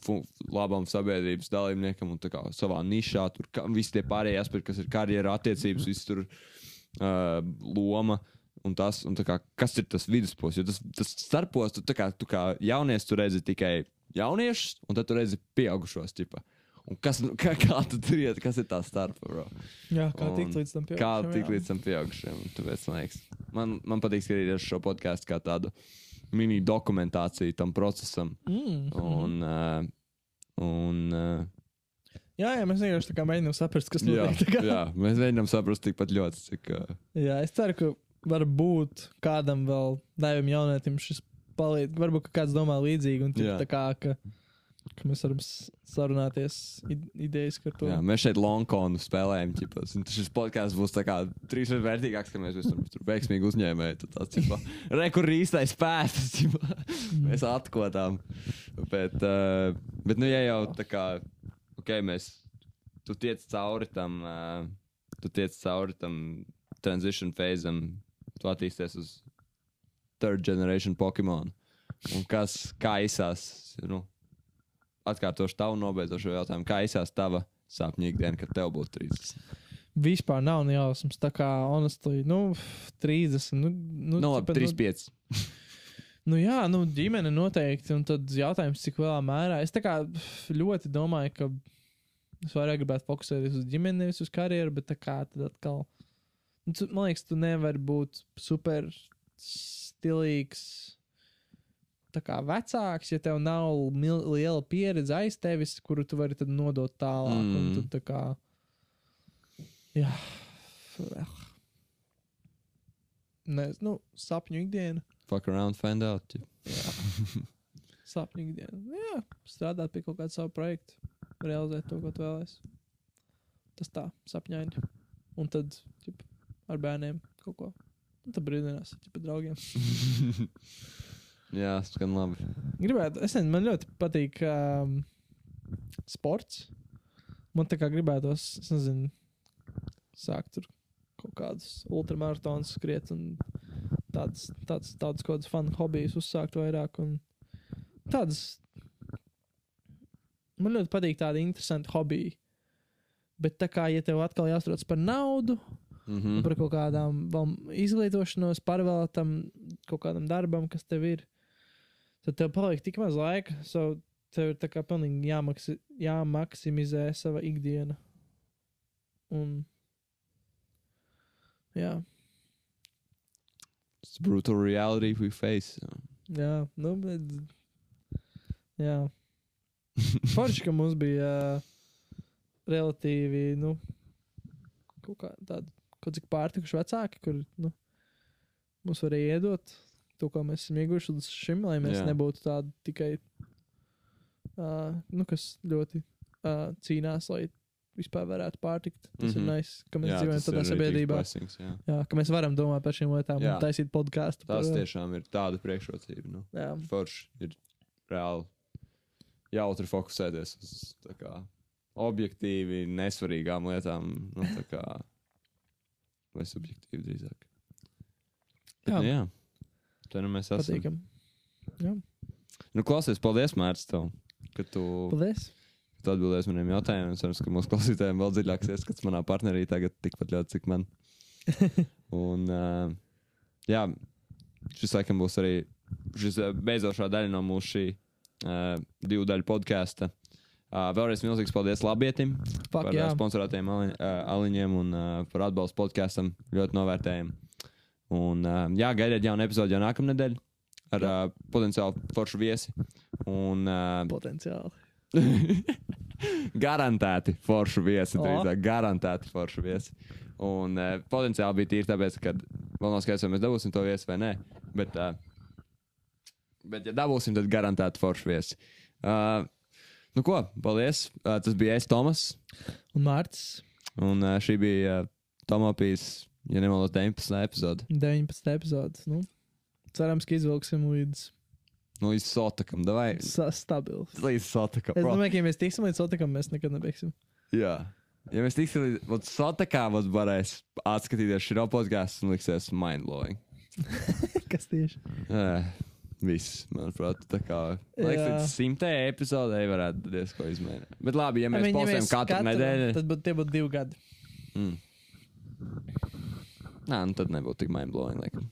labam sabiedrības dalībniekam un tā kā, savā nišā. Tur ka, visi tie pārējie aspekti, kas ir karjera, attiecības, viss tur uh, loma. Un tas, un kā, kas ir tas vidusposms? Jo tas, tas starpos, tu, kā, tu kā jaunieci, tu redzi tikai jauniešus, un tad tu redzi pieaugušos. Ķipa. Un kas, kā, kā tu tur iet, kas ir tā starpa? Bro? jā, kā tikt līdz tam Kā pieaugušam, tik jā. līdz tam pieaugušiem? Tāpēc, man, liekas, man, man patīk skatīties šo podkāstu kā tādu mini dokumentāciju tam procesam. Mm. Un, uh, un uh, jā, jā, mēs vienkārši kā mēģinām saprast, kas jā, notiek. kā. jā, mēs mēģinām saprast tikpat ļoti, cik. Uh, jā, es ceru, ka varbūt kādam vēl daļam jaunietim šis palīdz. Varbūt kāds domā līdzīgi, un tā kā, ka, ka mēs varam sarunāties id idejas par to. jā, mēs šeit Longkonu spēlējam. Ķipas, un šis podkāsts būs tā kā trīs reizes vērtīgāks, ka mēs esam tur veiksmīgi uzņēmēji. Tad tāds, ķipa, Rekur īstais pēdas, ķipa, mēs atkodām. Bet, uh, bet, nu, ja jau tā kā, ok, mēs, tu tiec cauri tam, uh, tu tiec cauri tam transition phasam, tu attīsties uz third generation Pokemon. Un kas, kā izsās, nu, atkārtošu tavu nobeidzošo jautājumu, kā izsās tava sapņīga diena, kad tev būtu 30? Vispār nav ne jausmas. Tā kā, honestly, nu, 30. Nu, nu, Nu, labi, tipa, 35. Nu, jā, nu, ģimene noteikti. Un tad jautājums, cik lielā mērā. Es tā kā ļoti domāju, ka es vairāk gribētu fokusēties uz ģimeni, nevis uz karjeru, bet tā kā tad atkal. Nu, tu, man liekas, tu nevari būt super stilīgs tā kā vecāks, ja tev nav liela pieredze aiz tevis, kuru tu vari tad nodot tālāk. Mm. Un tu tā kā. Jā. Nezinu, nu, sapņu ikdiena. Fuck around, find out. ja. Sapņu ikdiena. Jā, strādāt pie kaut kāda savu projektu, realizēt to, ko tu vēlēsies. Tas tā, sapņaini. Un tad ķip, ar bērniem kaut ko. Un tad brīdinās ar draugiem. Jā, skan labi. Gribētu, es nezinu, man ļoti patīk um, sports. Man tā kā gribētos, es nezinu, sākt tur kaut kādus ultramaratonus skriet un tādas, tādas, tādas kaut kādas fanu hobijas uzsākt vairāk. Un tādas, man ļoti patīk tādi interesanti hobiji. Bet tā kā, ja tev atkal jāstrādā par naudu, Mm mm. -hmm. par kaut kādām izglītošanos, pārvēlētam kaut kādam darbam, kas tev ir, tad tev paliek tik maz laika. So tev ir pilnīgi jāmaksi, jāmaksimizē sava ikdiena. Un, jā, It's brutal reality we face. so. jā, nu, bet. Jā. Forši, ka mums bija uh, relatīvi, nu, kaut kā tāda, kaut cik pārtikuši vecāki, kur, nu, mums varēja iedot to, ko mēs esam ieguvuši līdz šim, lai mēs Jā. Nebūtu tādi tikai, uh, nu, kas ļoti uh, cīnās, lai vispār varētu pārtikt. Tas mm Mhm. -hmm. ir nice, ka mēs Jā, dzīvojam tādā sabiedrībā. blessings, jā. Jā, ka mēs varam domāt par šīm lietām Jā. un taisīt podkāstu. Tas tiešām ir tāda priekšrocība. Nu. Forši ir reāli jautri fokusēties uz kā, objektīvi nesvarīgām lietām. Nu, kā, vai subjektīvi drīzāk. Bet, Jā. nu, jā. Tā nu mēs esam. patīkam. Jā, Nu, klausies, paldies, Mārcis, tev, ka tu, paldies. tu atbildēsi maniem jautājumiem. Es ceru, ka mūsu klausītājiem vēl dziļāks ieskats manā partnerī tagad tikpat ļoti, cik man. Un, uh, jā, šis laikam būs arī šis uh, beidzošā daļa no mūsu šī uh, divu daļu podkāsta. Uh, vēlreiz milzīgs paldies Labietim Fuck, par jā. sponsorētiem ali, uh, aliņiem un uh, par atbalstu podkāstam. Ļoti novērtējam. Un, uh, jā, gaidiet jaunu epizodi jau nākamnedēļ ar uh, potenciāli foršu viesi. Un, uh, Potenciāli. garantēti foršu viesi. Drīzāk, garantēti foršu viesi. Un uh, potenciāli bija tīri tāpēc, ka vēl nav skaidrs, vai mēs dabūsim to viesi vai nē. Bet, uh, bet ja dabūsim, tad garantēti foršu viesi. Uh, nu ko, paldies. Tas bija es, Tomas. Un Mārcis Un šī bija Tomopijas, ja nemaldos, 19. epizode. 19. epizodes. Nu, cerams, ka izvilksim līdz Nu, līdz sotakam, sa- stabils. Līdz sotakam. Es domāju, ka ja mēs tiksim līdz sotikam, mēs nekad nebeigsim. Jā. Ja mēs tiksim līdz sotakā, tad varēs atskatīties šo podkāstu un liksies mindblowing. Kas tieši? Uh, viss, manuprāt, tā kā liekas, simtai epizodei varētu diezko izmēģināt. Bet labi, ja mēs I mean, postam katru nedēļu, Tad būtu tie būtu divi gadi. mm. Nā, nu tad nebūtu tik mindblowing, laikam.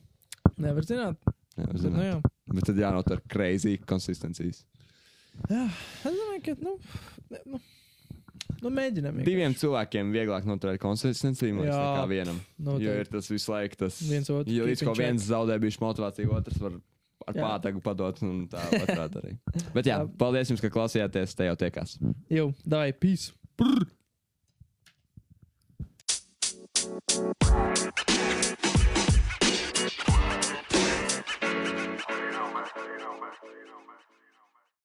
Nevar zināt. Nevar Nu, zināt. jā. Bet tad jānotur crazy konsistencijas. jā. Es domāju, ka, nu, ne, nu, nu mēģinām. vienkārši. Diviem cilvēkiem vieglāk noturēt konsistenciju, man liekas, nekā vienam. Noteikti. Jo ir tas visu laiku tas. Viens otru Ja līdz ko in check. viens zaudē bijuši motivāciju, otrs var ar jā. pātagu padot un tā otrādi arī. Bet jā, paldies jums, ka klausījāties. Te jau tiekās. Jau, dai, peace! Brr.